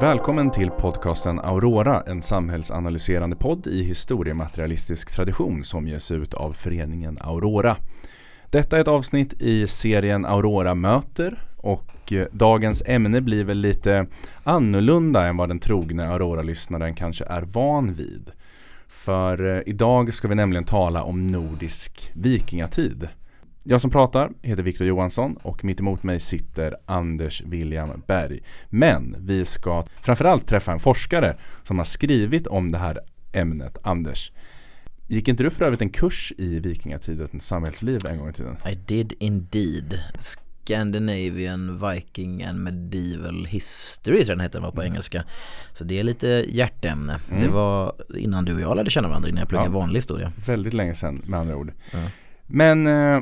Välkommen till podcasten Aurora, en samhällsanalyserande podd i historiematerialistisk tradition som ges ut av föreningen Aurora. Detta är ett avsnitt i serien Aurora möter och eh, dagens ämne blir väl lite annorlunda än vad den trogne Aurora-lyssnaren kanske är van vid. För eh, idag ska vi nämligen tala om nordisk vikingatid. Jag som pratar heter Viktor Johansson och mitt emot mig sitter Anders William Berg. Men vi ska framförallt träffa en forskare som har skrivit om det här ämnet. Anders, gick inte du för övrigt en kurs i vikingatidens samhällsliv en gång i tiden? I did indeed. Scandinavian Viking and Medieval History tror jag den heter var på mm. engelska. Så det är lite hjärteämne. Mm. Det var innan du och jag lärde känna varandra innan jag pluggade ja, vanlig historia. Väldigt länge sedan med andra ord. Ja. Men eh,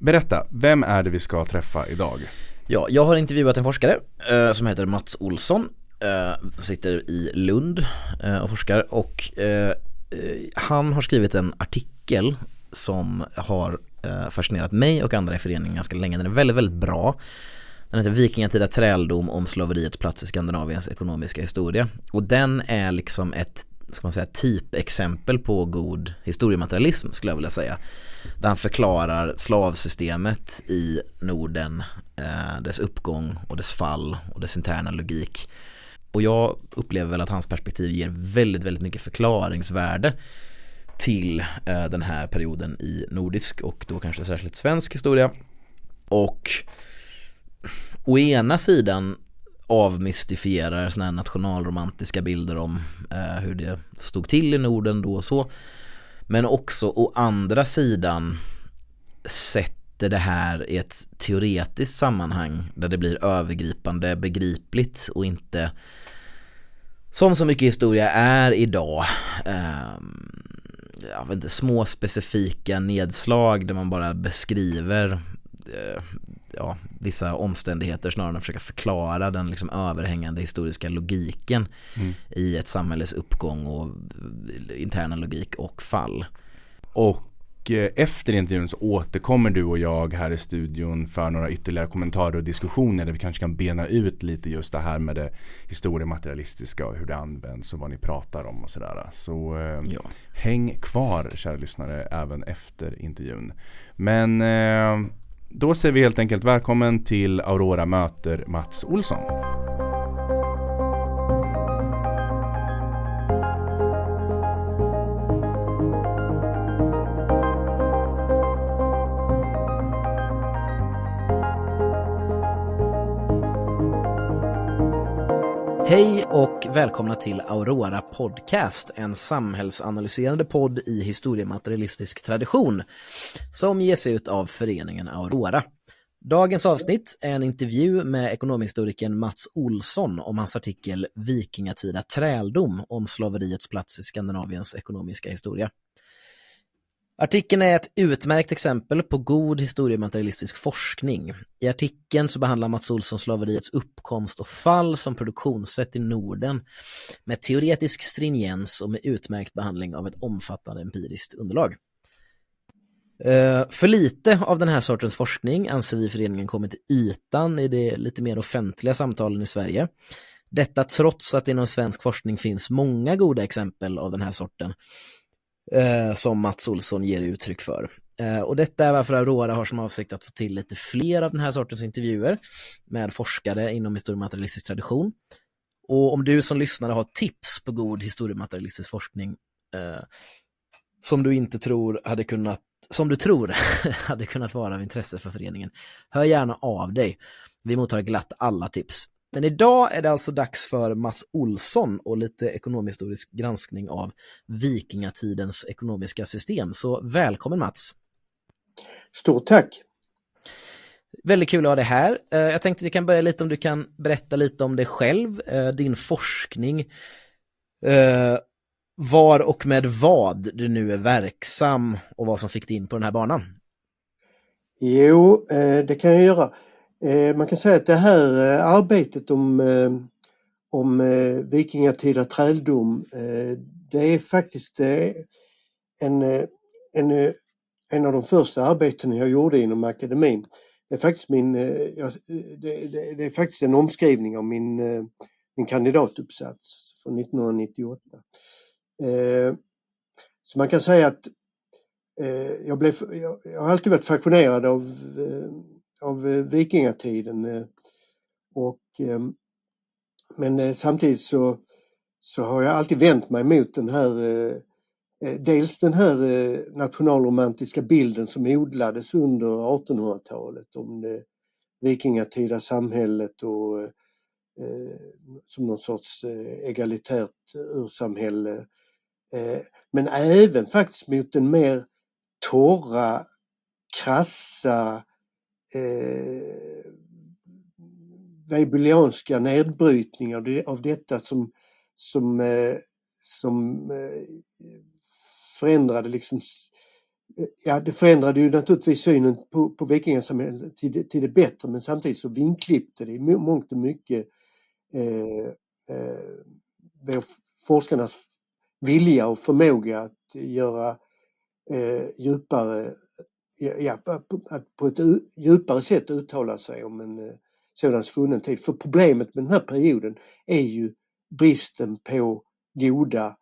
Berätta, vem är det vi ska träffa idag? Ja, jag har intervjuat en forskare eh, som heter Mats Olsson. Eh, sitter i Lund eh, och forskar och eh, eh, han har skrivit en artikel som har eh, fascinerat mig och andra i föreningen ganska länge. Den är väldigt, väldigt bra. Den heter Vikingatida träldom om slaveriets plats i Skandinaviens ekonomiska historia. Och den är liksom ett ska man säga, typexempel på god historiematerialism skulle jag vilja säga. Där han förklarar slavsystemet i Norden, eh, dess uppgång och dess fall och dess interna logik. Och jag upplever väl att hans perspektiv ger väldigt, väldigt mycket förklaringsvärde till eh, den här perioden i nordisk och då kanske särskilt svensk historia. Och å ena sidan avmystifierar sådana här nationalromantiska bilder om eh, hur det stod till i Norden då och så. Men också å andra sidan sätter det här i ett teoretiskt sammanhang där det blir övergripande begripligt och inte som så mycket historia är idag. Eh, jag vet inte, små specifika nedslag där man bara beskriver eh, ja, vissa omständigheter snarare än att försöka förklara den liksom överhängande historiska logiken mm. i ett samhälles uppgång och interna logik och fall. Och eh, efter intervjun så återkommer du och jag här i studion för några ytterligare kommentarer och diskussioner där vi kanske kan bena ut lite just det här med det historiematerialistiska och hur det används och vad ni pratar om och sådär. Så eh, ja. häng kvar kära lyssnare även efter intervjun. Men eh, då säger vi helt enkelt välkommen till Aurora möter Mats Olsson. Hej och välkomna till Aurora Podcast, en samhällsanalyserande podd i historiematerialistisk tradition som ges ut av föreningen Aurora. Dagens avsnitt är en intervju med ekonomhistorikern Mats Olsson om hans artikel Vikingatida träldom om slaveriets plats i Skandinaviens ekonomiska historia. Artikeln är ett utmärkt exempel på god historiematerialistisk forskning. I artikeln så behandlar Mats Olsson slaveriets uppkomst och fall som produktionssätt i Norden med teoretisk stringens och med utmärkt behandling av ett omfattande empiriskt underlag. Eh, för lite av den här sortens forskning anser vi föreningen kommit till ytan i de lite mer offentliga samtalen i Sverige. Detta trots att det inom svensk forskning finns många goda exempel av den här sorten eh, som Mats Olsson ger uttryck för. Eh, och detta är varför Aurora har som avsikt att få till lite fler av den här sortens intervjuer med forskare inom historiematerialistisk tradition. Och om du som lyssnare har tips på god historiematerialistisk forskning eh, som du inte tror hade kunnat som du tror hade kunnat vara av intresse för föreningen, hör gärna av dig. Vi mottar glatt alla tips. Men idag är det alltså dags för Mats Olsson och lite ekonomisk granskning av vikingatidens ekonomiska system. Så välkommen Mats! Stort tack! Väldigt kul att ha dig här. Eh, jag tänkte vi kan börja lite om du kan berätta lite om dig själv, eh, din forskning, eh, var och med vad du nu är verksam och vad som fick dig in på den här banan. Jo, det kan jag göra. Eh, man kan säga att det här eh, arbetet om, eh, om vikingatida träldom det är faktiskt en, en, en av de första arbeten jag gjorde inom akademin. Det är faktiskt, min, det, det, det är faktiskt en omskrivning av min, min kandidatuppsats från 1998. Så man kan säga att jag, blev, jag, jag, har alltid varit fascinerad av, av eh, vikingatiden eh, och ehm, men eh, samtidigt så, så har jag alltid vänt mig mot den här dels den här nationalromantiska bilden som odlades under 1800-talet om det vikingatida samhället och som någon sorts egalitärt ursamhälle. Men även faktiskt mot den mer torra, krassa eh, weibulianska nedbrytningar av detta som, som, eh, som eh, förändrade liksom eh, Ja, det förändrade ju naturligtvis synen på, på vikingasamhället till, till det bättre men samtidigt så vinklippte det i mångt och mycket eh, eh, forskarnas vilja och förmåga att göra eh, djupare, ja, att på ett djupare sätt uttala sig om en eh, sådan svunnen tid. För problemet med den här perioden är ju bristen på goda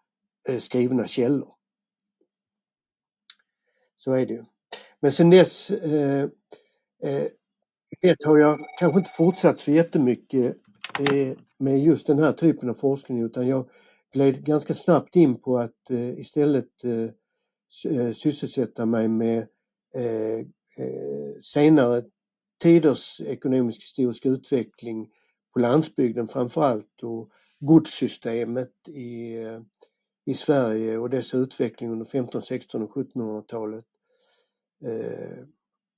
eh, skrivna källor. Så är det ju. Men sen dess eh, eh, har jag kanske inte fortsatt så jättemycket eh, med just den här typen av forskning utan jag gled ganska snabbt in på att eh, istället eh, eh, sysselsätta mig med Eh, eh, senare tiders ekonomisk historisk utveckling på landsbygden framförallt och godssystemet i, eh, i Sverige och dess utveckling under 15, 16 och 1700-talet.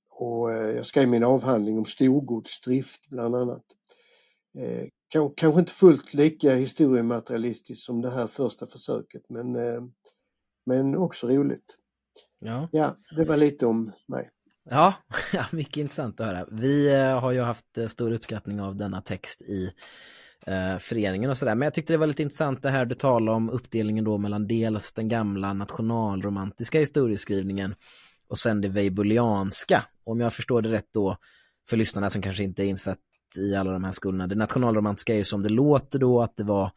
Och jag skrev min avhandling om storgodsdrift bland annat kanske inte fullt lika historiematerialistiskt som det här första försöket men, eh, men också roligt. Ja. ja, det var lite om mig. Ja, mycket intressant att höra. Vi eh, har ju haft eh, stor uppskattning av denna text i eh, föreningen och sådär. Men jag tyckte det var lite intressant det här du talade om uppdelningen då mellan dels den gamla nationalromantiska historieskrivningen och sen det weibulianska. Om jag förstår det rätt då för lyssnarna som kanske inte är insatt i alla de här skolorna. Det nationalromantiska är ju som det låter då att det var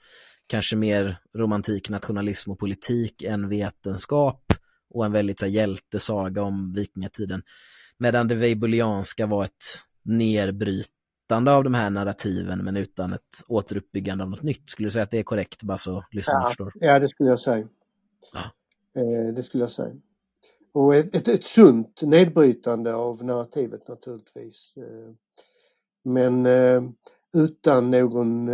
kanske mer romantik, nationalism och politik än vetenskap och en väldigt så här, hjältesaga om vikingatiden. Medan det weibulianska var ett nerbrytande av de här narrativen men utan ett återuppbyggande av något nytt. Skulle du säga att det är korrekt bara så lyssnarna ja, förstår? Ja, det skulle jag säga. Ja. Eh, det skulle jag säga. Och ett, ett, ett sunt nedbrytande av narrativet naturligtvis. Eh, men eh, utan någon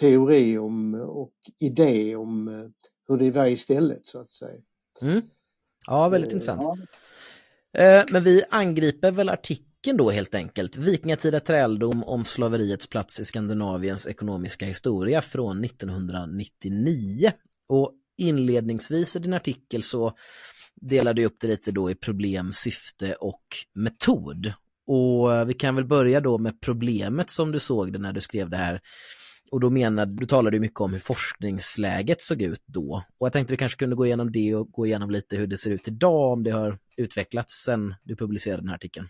teori om och idé om hur det var istället så att säga. Mm. Ja, väldigt intressant. Ja. Men vi angriper väl artikeln då helt enkelt. Vikingatida träldom om slaveriets plats i Skandinaviens ekonomiska historia från 1999. Och inledningsvis i din artikel så delar du upp det lite då i problem, syfte och metod. Och eh, vi kan väl börja då med problemet som du såg det när du skrev det här. Och då menar du talade du mycket om hur forskningsläget såg ut då. Och jag tänkte vi kanske kunde gå igenom det och gå igenom lite hur det ser ut idag, om det har utvecklats sedan du publicerade den här artikeln.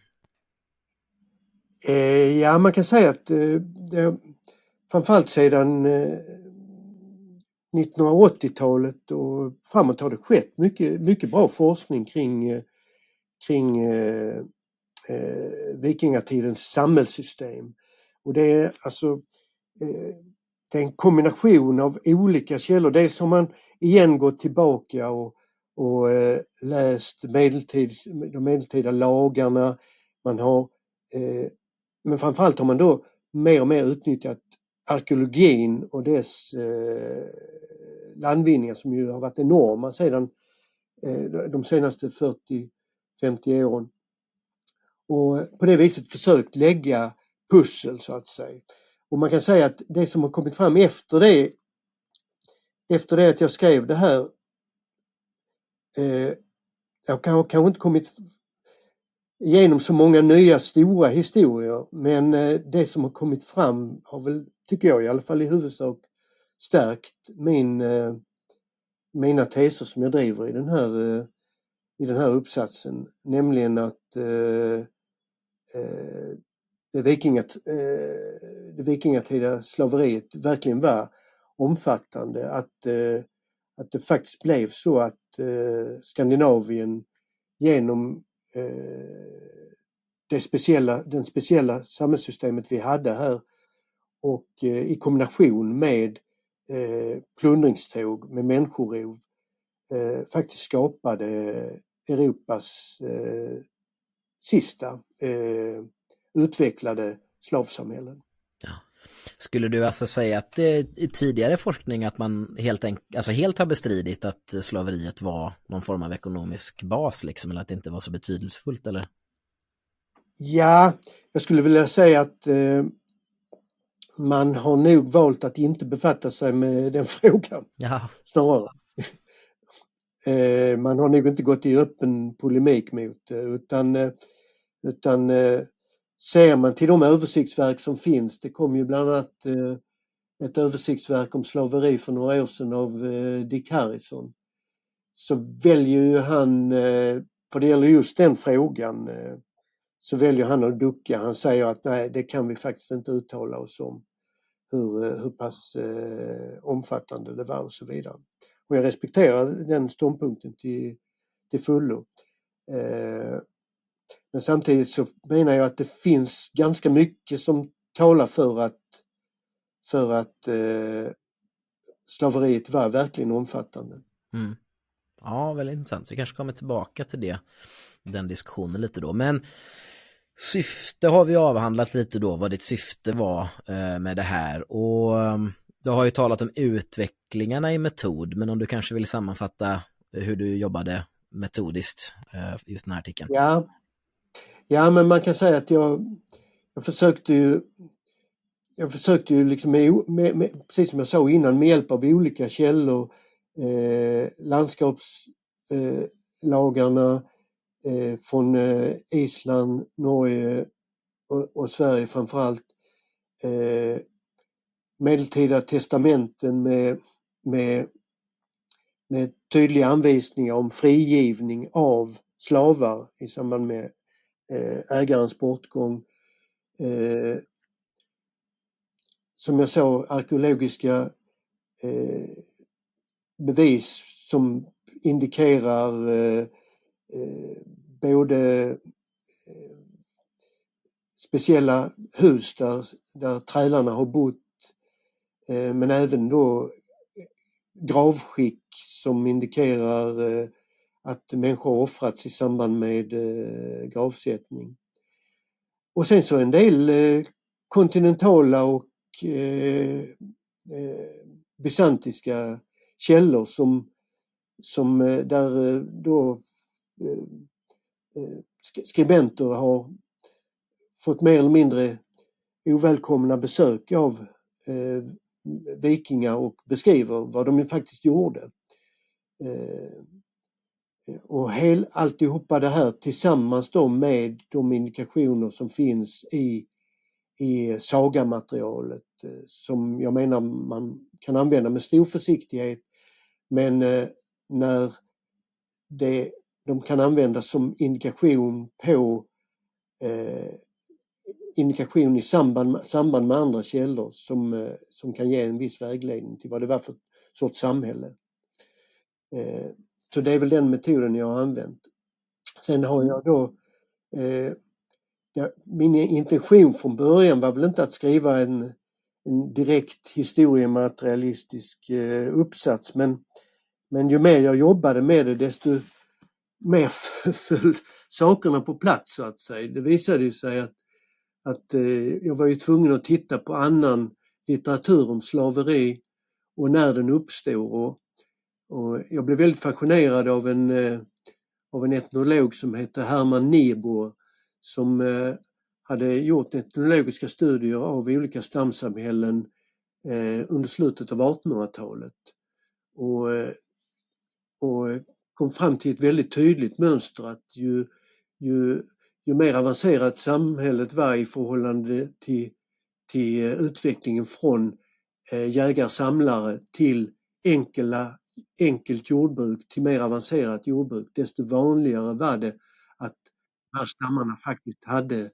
Eh, ja, man kan säga att eh, det, framförallt sedan eh, 1980-talet och framåt har det skett mycket, mycket bra forskning kring, kring eh, vikingatidens samhällssystem. Och det är alltså eh, det är en kombination av olika källor. Dels har man igen gått tillbaka och, och eh, läst medeltids, de medeltida lagarna. Man har, eh, men framförallt har man då mer och mer utnyttjat arkeologin och dess eh, landvinningar som ju har varit enorma sedan eh, de senaste 40-50 åren och på det viset försökt lägga pussel så att säga. Och man kan säga att det som har kommit fram efter det, efter det att jag skrev det här, eh, jag har kanske inte kommit igenom så många nya stora historier men eh, det som har kommit fram har väl, tycker jag i alla fall i huvudsak stärkt min, eh, mina teser som jag driver i den här, eh, i den här uppsatsen. Nämligen att Eh, eh det, vikingat, eh, det vikingatida slaveriet verkligen var omfattande. Att, eh, att det faktiskt blev så att eh, Skandinavien genom eh, det speciella, den speciella samhällssystemet vi hade här och eh, i kombination med eh, plundringståg med människorov eh, faktiskt skapade Europas eh, sista eh, utvecklade slavsamhällen. Ja. Skulle du alltså säga att det i tidigare forskning att man helt, alltså helt har bestridit att slaveriet var någon form av ekonomisk bas liksom, eller att det inte var så betydelsefullt eller? Ja, jag skulle vilja säga att eh, man har nog valt att inte befatta sig med den frågan. Ja. Snarare. eh, man har nog inte gått i öppen polemik mot det utan, eh, utan eh, ser man till de översiktsverk som finns, det kom ju bland annat eh, ett översiktsverk om slaveri för några år sedan av eh, Dick Harrison. Så väljer ju han, eh, vad det gäller just den frågan, så väljer han att ducka. Han säger att nej, det kan vi faktiskt inte uttala oss om. Hur, hur pass omfattande det var och så vidare. Och jag respekterar den ståndpunkten till, till fullo. Men samtidigt så menar jag att det finns ganska mycket som talar för att, för att eh, slaveriet var verkligen omfattande. Mm. Ja, väldigt intressant. Så vi kanske kommer tillbaka till det, den diskussionen lite då. Men syfte har vi avhandlat lite då, vad ditt syfte var eh, med det här. Och ehm, du har ju talat om utvecklingarna i metod, men om du kanske vill sammanfatta hur du jobbade metodiskt eh, just den här artikeln. Ja, ja men man kan säga att jag, jag försökte ju jag försökte ju liksom, med, med, med, precis som jag sa innan, med hjälp av olika källor, eh, landskapslagarna, eh, eh, från eh, Island, Norge och, och Sverige framförallt. Eh, medeltida testamenten med, med, med tydliga anvisningar om frigivning av slavar i samband med Eh, ägarens bortgång. Eh, som jag sa, arkeologiska eh, bevis som indikerar både speciella hus där, där trälarna har bott men även då gravskick som indikerar att människor offrats i samband med eh, gravsättning. Och sen så en del eh, kontinentala och eh, bysantiska källor som, som där då Eh, skribenter har fått mer eller mindre ovälkomna besök av eh, vikingar och beskriver vad de faktiskt gjorde. Och hel, alltihopa det här tillsammans då med de indikationer som finns i, i sagamaterialet eh, som jag menar man kan använda med stor försiktighet men eh, när det de kan användas som indikation på eh, indikation i samband, samband med andra källor som, eh, som kan ge en viss vägledning till vad det var för sorts samhälle. Eh, så det är väl den metoden jag har använt. Sen har jag då eh, ja, min intention från början var väl inte att skriva en, en direkt historiematerialistisk eh, uppsats men, men ju mer jag jobbade med det desto mer föll sakerna på plats så att säga. Det visade ju sig att, att eh, jag var ju tvungen att titta på annan litteratur om slaveri och när den uppstod. Och, och jag blev väldigt fascinerad av en, eh, av en etnolog som heter Herman Niebuhr som eh, hade gjort etnologiska studier av olika stamsamhällen eh, under slutet av 1800-talet. Och, och kom fram till ett väldigt tydligt mönster att ju, ju, ju mer avancerat samhället var i förhållande till, till utvecklingen från eh, jägar-samlare till enkla, enkelt jordbruk till mer avancerat jordbruk, desto vanligare var det att de här stammarna faktiskt hade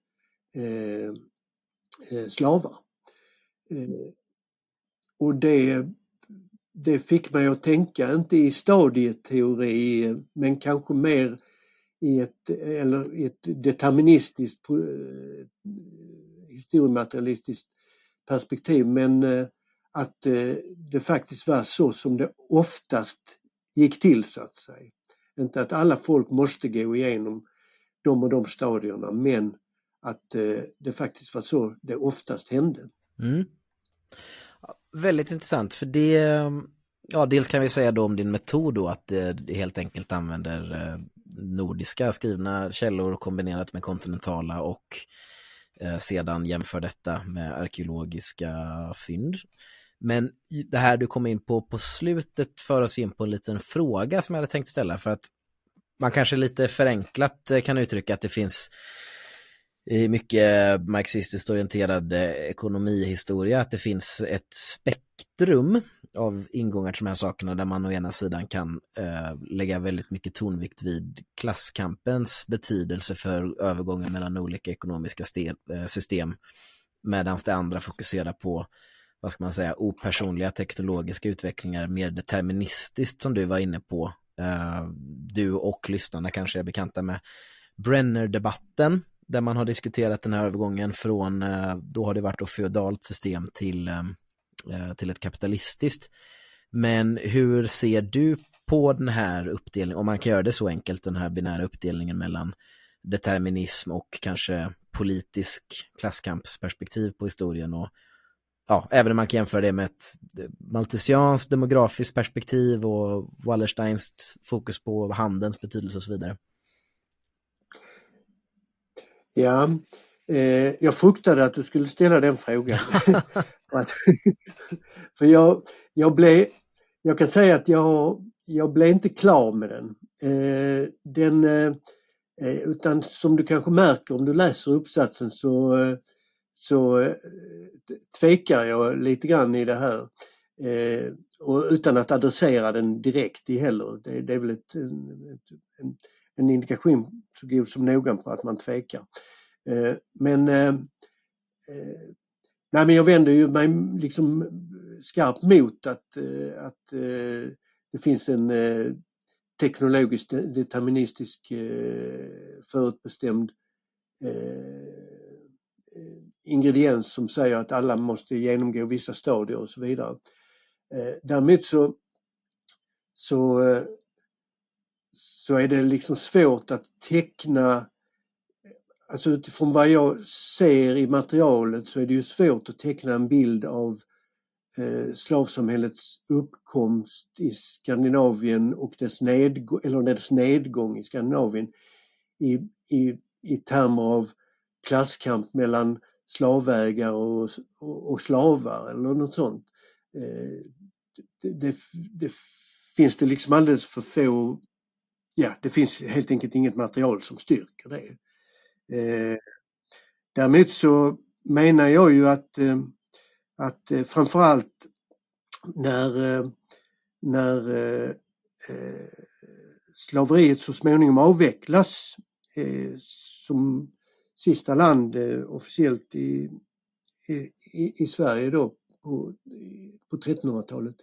eh, eh slavar. Eh, och det, det fick mig att tänka, inte i stadieteori, men kanske mer i ett, eller i ett deterministiskt eh, historiematerialistiskt perspektiv men att eh, det faktiskt var så som det oftast gick till så att säga. Inte att alla folk måste gå igenom de och de stadierna men att eh, det faktiskt var så det oftast hände. Mm. Väldigt intressant för det, ja dels kan vi säga då om din metod då att eh, det helt enkelt använder nordiska skrivna källor kombinerat med kontinentala och sedan jämför detta med arkeologiska fynd. Men det här du kom in på på slutet för oss in på en liten fråga som jag hade tänkt ställa för att man kanske lite förenklat eh, kan uttrycka att det finns i mycket marxistiskt orienterad eh, ekonomihistoria att det finns ett spektrum av ingångar till de här sakerna där man å ena sidan kan eh, lägga väldigt mycket tonvikt vid klasskampens betydelse för övergången mellan olika ekonomiska system medan det andra fokuserar på vad ska man säga, opersonliga teknologiska utvecklingar mer deterministiskt som du var inne på. Eh, du och lyssnarna kanske är bekanta med Brenner-debatten där man har diskuterat den här övergången från, eh, då har det varit ett feodalt system till eh, till ett kapitalistiskt. Men hur ser du på den här uppdelningen, om man kan göra det så enkelt, den här binära uppdelningen mellan determinism och kanske politisk klasskampsperspektiv på historien och ja, även om man kan jämföra det med ett maltusianskt demografiskt perspektiv och Wallersteins fokus på handelns betydelse och så vidare. Ja, eh, jag fruktade att du skulle ställa den frågan. För jag, jag blev, jag kan säga att jag, jag blev inte klar med den. Eh, den eh, eh, utan som du kanske märker om du läser uppsatsen så, så eh, tvekar jag lite grann i det här. Eh, och utan att adressera den direkt i heller. Det, det är väl ett, en, en indikation så god som någon på att man tvekar. Eh, men Nej men jag vänder ju mig liksom skarpt mot att, eh, att eh, det finns en eh, teknologiskt deterministisk förutbestämd Eh, ingrediens som säger att alla måste genomgå vissa stadier och så vidare. Eh, däremot så, så, så är det liksom svårt att teckna Alltså utifrån vad jag ser i materialet så är det ju svårt att teckna en bild av eh, slavsamhällets uppkomst i Skandinavien och dess, nedgång, eller dess nedgång i Skandinavien i, i, i termer av klasskamp mellan slavägare och, och, och slavar eller något sånt. Eh, det, det, det, finns det liksom alldeles för få, ja det finns helt enkelt inget material som styrker det. Eh, däremot så menar jag ju att, eh, att eh, framförallt när, eh, när eh, eh, slaveriet så småningom avvecklas eh, som sista land eh, officiellt i, i, i Sverige då på, på 1300-talet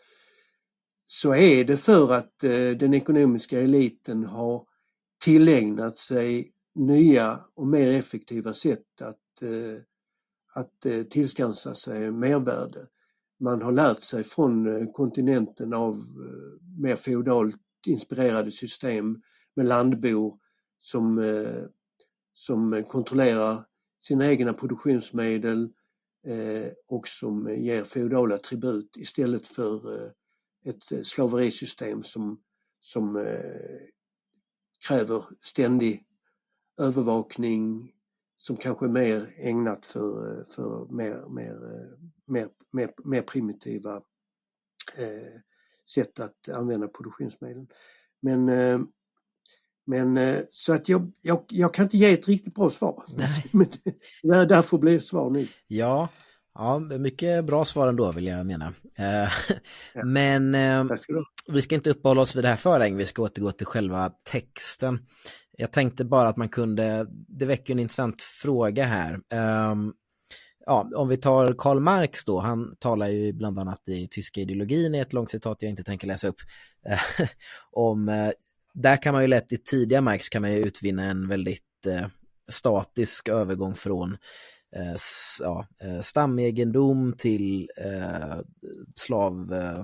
så är det för att eh, den ekonomiska eliten har tillägnat sig nya och mer effektiva sätt att, eh, att eh, tillskansa sig mervärde. Man har lärt sig från eh, kontinenten av mer feodalt inspirerade system med landbor som, som eh, kontrollerar sina egna produktionsmedel eh, och som eh, ger feodala tribut istället för ett slaverisystem som, som kräver ständig övervakning som kanske är mer ägnat för, för mer, mer, mer, mer, mer primitiva sätt att använda produktionsmedlen. Men, men eh, så att jag, jag, jag kan inte ge ett riktigt bra svar. Nej. Men därför blir svar nu. Ja, Ja, mycket bra svar ändå vill jag mena. Eh, ja. Men eh, vi ska inte uppehålla oss vid det här för länge, vi ska återgå till själva texten. Jag tänkte bara att man kunde, det väcker en intressant fråga här. Um, ja, om vi tar Karl Marx då, han talar ju bland annat i tyska ideologin i ett långt citat jag inte tänker läsa upp. om, där kan man ju lätt i tidiga Marx kan man ju utvinna en väldigt eh, statisk övergång från eh, ja, stamegendom till eh, slav, eh,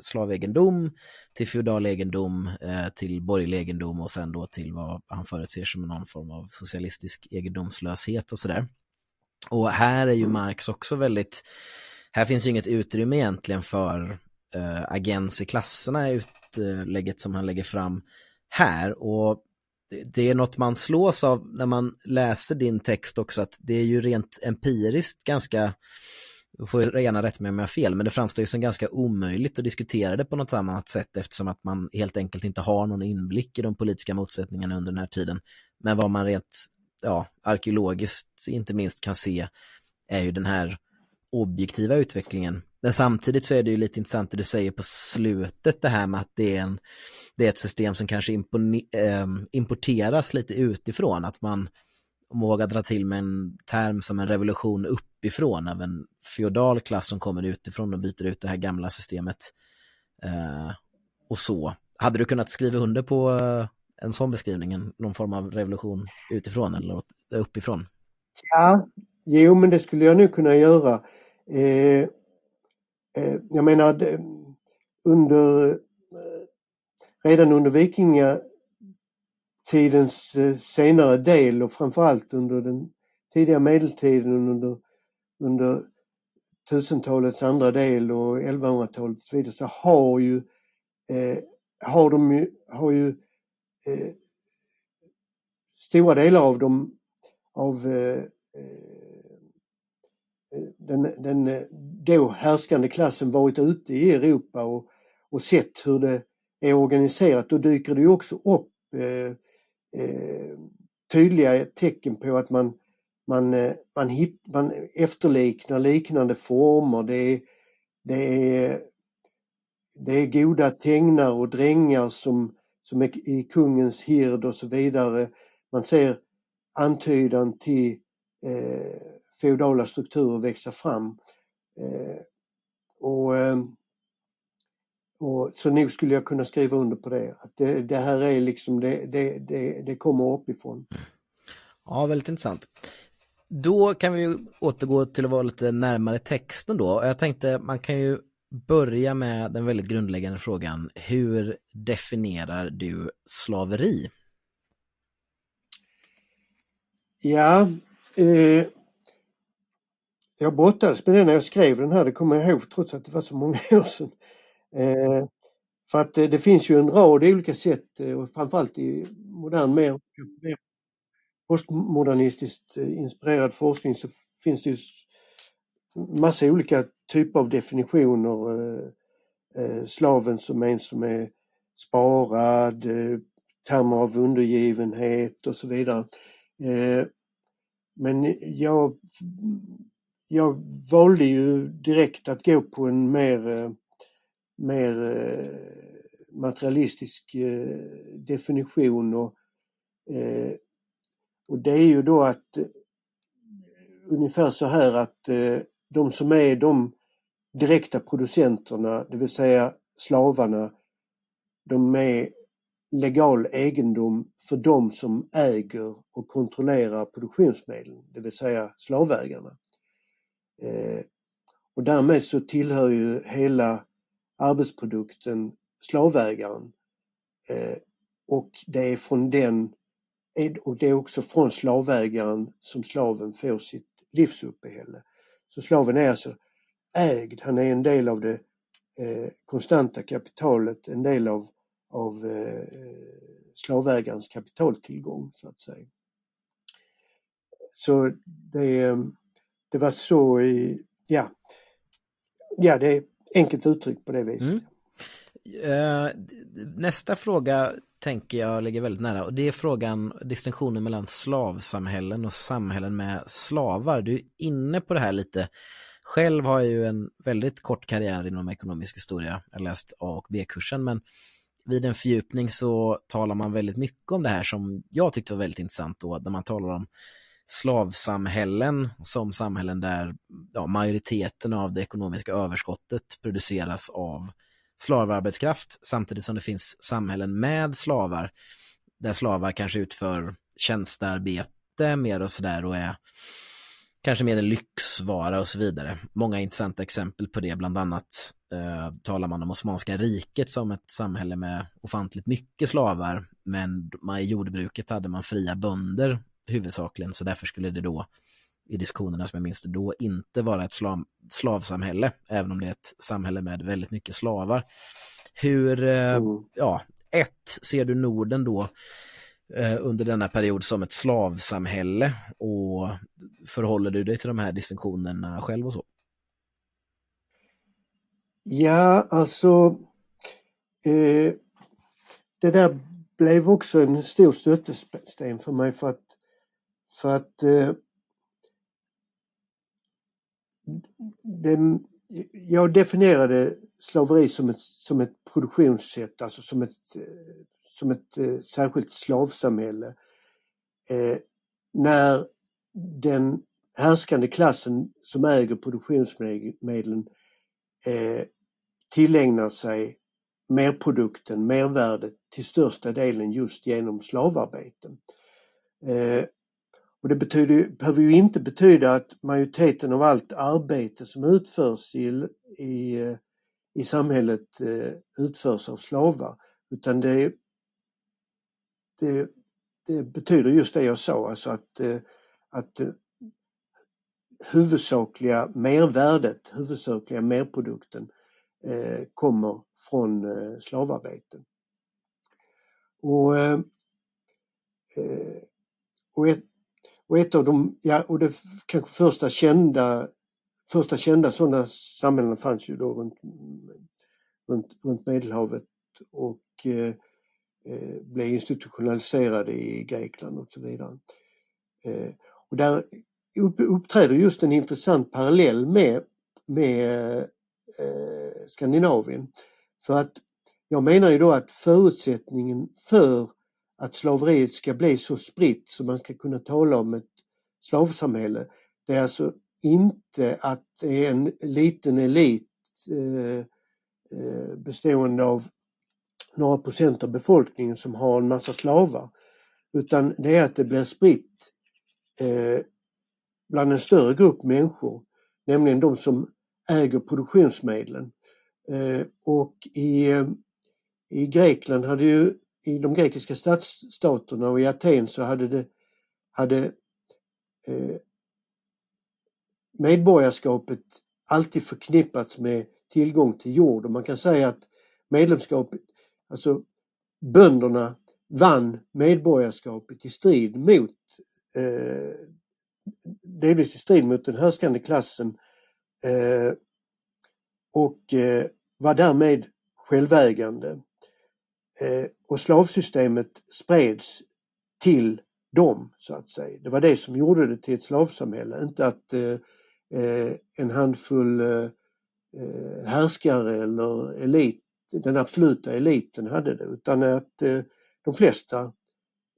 slavegendom, till feudal egendom, eh, till borgerlig egendom och sen då till vad han förutser som någon form av socialistisk egendomslöshet och sådär. Och här är ju Marx också väldigt, här finns ju inget utrymme egentligen för eh, agens i klasserna utlägget som han lägger fram här och det är något man slås av när man läser din text också att det är ju rent empiriskt ganska du får gärna rätt mig om jag har fel, men det framstår ju som ganska omöjligt att diskutera det på något annat sätt eftersom att man helt enkelt inte har någon inblick i de politiska motsättningarna under den här tiden. Men vad man rent ja, arkeologiskt inte minst kan se är ju den här objektiva utvecklingen. Men samtidigt så är det ju lite intressant det du säger på slutet det här med att det är, en, det är ett system som kanske ehm, importeras lite utifrån, att man vågar dra till med en term som en revolution uppifrån av en feodal klass som kommer utifrån och byter ut det här gamla systemet. eh, och så. Hade du kunnat skriva under på eh, en sån beskrivning, någon form av revolution utifrån eller uppifrån? Ja, jo men det skulle jag nog kunna göra. Eh, Eh, jag menar eh, under eh, redan under vikingatidens senare del och framförallt under den tidiga medeltiden under, under tusentalets andra del och 1100-talet och så vidare så har ju, eh, har de ju, har ju eh, stora delar av dem av eh, den, den då härskande klassen varit ute i Europa och, och sett hur det är organiserat. Då dyker det ju också upp eh, eh, tydliga tecken på att man, man, eh, man, hit, man efterliknar liknande former. Det är, det är, det är goda tängnar och drängar som som är i kungens hird och så vidare. Man ser antydan till eh, feodala strukturer växa fram. Eh, och, eh, och, så nog skulle jag kunna skriva under på det. Att det, det här är liksom, det, det, det, det kommer uppifrån. Ja, väldigt intressant. Då kan vi återgå till att vara lite närmare texten då. Jag tänkte man kan ju börja med den väldigt grundläggande frågan. Hur definierar du slaveri? Ja, eh, jag brottades med det när jag skrev den här, det kommer jag ihåg trots att det var så många år sedan. Eh, för att det, det finns ju en rad olika sätt eh, och framförallt i modern, mer, mer postmodernistiskt eh, inspirerad forskning så finns det ju massa olika typer av definitioner. Eh, eh, slaven som en som är sparad, eh, termer av undergivenhet och så vidare. Eh, men jag, jag valde ju direkt att gå på en mer, eh, mer eh, materialistisk eh, definition och, och det är ju då att ungefär så här att de som är de direkta producenterna, det vill säga slavarna, de är legal egendom för de som äger och kontrollerar produktionsmedlen, det vill säga slavägarna. Eh, och därmed så tillhör ju hela arbetsprodukten slavägaren. Eh, och det är från den och det är också från slavägaren som slaven får sitt livsuppehälle. Så slaven är alltså ägd, han är en del av det eh, konstanta kapitalet, en del av, av slavägarens kapitaltillgång så att säga. Så det, det var så i, ja, ja det är enkelt uttryckt på det viset. Mm. Uh, nästa fråga tänker jag ligger väldigt nära och det är frågan, distinktionen mellan slavsamhällen och samhällen med slavar. Du är inne på det här lite. Själv har jag ju en väldigt kort karriär inom ekonomisk historia. Jag har läst A och B-kursen men vid en fördjupning så talar man väldigt mycket om det här som jag tyckte var väldigt intressant då, där man talar om slavsamhällen som samhällen där ja, majoriteten av det ekonomiska överskottet produceras av slavarbetskraft samtidigt som det finns samhällen med slavar där slavar kanske utför tjänstearbete mer och sådär och är kanske mer en lyxvara och så vidare. Många intressanta exempel på det, bland annat eh, talar man om Osmanska riket som ett samhälle med ofantligt mycket slavar, men i jordbruket hade man fria bönder huvudsakligen, så därför skulle det då i diskussionerna som jag minns det då inte vara ett slav, slavsamhälle, även om det är ett samhälle med väldigt mycket slavar. Hur, eh, mm. ja, ett, ser du Norden då eh, under denna period som ett slavsamhälle och förhåller du dig till de här distinktionerna själv och så? Ja, alltså eh, det där blev också en stor stötesten för mig för att, för att eh, det, jag definierade slaveri som ett, som ett produktionssätt, alltså som ett, som ett eh, särskilt slavsamhälle. Eh, när den härskande klassen som äger produktionsmedlen eh, tillägnar sig merprodukten, mervärdet till största delen just genom slavarbeten. Eh, och det betyder, behöver ju inte betyda att majoriteten av allt arbete som utförs i, i, i samhället eh, utförs av slavar utan det, det, det betyder just det jag sa, alltså att, eh, att eh, huvudsakliga mervärdet, huvudsakliga merprodukten kommer från slavarbeten. Och, och ett, och ett av de, ja och det kanske första kända, första kända sådana samhällen fanns ju då runt, runt, runt Medelhavet och eh, eh blev institutionaliserade i Grekland och så vidare. Eh, och där uppträder just en intressant parallell med, med eh, Skandinavien. För att jag menar ju då att förutsättningen för att slaveriet ska bli så spritt så man ska kunna tala om ett slavsamhälle. Det är alltså inte att det är en liten elit eh, eh, bestående av några procent av befolkningen som har en massa slavar. Utan det är att det blir spritt eh, bland en större grupp människor, nämligen de som äger produktionsmedlen. och i, i Grekland hade ju i de grekiska stadsstaterna och i Aten så hade det hade eh, medborgarskapet alltid förknippats med tillgång till jord och man kan säga att medlemskapet, alltså bönderna vann medborgarskapet i strid mot eh, delvis i strid mot den härskande klassen eh, och eh, var därmed självägande. Eh, och slavsystemet spreds till dem så att säga. Det var det som gjorde det till ett slavsamhälle, inte att eh, eh en handfull eh, eh, härskare eller elit, den absoluta eliten hade det utan att eh, de flesta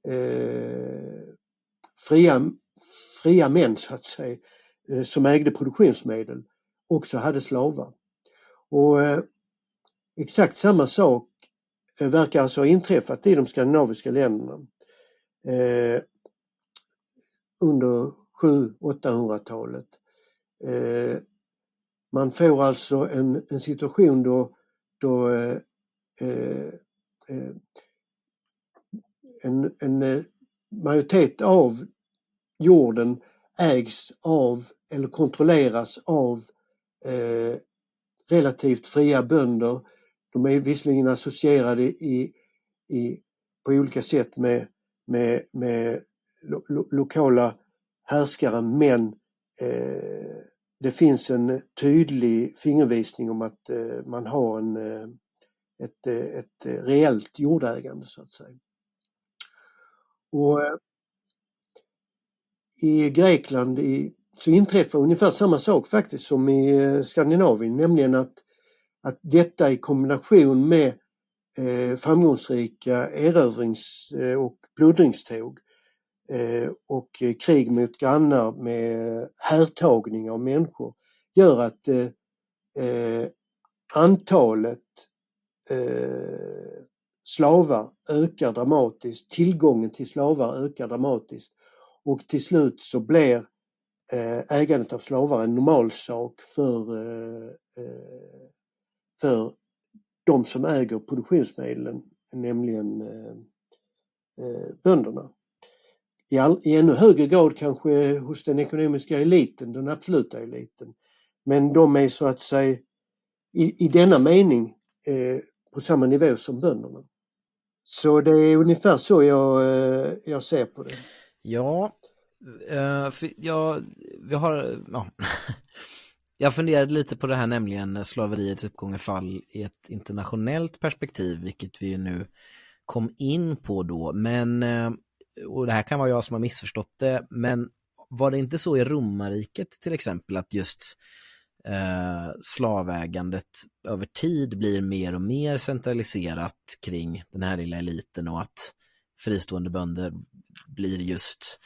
eh, fria, fria män så att säga som ägde produktionsmedel också hade slavar. Och exakt samma sak verkar alltså ha inträffat i de skandinaviska länderna eh, under 700-800-talet. Eh, man får alltså en, en situation då, då eh, eh, eh en, en eh, majoritet av jorden ägs av eller kontrolleras av eh, relativt fria bönder de är visserligen associerade i, i, på olika sätt med, med, med lo, lo, lokala härskare men eh, det finns en tydlig fingervisning om att eh, man har en, eh, ett, eh, ett reellt jordägande så att säga. Och eh, I Grekland i, så inträffar ungefär samma sak faktiskt som i eh, Skandinavien, nämligen att att detta i kombination med eh, framgångsrika erövrings eh, och plundringståg eh, och krig mot grannar med härtagning av människor gör att eh, antalet slavar ökar dramatiskt, tillgången till slavar ökar dramatiskt och till slut så blir ägandet av slavar en normalsak för, för de som äger produktionsmedlen, nämligen eh, eh, bönderna. I, all, I ännu högre grad kanske hos den ekonomiska eliten, den absoluta eliten. Men de är så att säga i, i denna mening eh, på samma nivå som bönderna. Så det är ungefär så jag, eh, jag ser på det. Ja, eh, för jag, vi har, ja. jag funderade lite på det här nämligen slaveriets uppgång och fall i ett internationellt perspektiv, vilket vi ju nu kom in på då, men eh, och det här kan vara jag som har missförstått det, men var det inte så i romarriket till exempel att just eh, slavägandet över tid blir mer och mer centraliserat kring den här lilla eliten och att fristående bönder blir just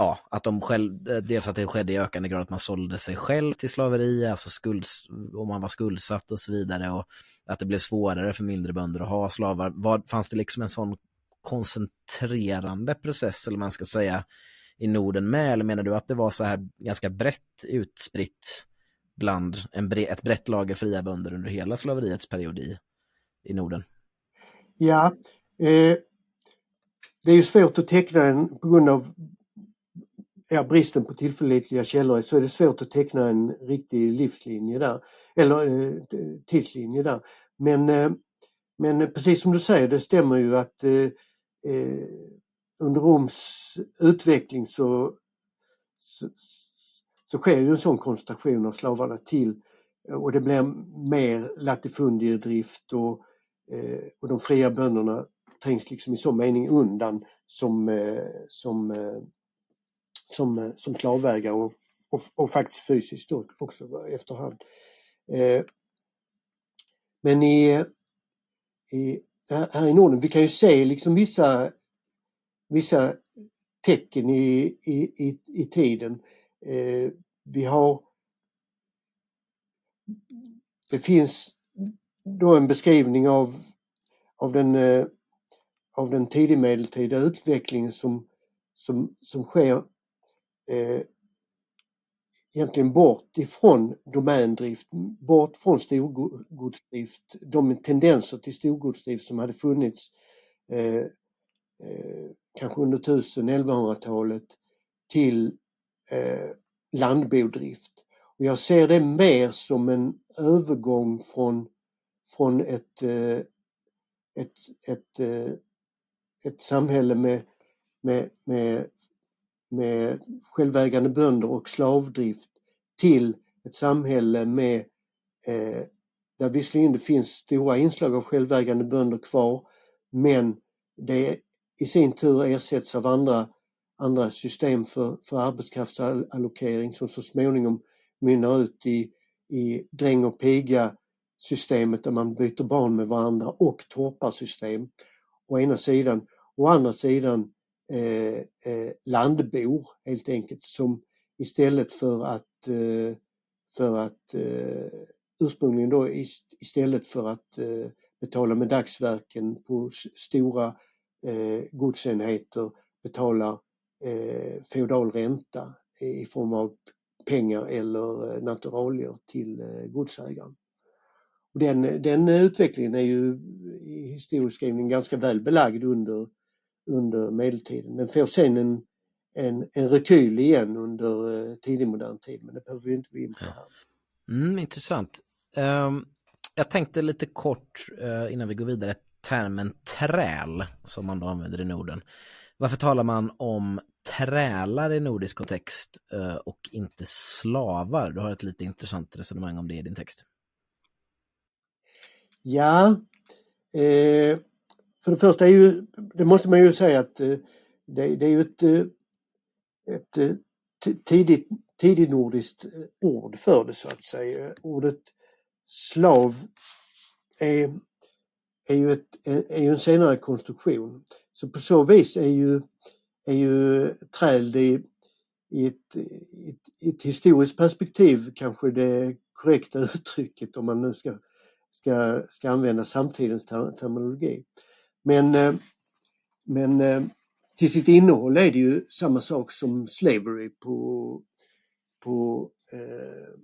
ja, att de själv, eh, dels att det skedde i ökande grad att man sålde sig själv till slaveri, alltså skuld, om man var skuldsatt och så vidare och att det blev svårare för mindre bönder att ha slavar. Var, fanns det liksom en sån koncentrerande process, eller man ska säga, i Norden med? Eller menar du att det var så här ganska brett utspritt bland en bre ett brett lager fria bönder under hela slaveriets period i, i Norden? Ja, eh, det är ju svårt att teckna en, på grund av ja, bristen på tillförlitliga källor så är det svårt att teckna en riktig livslinje där, eller eh, tidslinje där. Men, eh, men precis som du säger, det stämmer ju att eh, eh under Roms utveckling så, så, så sker ju en sån koncentration av slavarna till och det blir mer latifundiedrift och, eh, och de fria bönderna trängs liksom i så mening undan som, eh, som eh, som, eh, som slavägare och, och, och, faktiskt fysiskt också efterhand. Eh, men i, i, här i Norden, vi kan ju se liksom vissa, vissa tecken i, i, i, i tiden. Eh, vi har det finns då en beskrivning av, av den, eh, av den tidigmedeltida utvecklingen som, som, som sker eh, egentligen bort ifrån domändrift, bort från storgodsdrift, de tendenser till storgodsdrift som hade funnits eh, eh, kanske under 1000-1100-talet till eh, landbodrift. Och jag ser det mer som en övergång från, från ett, eh, ett, ett, eh, ett samhälle med, med, med med självägande bönder och slavdrift till ett samhälle med eh, där visserligen det finns stora inslag av självägande bönder kvar men det i sin tur ersätts av andra, andra system för, för arbetskraftsallokering som så småningom mynnar ut i, i dräng och piga systemet där man byter barn med varandra och torparsystem å ena sidan. Å andra sidan Eh, eh, landbor helt enkelt som istället för att, eh, för att ursprungligen då istället för att betala med dagsverken på stora godsenheter betalar feodal ränta i form av pengar eller naturalier till godsägaren. Den, den utvecklingen är ju i historieskrivningen ganska väl belagd under under medeltiden. Den får sen en, en, en rekyl igen under uh, tidig modern tid men det behöver vi inte gå in på här. Mm, intressant. Um, jag tänkte lite kort uh, innan vi går vidare, termen träl som man då använder i Norden. Varför talar man om trälar i nordisk kontext uh, och inte slavar? Du har ett lite intressant resonemang om det i din text. Ja, eh, för det första är ju, det måste man ju säga att eh, det, det är ju ett, eh, ett eh, tidigt, tidigt nordiskt ord för det så att säga. Ordet slav är, är, ju, ett, är ju en senare konstruktion. Så på så vis är ju, är ju träld i, i ett, i ett, ett historiskt perspektiv kanske det korrekta uttrycket om man nu ska, ska, ska använda samtidens terminologi. Men, eh, men eh, till sitt innehåll är det ju samma sak som slavery på, på, eh,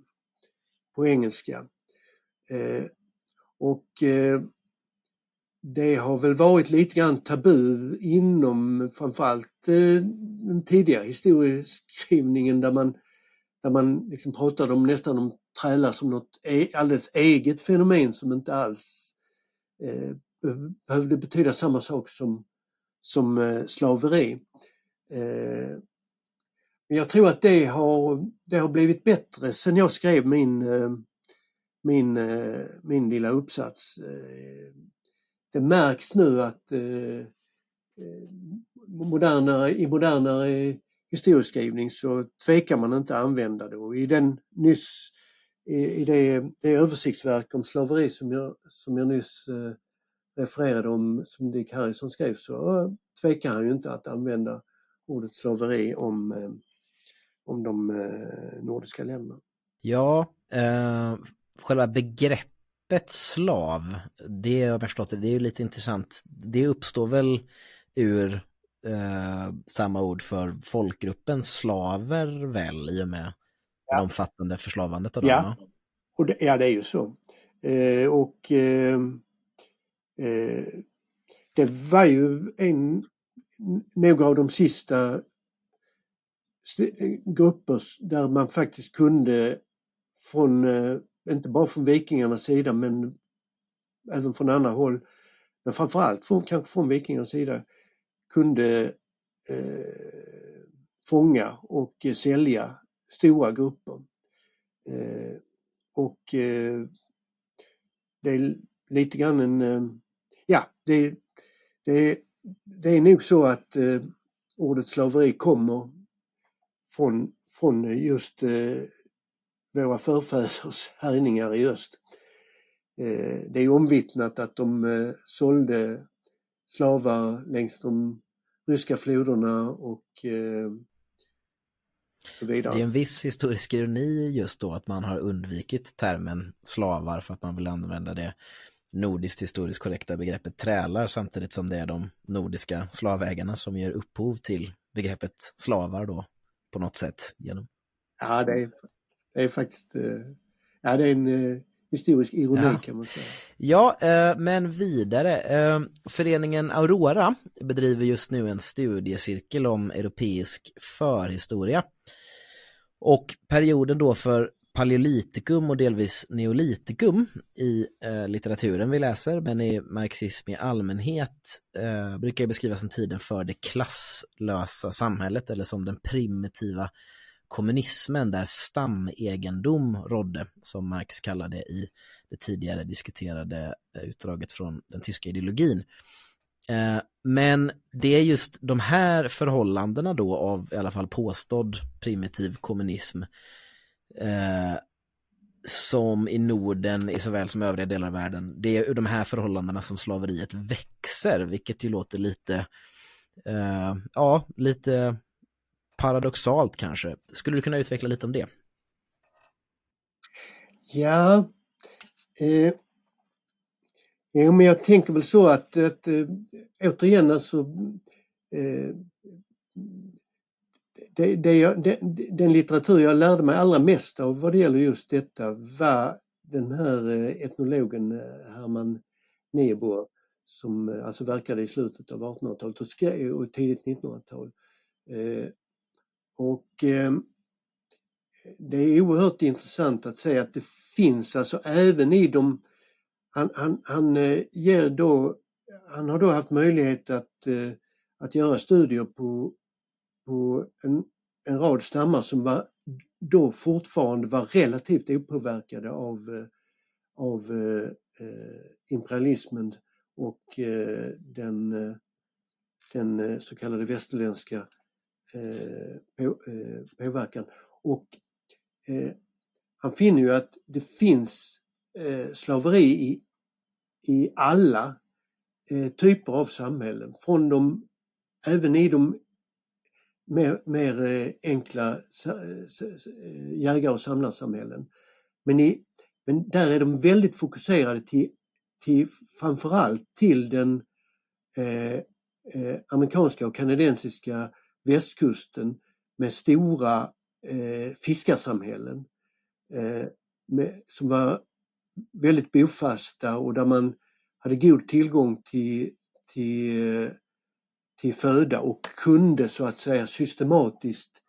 på engelska. Eh, och eh, det har väl varit lite grann tabu inom framförallt eh, den tidiga historieskrivningen där man, där man liksom pratade om nästan om trälar som något e-, alldeles eget fenomen som inte alls eh, Alltså, behövde betyda samma sak som, som eh, slaveri. Eh, men jag tror att det har, det har blivit bättre sen jag skrev min, eh, min, min lilla uppsats. Det märks nu att modernare, i modernare historieskrivning så tvekar man inte att använda det och i den nyss i, det, det översiktsverk om slaveri som jag, som jag nyss refererade om som Dick Harrison skrev så tvekar han ju inte att använda ordet slaveri om, om de nordiska länderna. Ja, eh, själva begreppet slav, det har jag förstått det, är ju lite intressant. Det uppstår väl ur eh, samma ord för folkgruppen slaver väl i och med ja. det omfattande förslavandet av dem? Ja, och det, ja det är ju så. Eh, och eh, eh det var ju en, några av de sista eh, grupper där man faktiskt kunde från eh, inte bara från vikingarnas sida men även från andra håll, men framförallt från, kanske från vikingarnas sida, kunde eh, fånga och eh, sälja stora grupper. Eh, och eh, det är lite grann en, eh, ja, det, det, det är nog så att eh, ordet slaveri kommer från, från just eh, våra förfäders härjningar i öst. Eh, det är omvittnat att de eh, sålde slavar längs de ryska floderna och eh, så vidare. Det är en viss historisk ironi just då att man har undvikit termen slavar för att man vill använda det nordiskt historiskt korrekta begreppet trälar samtidigt som det är de nordiska slavägarna som ger upphov till begreppet slavar då på något sätt. Genom... Ja, det är, det är faktiskt ja, det är en historisk ironi ja. kan man säga. Ja, eh, men vidare. Eh, föreningen Aurora bedriver just nu en studiecirkel om europeisk förhistoria. Och perioden då för paleolitikum och delvis neolitikum i eh, litteraturen vi läser, men i marxism i allmänhet eh, brukar beskrivas som tiden för det klasslösa samhället eller som den primitiva kommunismen där stamegendom rådde, som Marx kallade i det tidigare diskuterade eh, utdraget från den tyska ideologin. Eh, men det är just de här förhållandena då av i alla fall påstådd primitiv kommunism eh, som i Norden i såväl som övriga delar av världen. Det är ur de här förhållandena som slaveriet växer, vilket ju låter lite, eh, ja, lite paradoxalt kanske. Skulle du kunna utveckla lite om det? Ja, eh, ja men jag tänker väl så att, att äh, återigen alltså äh, det, det, det, den litteratur jag lärde mig allra mest av vad det gäller just detta var den här eh, etnologen eh, Herman Niebuhr som eh, alltså verkade i slutet av 1800-talet och, och tidigt 1900-tal. Och eh, det är oerhört intressant att se att det finns alltså även i de, han, han, han ger då, han har då haft möjlighet att, att göra studier på, på en, en rad stammar som var, då fortfarande var relativt opåverkade av, eh, av eh, eh, imperialismen och eh, den, eh, den så kallade västerländska Eh, på, eh, påverkan. Och eh, han finner ju att det finns slaveri i, i alla typer av samhällen. Från de, även i de mer, mer eh, enkla eh, jägar och samlarsamhällen. Men, i, men där är de väldigt fokuserade till, till framförallt till den eh, eh, amerikanska och kanadensiska västkusten med stora eh, fiskarsamhällen eh, med, som var väldigt bofasta och där man hade god tillgång till, till, eh, till föda och kunde så att säga systematiskt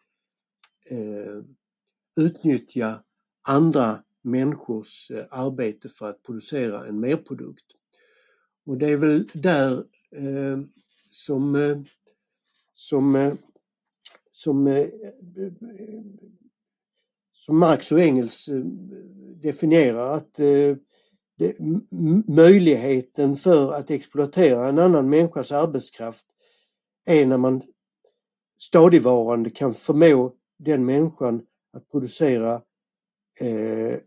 eh, utnyttja andra människors eh, arbete för att producera en merprodukt. Och det är väl där eh, som, eh, som, eh, som, eh, som Marx och Engels eh, definierar att eh, det, möjligheten för att exploatera en annan människas arbetskraft är när man stadigvarande kan förmå den människan att producera eh,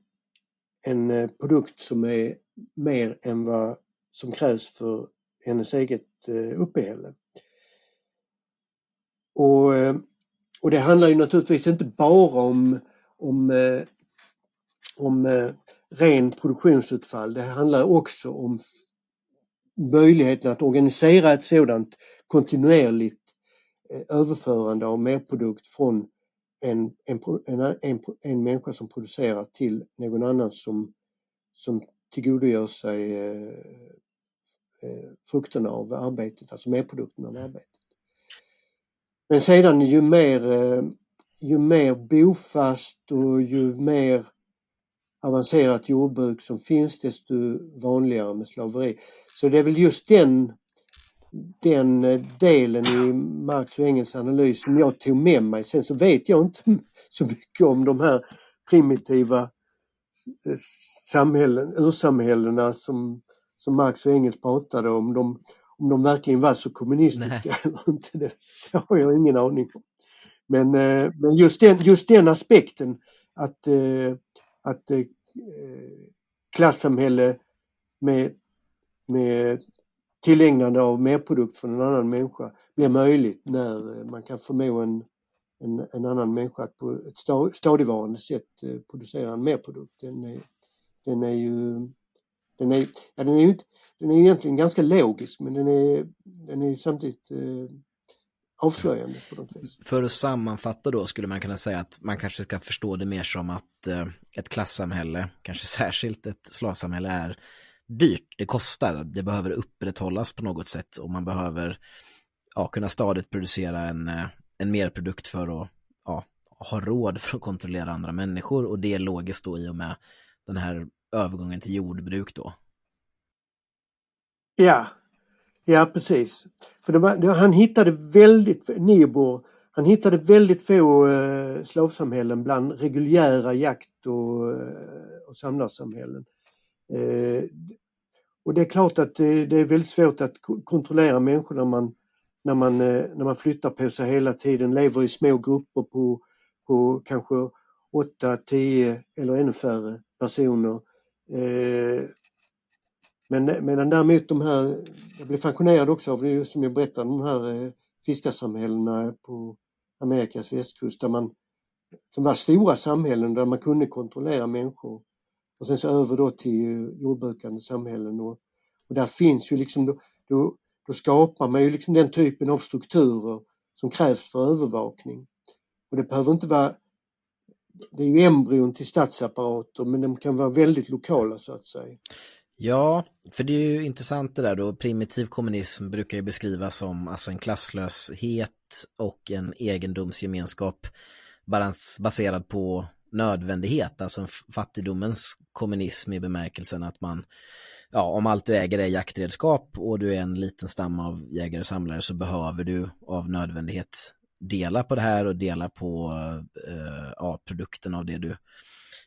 en eh, produkt som är mer än vad som krävs för hennes eget eh, uppehälle. Och, eh, och det handlar ju naturligtvis inte bara om, om, eh, om eh, ren produktionsutfall. Det handlar också om möjligheten att organisera ett sådant kontinuerligt eh, överförande av merprodukt från en, en, en, en, en människa som producerar till någon annan som, som tillgodogör sig eh, eh, frukterna av arbetet, alltså merprodukten av arbetet. Men sedan ju mer, eh, ju mer bofast och ju mer avancerat jordbruk som finns desto vanligare med slaveri. Så det är väl just den, den eh, delen i Marx och Engels analys som jag tog med mig. Sen så vet jag inte så mycket om de här primitiva samhällen, ursamhällena som, som Marx och Engels pratade om. De, om de verkligen var så kommunistiska Nej. eller inte, det, har jag ingen aning om. Men, eh, men just, den, just den aspekten att att eh, klassamhälle med, med tillägnande av merprodukt från en annan människa blir möjligt när eh, man kan förmå en, en, en annan människa att på ett stadigvarande sätt eh, producera en merprodukt. Den är, den är ju den är, ja, den är inte, den är egentligen ganska logisk men den är, den är samtidigt eh, avslöjande på något vis. För att sammanfatta då skulle man kunna säga att man kanske ska förstå det mer som att eh, ett klassamhälle, kanske särskilt ett slavsamhälle är dyrt, det kostar, det behöver upprätthållas på något sätt och man behöver ja, kunna stadigt producera en, eh, en merprodukt för att ja, ha råd för att kontrollera andra människor och det är logiskt då i och med den här övergången till jordbruk då. Ja, Ja precis. För var, det, han hittade väldigt, Nibor, han hittade väldigt få eh, slavsamhällen bland reguljära jakt och, eh, och samlarsamhällen. Eh, och det är klart att det, är väldigt svårt att kontrollera människor när man, när man, eh, när man flyttar på sig hela tiden, lever i små grupper på, på kanske 8, 10 eller ännu färre personer. Eh, men, medan däremot de här, jag blev fascinerad också av det som jag berättade, de här eh, fiskarsamhällena på Amerikas västkust där man, som var stora samhällen där man kunde kontrollera människor. Och sen så över då till jordbrukande samhällen och, och där finns ju liksom, då, då, då skapar man ju liksom den typen av strukturer som krävs för övervakning. Och det behöver inte vara det är ju embryon till statsapparater men de kan vara väldigt lokala så att säga. Ja, för det är ju intressant det där då. Primitiv kommunism brukar ju beskrivas som alltså en klasslöshet och en egendomsgemenskap baserad på nödvändighet, alltså fattigdomens kommunism i bemärkelsen att man, ja, om allt du äger är jaktredskap och du är en liten stam av jägare och samlare så behöver du av nödvändighet dela på det här och dela på eh, ja, produkten av det du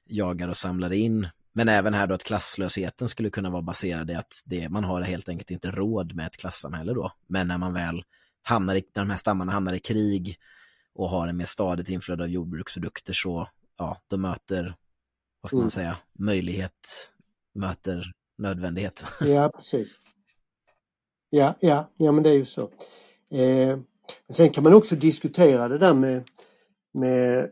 jagar och samlar in men även här då att klasslösheten skulle kunna vara baserad i att det, man har helt enkelt inte råd med ett klassamhälle då. Men när man väl hamnar i, när de här stammarna hamnar i krig och har en mer stadigt inflöde av jordbruksprodukter så, ja, då möter, vad ska mm. man säga, möjlighet möter nödvändighet. Ja, precis. Ja, ja, ja men det är ju så. Eh, sen kan man också diskutera det där med, med,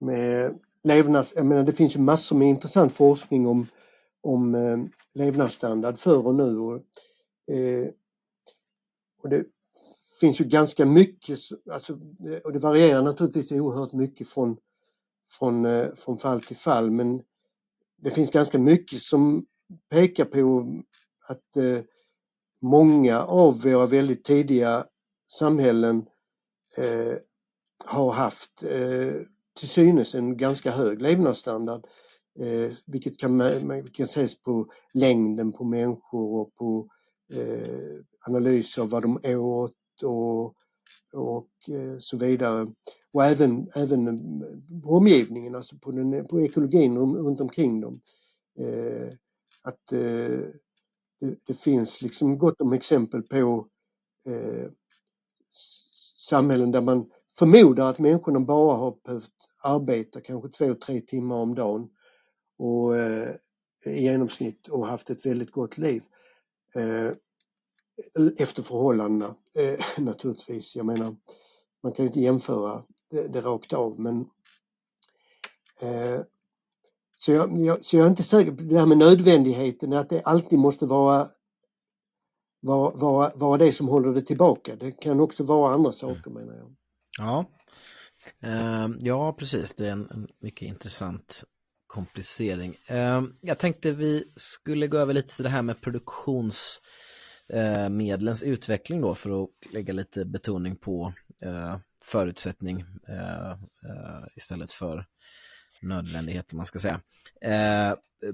med levnads... Jag menar det finns ju massor med intressant forskning om, om eh, levnadsstandard förr och nu. Och, eh, och det finns ju ganska mycket, alltså, och det varierar naturligtvis oerhört mycket från, från, eh, från fall till fall men det finns ganska mycket som pekar på att eh, många av våra väldigt tidiga samhällen eh, har haft eh, till synes en ganska hög levnadsstandard. Eh, vilket kan, man kan ses på längden på människor och på eh, analyser av vad de åt och, och eh, så vidare. Och även, även eh, omgivningen, alltså på, den, på ekologin runt omkring dem. Eh, att eh, det, det, finns liksom gott om exempel på eh, samhällen där man förmodar att människorna bara har behövt arbeta kanske två, tre timmar om dagen och eh, i genomsnitt och haft ett väldigt gott liv. Eh, efter förhållandena eh, naturligtvis. Jag menar, man kan ju inte jämföra det, det rakt av men eh, så jag, jag, så jag är inte säker på det här med nödvändigheten, att det alltid måste vara vara, vara, vara det som håller det tillbaka. Det kan också vara andra saker menar jag. Ja, uh, ja precis. Det är en, en mycket intressant komplicering. Uh, jag tänkte vi skulle gå över lite till det här med Eh, medlens utveckling då för att lägga lite betoning på eh, förutsättning eh, eh, istället för nödvändighet om man ska säga.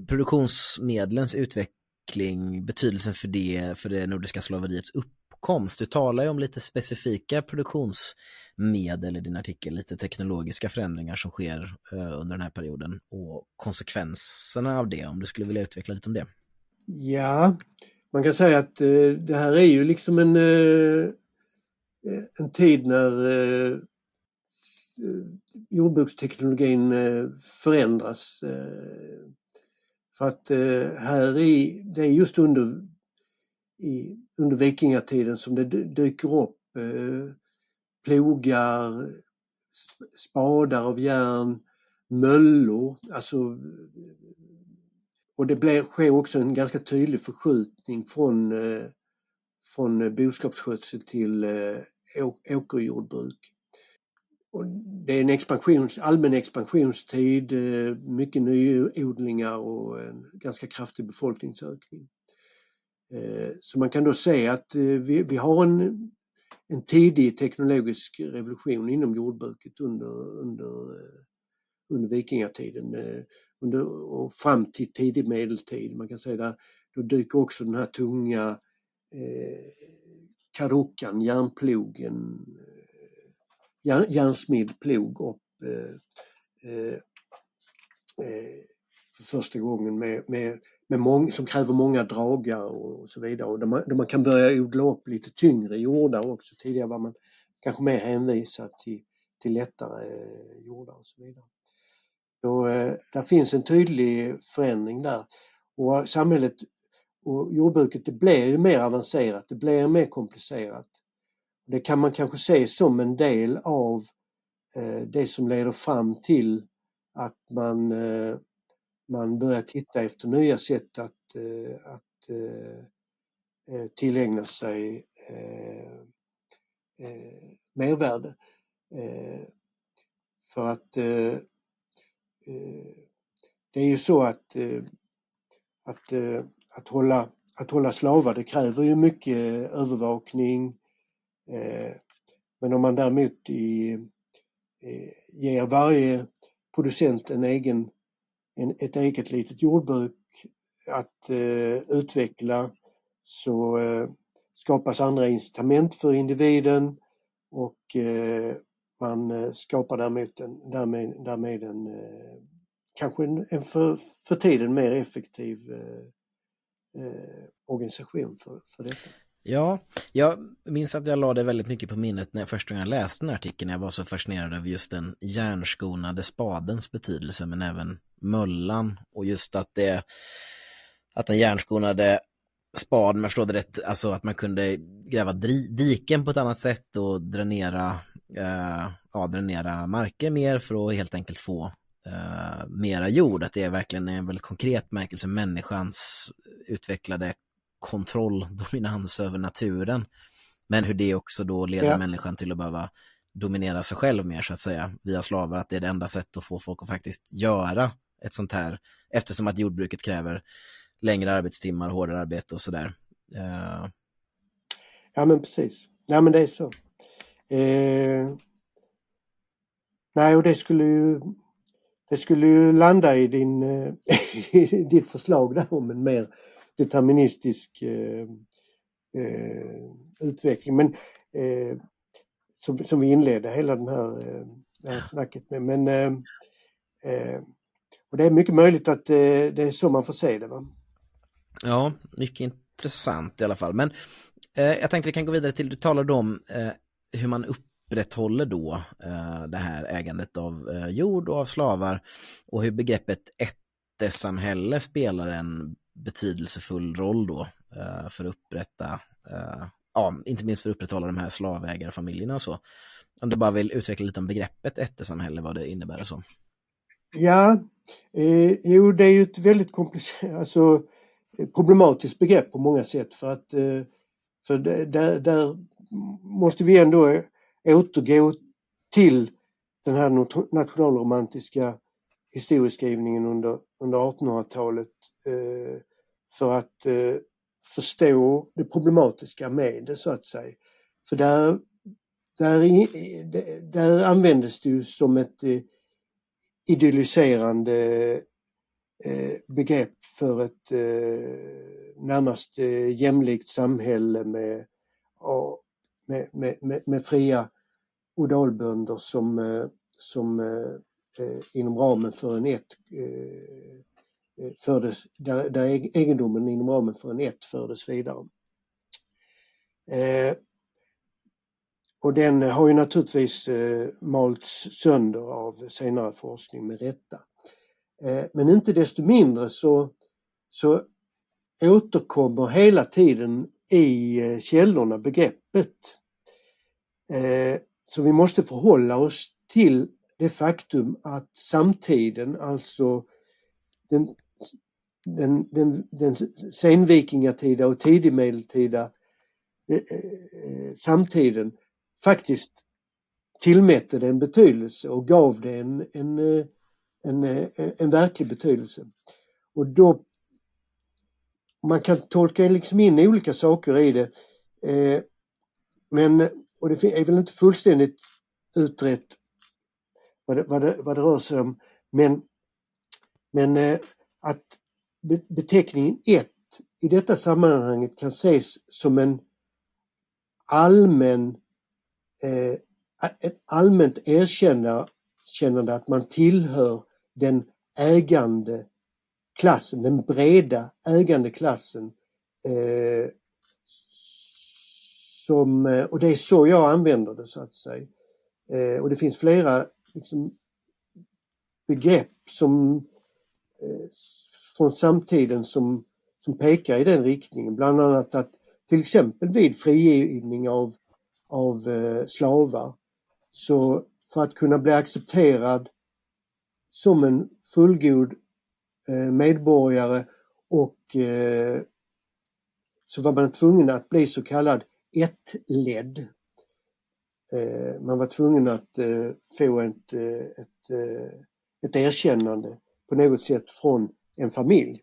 produktionsmedlens utveckling, betydelsen för det, för det nordiska slaveriets uppkomst. Du talar ju om lite specifika produktionsmedel i din artikel, lite teknologiska förändringar som sker eh, under den här perioden och konsekvenserna av det, om du skulle vilja utveckla lite om det. Ja, man kan säga att eh, det här är ju liksom en, eh, en tid när eh, jordbruksteknologin eh, förändras. Eh, för att eh, här i, det är just under, i, under vikingatiden som det dyker upp eh, plogar, spadar av järn, möllor, alltså och det blir, sker också en ganska tydlig förskjutning från, eh, från eh, boskapsskötsel till eh, åkerjordbruk. Och det är en expansions, allmän expansionstid, eh, mycket nyodlingar och en ganska kraftig befolkningsökning. Eh, så man kan då se att eh, vi, vi har en en tidig teknologisk revolution inom jordbruket under, under, under vikingatiden eh, under, och fram till tidig medeltid. Man kan säga där, då dyker också den här tunga eh, karockan, järnplogen, eh, järn, järnsmidd plog upp eh, eh, för första gången med, med med mång, som kräver många dragar och så vidare och där man, där man kan börja odla upp lite tyngre jordar också. Tidigare var man kanske mer hänvisad till, till lättare eh, jordar och så vidare. Så, eh, där finns en tydlig förändring där och samhället och jordbruket det blir ju mer avancerat, det blir mer komplicerat. Det kan man kanske se som en del av eh, det som leder fram till att man eh, man börjar titta efter nya sätt att, eh, att eh, eh tillägna sig eh, mervärde. För att Eh, det är ju så att, eh, att, eh, att, hålla, att hålla slavar det kräver ju mycket övervakning. Men om man däremot i, ger varje producent en egen en, ett eget litet jordbruk att eh, utveckla så eh, skapas andra incitament för individen och eh, man eh, skapar därmed, en, därmed, därmed en eh, kanske en, en för, för tiden mer effektiv eh, eh, organisation för, för detta. Ja, jag minns att jag lade väldigt mycket på minnet när jag första gången läste den här artikeln. Jag var så fascinerad över just den järnskonade spadens betydelse men även möllan och just att det att den järnskonade spaden, man jag förstår det rätt, alltså att man kunde gräva diken på ett annat sätt och dränera, eh, ja, dränera marker mer för att helt enkelt få eh, mera jord. Att det är verkligen en väldigt konkret märkelse, människans utvecklade kontroll, dominans över naturen. Men hur det också då leder ja. människan till att behöva dominera sig själv mer så att säga via slavar, att det är det enda sättet att få folk att faktiskt göra ett sånt här, eftersom att jordbruket kräver längre arbetstimmar, hårdare arbete och sådär. Uh... Ja men precis, ja men det är så. Eh... Nej och det skulle ju det skulle ju landa i, din, eh, i ditt förslag där om en mer deterministisk eh, eh, utveckling. Men eh, som, som vi inledde hela den här, eh, det här snacket med. Men, eh, eh, och det är mycket möjligt att eh, det är så man får se det. Va? Ja, mycket intressant i alla fall. Men eh, jag tänkte vi kan gå vidare till, du talade om hur man upprätthåller då eh, det här ägandet av eh, jord och av slavar och hur begreppet ättesamhälle spelar en betydelsefull roll då eh, för att upprätta ja, inte minst för att upprätthålla de här slavägarfamiljerna och så. Om du bara vill utveckla lite om begreppet ättesamhälle, vad det innebär och så. Ja, eh, jo det är ju ett väldigt komplicerat, alltså problematiskt begrepp på många sätt för att eh, för där, där måste vi ändå återgå till den här nationalromantiska historieskrivningen under, under 1800-talet eh, för att eh, förstå det problematiska med det så att säga. För där, där, där användes det ju som ett eh, idylliserande eh, begrepp för ett eh, närmast eh, jämlikt samhälle med, med, med, med, fria odalbönder som, eh, som eh, eh, inom ramen för en ett Eh, fördes, där, där egendomen inom ramen för en ett fördes vidare. Eh, och den har ju naturligtvis eh, malts sönder av senare forskning med rätta. Eh, men inte desto mindre så, så återkommer hela tiden i eh, källorna begreppet. Eh, så vi måste förhålla oss till det faktum att samtiden, alltså den den, den, den senvikingatida och tidigmedeltida eh, samtiden faktiskt tillmätte det en betydelse och gav det en, en, en, en, en verklig betydelse. Och då man kan tolka liksom in olika saker i det. Eh, men, och det är väl inte fullständigt utrett vad det, vad det, vad det rör sig om. Men, men eh, att beteckningen 1 i detta sammanhanget kan ses som en allmän, eh, ett allmänt erkännande att man tillhör den ägande klassen, den breda ägande klassen. Eh, som, eh, och det är så jag använder det så att säga. Eh, och det finns flera liksom, begrepp som eh, från samtiden som, som pekar i den riktningen. Bland annat att till exempel vid frigivning av, av eh, slavar så för att kunna bli accepterad som en fullgod Eh, medborgare och eh, så var man tvungen att bli så kallad ettledd. Eh, man var tvungen att eh, få ett, ett, ett erkännande på något sätt från en familj.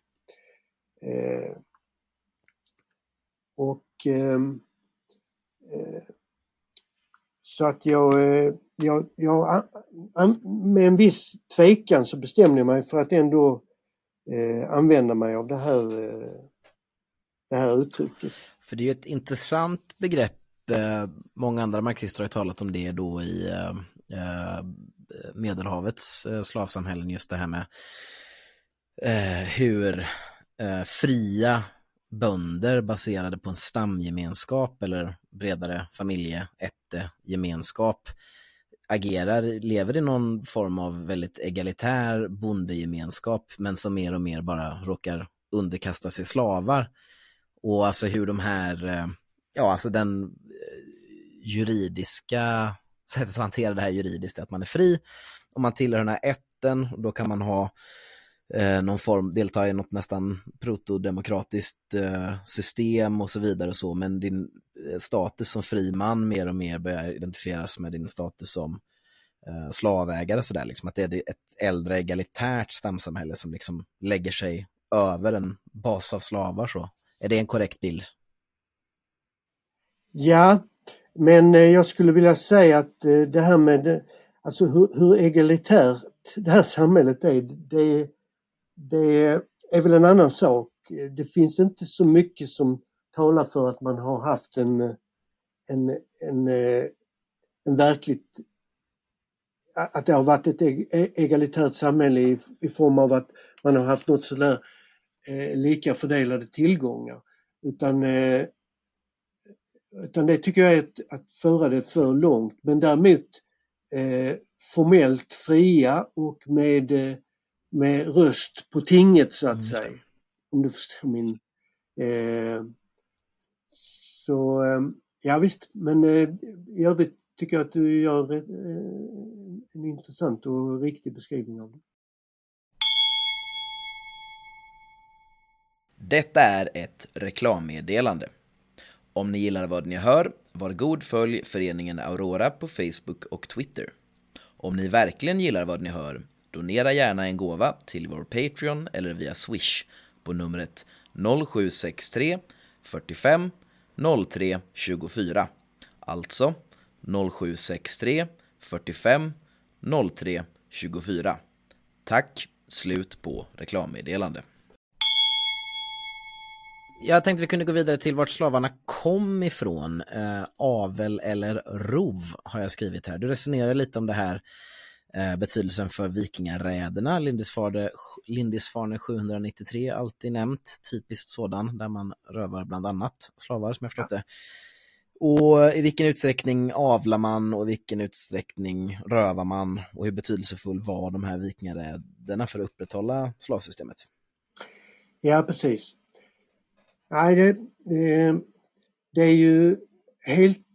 Och ehm, så att jag, jag, jag, med en viss tvekan så bestämde jag mig för att ändå eh, använda mig av det här, eh, det här uttrycket. För det är ett intressant begrepp. Eh, många andra marxister har talat om det då i eh, eh, Medelhavets slavsamhällen, just det här med eh, hur eh, fria bönder baserade på en stamgemenskap eller bredare familjeättegemenskap agerar, lever i någon form av väldigt egalitär bondegemenskap men som mer och mer bara råkar underkasta sig slavar. Och alltså hur de här, eh, ja alltså den eh, juridiska sättet att hantera det här juridiskt är att man är fri. Om man tillhör den här ätten, då kan man ha eh, någon form, delta i något nästan protodemokratiskt eh, system och så vidare och så, men din Eh, status som fri man mer och mer börjar identifieras med din status som eh, slavägare sådär, liksom att det är ett äldre egalitärt stamsamhälle som liksom lägger sig över en bas av slavar så. Är det en korrekt bild? Ja, men eh, jag skulle vilja säga att eh, det här med alltså hur, hur egalitärt det här samhället är, det, det är väl en annan sak. Det finns inte så mycket som talar för att man har haft en, en, en, eh, en verkligt att det har varit ett e-, egalitärt samhälle i, i form av att man har haft något sådär eh, lika fördelade tillgångar. Utan eh, utan det tycker jag är att, att föra det för långt. Men däremot eh, formellt fria och med, eh, med röst på tinget så att mm. säga. Om du förstår min... Så ehm, ja visst, men eh, i övrigt tycker jag att du gör eh, en intressant och riktig beskrivning av det. Detta är ett reklammeddelande. Om ni gillar vad ni hör, var god följ föreningen Aurora på Facebook och Twitter. Om ni verkligen gillar vad ni hör, donera gärna en gåva till vår Patreon eller via Swish på numret 0763 45 03.24. Alltså 0763 45 03.24. Tack, slut på reklammeddelande. Jag tänkte vi kunde gå vidare till vart slavarna kom ifrån. Eh, avel eller rov har jag skrivit här. Du resonerar lite om det här betydelsen för vikingaräderna. Lindisfarne 793 alltid nämnt, typiskt sådan, där man rövar bland annat slavar som jag förstått det. Och i vilken utsträckning avlar man och i vilken utsträckning rövar man och hur betydelsefull var de här vikingaräderna för att upprätthålla slavsystemet? Ja, precis. Nej, det, det, det är ju helt...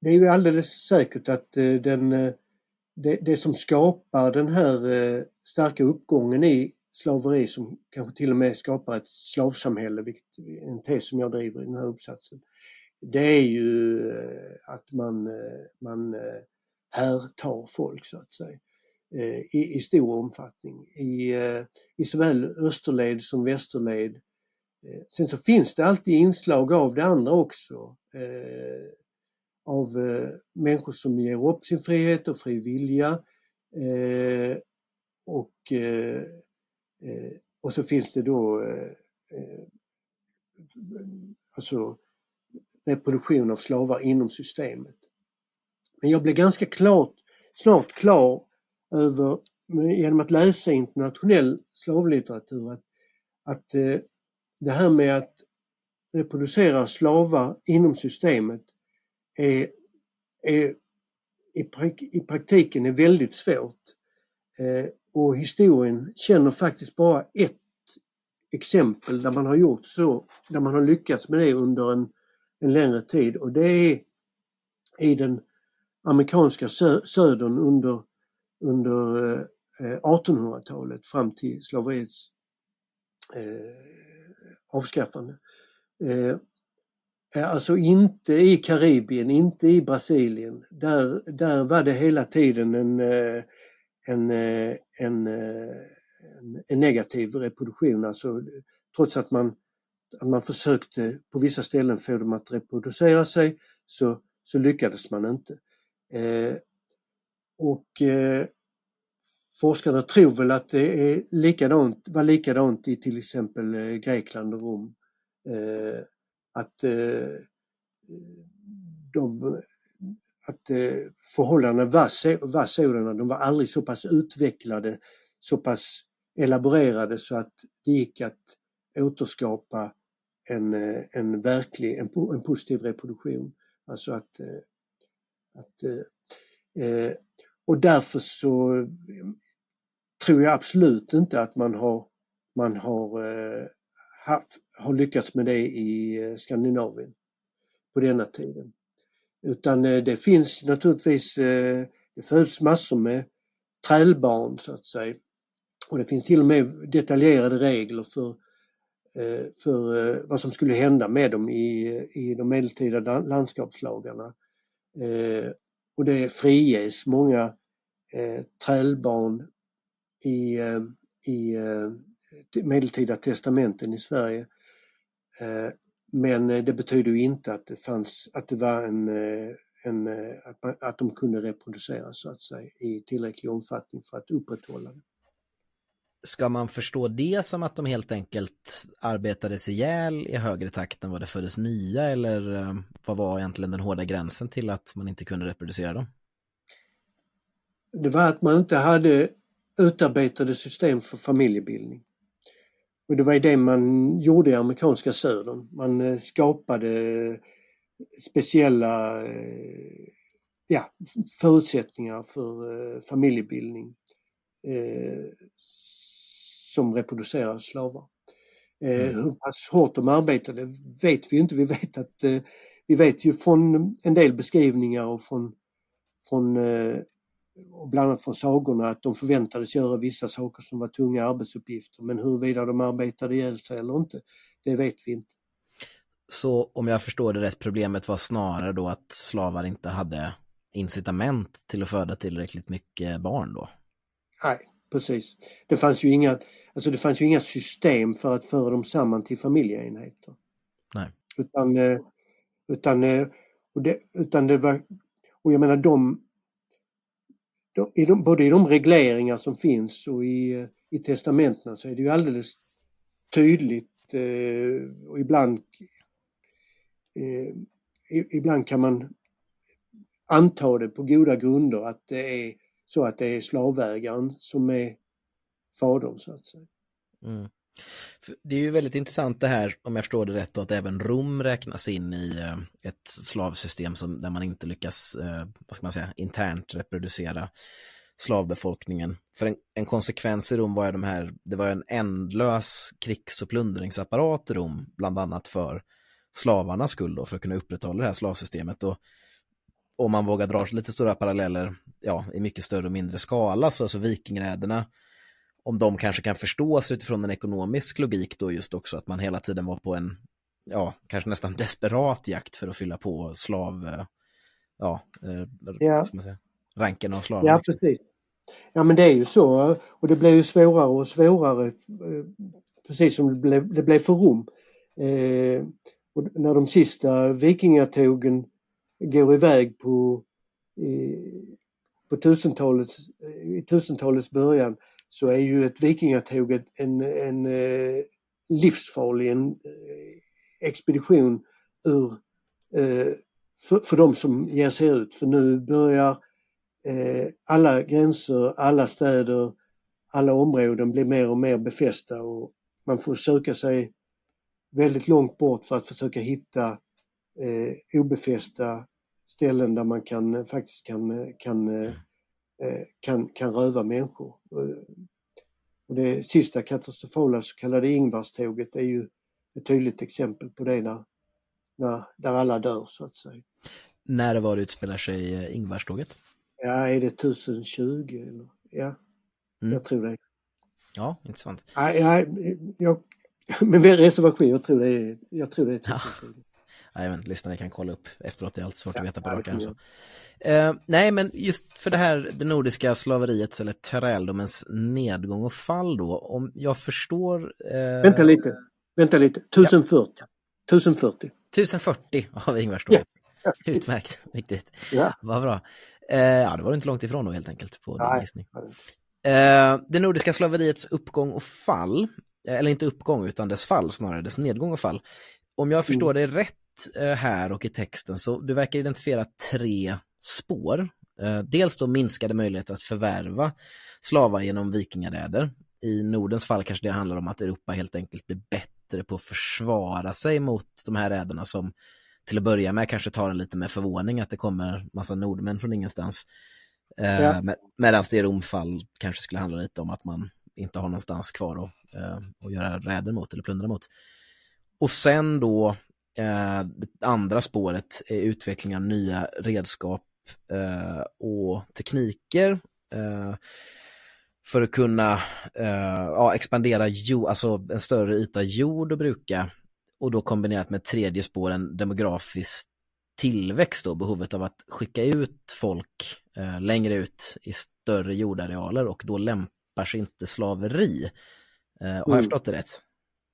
Det är ju alldeles säkert att eh, den, eh, det, det som skapar den här eh, starka uppgången i slaveri som kanske till och med skapar ett slavsamhälle, vilket är en tes som jag driver i den här uppsatsen. Det är ju eh, att man, eh, man eh, härtar folk så att säga i, i stor omfattning i, i såväl österled som västerled sen så finns det alltid inslag av det andra också. Av eh, människor som ger upp sin frihet och fri vilja. Eh, och, eh, eh, och så finns det då alltså reproduktion av slavar inom systemet. Men jag blev ganska klart, snart klar över, genom att läsa internationell slavlitteratur, att, att det här med att reproducera slavar inom systemet är, är i, i praktiken är väldigt svårt. Eh, och historien känner faktiskt bara ett exempel där man har gjort så, där man har lyckats med det under en, en längre tid och det är i den amerikanska sö södern under, under eh, 1800-talet fram till slaveriets eh, avskaffande. Eh, Eh, alltså inte i Karibien, inte i Brasilien. Där, där var det hela tiden en, eh, en, eh, en, en negativ reproduktion. Alltså, trots att man, att man försökte på vissa ställen få dem att reproducera sig så, så lyckades man inte. Eh, och eh, forskarna tror väl att det är likadant, var likadant i till exempel Grekland och Rom. Eh, att eh, de, att eh, förhållandena var, var sådana, de var aldrig så pass utvecklade, så pass elaborerade så att det gick att återskapa en, eh, en verklig, en, en positiv reproduktion. Alltså att, eh, att och därför så tror jag absolut inte att man har, man har eh, haft, har lyckats med det i eh, Skandinavien på denna tiden. Utan eh, det finns naturligtvis, eh, det föds massor med trälbarn så att säga. Och det finns till och med detaljerade regler för, för vad som skulle hända med dem i, i de medeltida landskapslagarna. Och det friges många trälbarn i, i medeltida testamenten i Sverige. Eh, men det betyder ju inte att det fanns, att det var en, eh, en att, man, att de kunde reproduceras så att säga i tillräcklig omfattning för att upprätthålla det. Ska man förstå det som att de helt enkelt arbetades ihjäl i högre takt än vad det föddes nya eller eh, vad var egentligen den hårda gränsen till att man inte kunde reproducera dem? Det var att man inte hade utarbetade system för familjebildning. Och det var det man gjorde i amerikanska södern. Man eh, skapade speciella eh, ja, förutsättningar för eh, familjebildning som reproducerar slavar. Mm. Hur pass hårt de arbetade vet vi inte. Vi vet att vi vet ju från en del beskrivningar och från, från och bland annat från sagorna att de förväntades göra vissa saker som var tunga arbetsuppgifter men huruvida de arbetade ihjäl sig eller inte, det vet vi inte. Så om jag förstår det rätt, problemet var snarare då att slavar inte hade incitament till att föda tillräckligt mycket barn då? Nej, precis. Det fanns ju inga, alltså det fanns ju inga system för att föra dem samman till familjeenheter. Nej. Utan, eh, utan, eh, och det, utan det var, och jag menar de i de, både i de regleringar som finns och i, i testamentena så är det ju alldeles tydligt eh, och ibland eh, ibland kan man anta det på goda grunder att det är så att det är slavägaren som är fadern så att säga. Mm. Det är ju väldigt intressant det här, om jag förstår det rätt, att även Rom räknas in i eh, ett slavsystem som, där man inte lyckas, eh, vad ska man säga, internt reproducera slavbefolkningen. För en, en konsekvens i Rom var ju de här, det var en ändlös krigs och plundringsapparat i Rom, bland annat för slavarnas skull då, för att kunna upprätthålla det här slavsystemet. Och om man vågar dra lite stora paralleller, ja, i mycket större och mindre skala, så alltså vikingräderna om de kanske kan förstås utifrån en ekonomisk logik då just också att man hela tiden var på en, ja, kanske nästan desperat jakt för att fylla på slav, eh, ja, eh, ja. Säga, ranken av slavar. Ja, precis. Ja, men det är ju så och det blev ju svårare och svårare, eh, precis som det blev, det blev för Rom. Eh, och när de sista vikingatågen går iväg på, i, på tusentalets, i tusentalets början så är ju ett vikingatåg en, en eh, livsfarlig en, eh, expedition ur, eh, för, för de som ger sig ut. För nu börjar eh, alla gränser, alla städer, alla områden bli mer och mer befästa och man får söka sig väldigt långt bort för att försöka hitta eh, obefästa ställen där man kan faktiskt kan, kan Eh, kan, kan röva människor. Eh, och det sista katastrofala så kallade Ingvarståget är ju ett tydligt exempel på det när, när, där alla dör så att säga. När var det utspelar sig eh, Ingvarståget? Ja, är det 1020 eller? Ja, mm. jag tror det. Ja, intressant. Nej, nej jag, med reservation, jag tror det är, jag tror det är 1020. Ja. Nej, men lyssnarna kan kolla upp efteråt, det är alltid svårt ja, att veta på rak arm. Uh, nej, men just för det här, det nordiska slaveriets eller träldomens nedgång och fall då, om jag förstår... Uh... Vänta lite, vänta lite, 1040. Ja. 1040. 1040 av Ingvarstorget. Ja. Utmärkt, viktigt. Ja. Vad bra. Uh, ja, det var inte långt ifrån då helt enkelt på din gissning. Uh, det nordiska slaveriets uppgång och fall, eller inte uppgång utan dess fall snarare, dess nedgång och fall. Om jag förstår mm. det rätt här och i texten så du verkar identifiera tre spår. Eh, dels då minskade möjligheter att förvärva slavar genom vikingaräder. I Nordens fall kanske det handlar om att Europa helt enkelt blir bättre på att försvara sig mot de här räderna som till att börja med kanske tar en lite med förvåning att det kommer massa nordmän från ingenstans. Eh, ja. Med, Medan det i Romfall kanske skulle handla lite om att man inte har någonstans kvar att, eh, att göra räder mot eller plundra mot. Och sen då eh, det andra spåret är utveckling av nya redskap eh, och tekniker eh, för att kunna eh, ja, expandera jord, alltså en större yta jord att bruka och då kombinerat med tredje spåren demografisk tillväxt då, behovet av att skicka ut folk eh, längre ut i större jordarealer och då lämpar sig inte slaveri. Eh, har jag mm. förstått det rätt?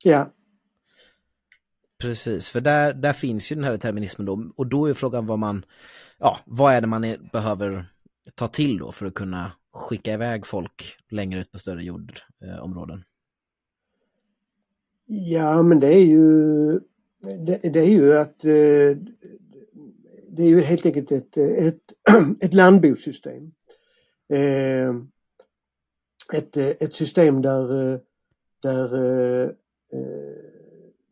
Ja. Precis, för där, där finns ju den här determinismen då och då är frågan vad man, ja, vad är det man är, behöver ta till då för att kunna skicka iväg folk längre ut på större jordområden? Ja, men det är ju det, det, är ju att eh, det är ju helt enkelt ett, ett, ett landbosystem. Eh, ett, ett system där, eh, där eh, eh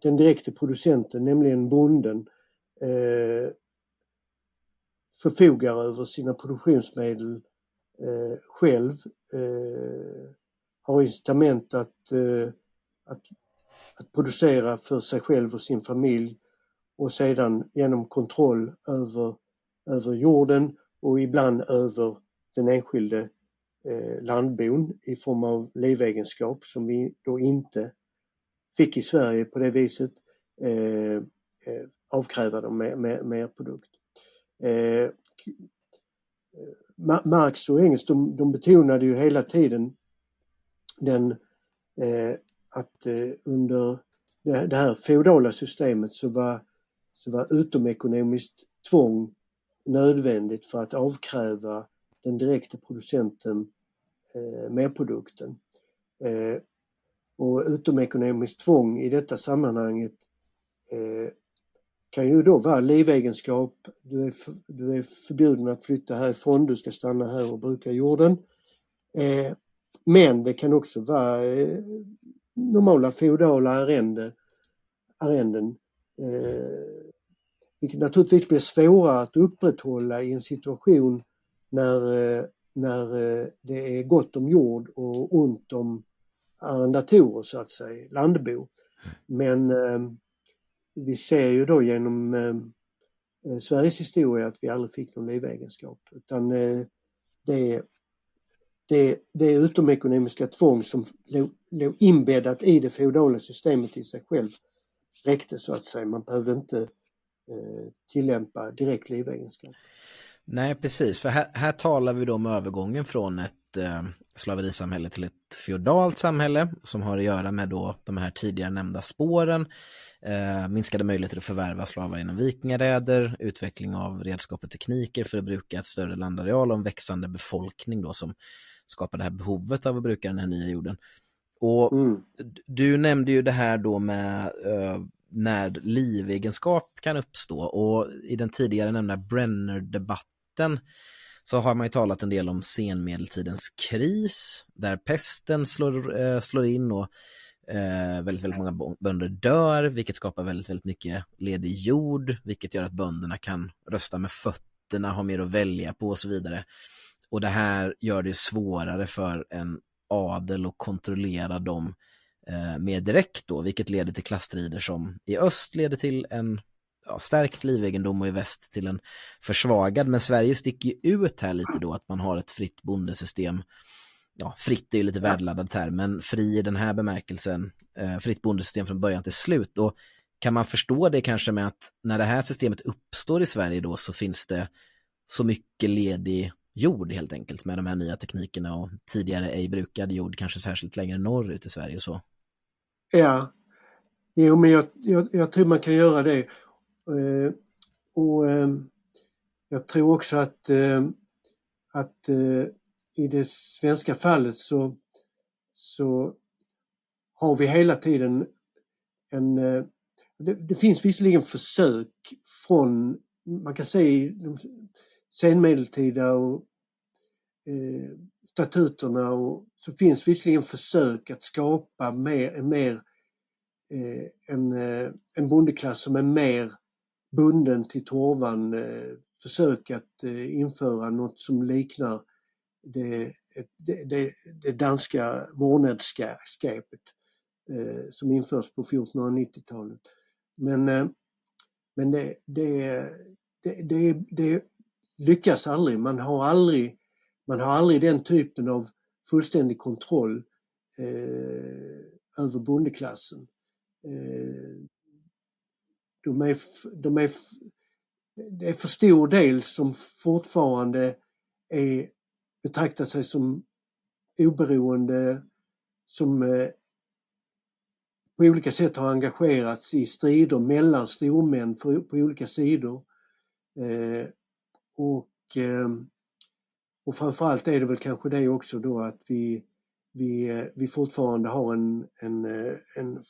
den direkte producenten, nämligen bonden, eh, förfogar över sina produktionsmedel eh, själv, eh, har incitament att, att att producera för sig själv och sin familj och sedan genom kontroll över, över jorden och ibland över den enskilde eh, landbon i form av livegenskap som vi då inte fick i Sverige på det viset eh, eh avkräva dem mer, produkt. Eh, Marx och Engels de, de betonade ju hela tiden den eh, att eh, under det här feodala systemet så var, så var utomekonomiskt tvång nödvändigt för att avkräva den direkta producenten eh, merprodukten. Eh, och utomekonomiskt tvång i detta sammanhanget eh, kan ju då vara livegenskap, du är, för, du är förbjuden att flytta härifrån, du ska stanna här och bruka jorden. Eh, men det kan också vara eh, normala feodala arrende, arrenden. Eh, vilket naturligtvis blir svårare att upprätthålla i en situation när, eh, när eh, det är gott om jord och ont om arrendatorer så att säga, landbo. Men eh, vi ser ju då genom ehm, eh, Sveriges historia att vi aldrig fick någon livegenskap utan eh, det det, det utomekonomiska tvång som låg inbäddat i det feodala systemet i sig själv räckte så att säga. Man behövde inte eh, tillämpa direkt livegenskap. Nej, precis, för här, här talar vi då om övergången från ett eh, slaverisamhälle till ett feodalt samhälle som har att göra med då de här tidigare nämnda spåren, eh, minskade möjligheter att förvärva slavar inom vikingaräder, utveckling av redskap och tekniker för att bruka ett större landareal och en växande befolkning då som skapa det här behovet av att bruka den här nya jorden. Och mm. du nämnde ju det här då med uh, när livegenskap kan uppstå och i den tidigare nämnda Brenner-debatten så har man ju talat en del om senmedeltidens kris där pesten slår, eh, slår in och Eh, väldigt, väldigt många bönder dör vilket skapar väldigt, väldigt mycket ledig jord vilket gör att bönderna kan rösta med fötterna, ha mer att välja på och så vidare. Och det här gör det svårare för en adel att kontrollera dem eh, mer direkt då, vilket leder till klassstrider som i öst leder till en ja, stärkt livegendom och i väst till en försvagad. Men Sverige sticker ju ut här lite då att man har ett fritt bondesystem. Ja, fritt är ju lite värdeladdad här, men fri i den här bemärkelsen, eh, fritt bondesystem från början till slut. Och kan man förstå det kanske med att när det här systemet uppstår i Sverige då så finns det så mycket ledig jord helt enkelt med de här nya teknikerna och tidigare ej brukad jord, kanske särskilt längre norrut i Sverige och så. Ja, jo men jag, jag, jag tror man kan göra det. Eh, och eh, jag tror också att, eh, att eh, i det svenska fallet så, så har vi hela tiden en eh, det, det, finns visserligen försök från, man kan säga senmedeltida och eh, statuterna och så finns visserligen försök att skapa mer, en, mer, eh, en, eh, en bondeklass som är mer bunden till torvan, eh, försök att eh, införa något som liknar det, det, det, det danska vårdnadsskapet eh, som införs på 1490-talet. Men, eh, men det, det, det, det, det lyckas aldrig. Man har aldrig, man har aldrig den typen av fullständig kontroll eh, över bondeklassen. Eh, de är, de är, det är för stor del som fortfarande är, betraktar sig som oberoende, som eh, på olika sätt har engagerats i strider mellan stormän på, olika sidor. Eh, och, ehm, och framförallt är det väl kanske det också då att vi, vi, eh, vi fortfarande har en, en, en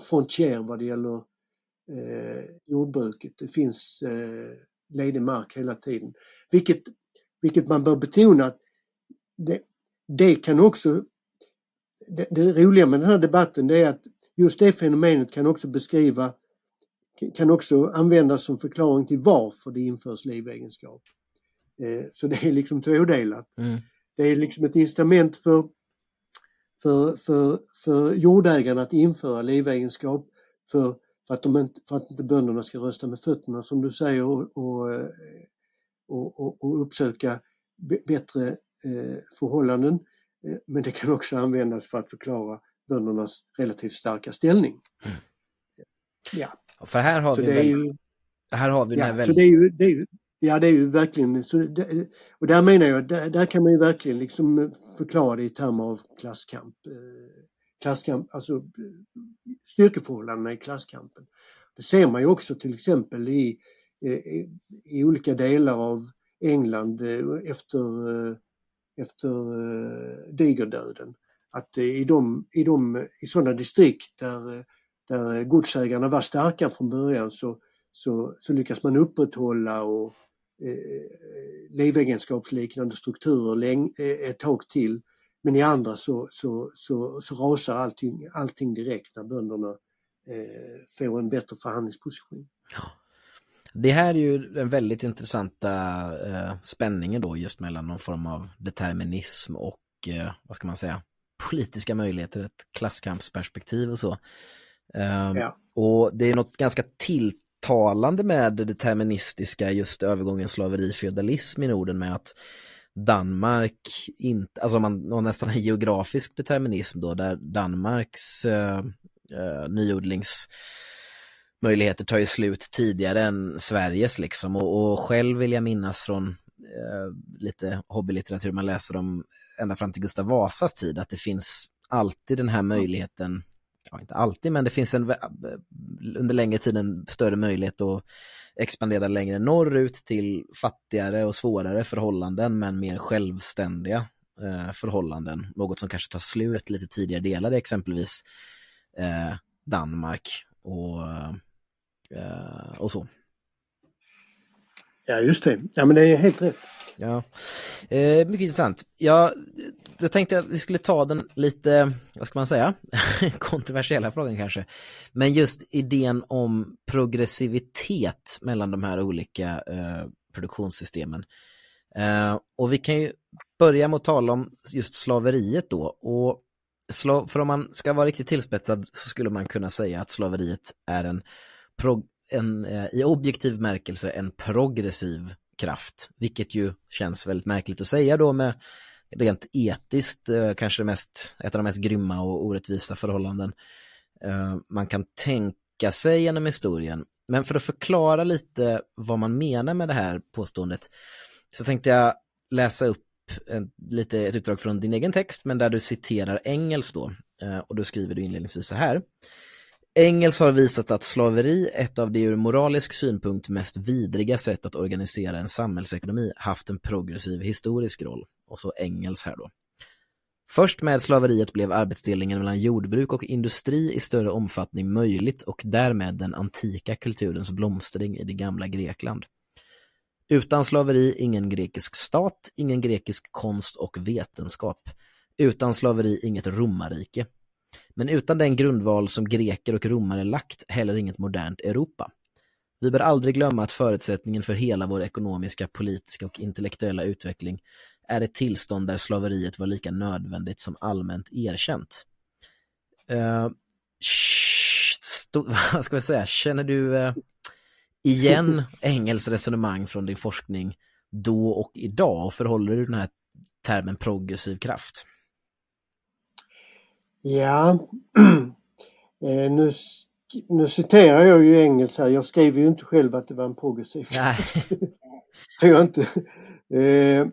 frontier vad det gäller eh, jordbruket. Det finns eh, ledig mark hela tiden. Vilket, vilket man bör betona att det, det kan också, det, det, roliga med den här debatten det är att just det fenomenet kan också beskriva, kan också användas som förklaring till varför det införs livegenskap. Eh, så det är liksom tvådelat. Mm. Det är liksom ett incitament för, för, för, för jordägarna att införa livegenskap för för att, de inte, för att inte bönderna ska rösta med fötterna som du säger och, och, och, och uppsöka bättre eh, förhållanden. Eh, men det kan också användas för att förklara böndernas relativt starka ställning. Mm. Ja. För här har så vi, väl, ju, här har vi ja, väl... så det är ju, det är ju, Ja det är ju verkligen, så det, och där menar jag, där, där, kan man ju verkligen liksom förklara det i termer av klasskamp. Klasskamp, alltså styrkeförhållandena i klasskampen. Det ser man ju också till exempel i, eh, i, i olika delar av England eh, efter, eh, efter digerdöden. Att i, de, i, de, i sådana distrikt där, där godsägarna var starka från början så, så, så lyckas man upprätthålla och, eh, livegenskapsliknande strukturer läng, ett tag till men i andra så, så, så, så rasar allting, allting direkt när bönderna eh, får en bättre förhandlingsposition. Ja. Det här är ju den väldigt intressanta eh, spänningen då just mellan någon form av determinism och eh, vad ska man säga politiska möjligheter, ett klasskampsperspektiv och så. Eh, ja. Och det är något ganska tilltalande med det deterministiska just övergången slaveri-feodalism i Norden med att Danmark inte, alltså man har nästan en geografisk determinism då där Danmarks eh, eh, nyodlingsmöjligheter tar ju slut tidigare än Sveriges liksom. Och, och själv vill jag minnas från eh, lite hobbylitteratur man läser om ända fram till Gustav Vasas tid att det finns alltid den här möjligheten ja inte alltid men det finns en under längre tid en större möjlighet att expandera längre norrut till fattigare och svårare förhållanden men mer självständiga eh, förhållanden. Något som kanske tar slut lite tidigare delar i exempelvis eh, Danmark och, eh, och så. Ja just det, ja men det är helt rätt. Ja, eh, mycket intressant. Ja, jag tänkte att vi skulle ta den lite, vad ska man säga, kontroversiella frågan kanske. Men just idén om progressivitet mellan de här olika eh, produktionssystemen. Eh, och vi kan ju börja med att tala om just slaveriet då. Och slav, för om man ska vara riktigt tillspetsad så skulle man kunna säga att slaveriet är en, prog, en eh, i objektiv märkelse en progressiv kraft, vilket ju känns väldigt märkligt att säga då med rent etiskt eh, kanske det mest, ett av de mest grymma och orättvisa förhållanden eh, man kan tänka sig genom historien. Men för att förklara lite vad man menar med det här påståendet så tänkte jag läsa upp en, lite ett utdrag från din egen text men där du citerar Engels då och då skriver du inledningsvis så här. Engels har visat att slaveri, ett av de ur moralisk synpunkt mest vidriga sätt att organisera en samhällsekonomi, haft en progressiv historisk roll. Och så Engels här då. Först med slaveriet blev arbetsdelningen mellan jordbruk och industri i större omfattning möjligt och därmed den antika kulturens blomstring i det gamla Grekland. Utan slaveri ingen grekisk stat, ingen grekisk konst och vetenskap. Utan slaveri inget romarrike. Men utan den grundval som greker och romare lagt heller inget modernt Europa. Vi bör aldrig glömma att förutsättningen för hela vår ekonomiska, politiska och intellektuella utveckling är ett tillstånd där slaveriet var lika nödvändigt som allmänt erkänt. Uh, vad ska jag säga, känner du uh, igen Engels resonemang från din forskning då och idag och förhåller du den här termen progressiv kraft? Ja, eh, nu, nu citerar jag ju Engels här. Jag skriver ju inte själv att det var en progressiv kraft. tror jag inte. Eh,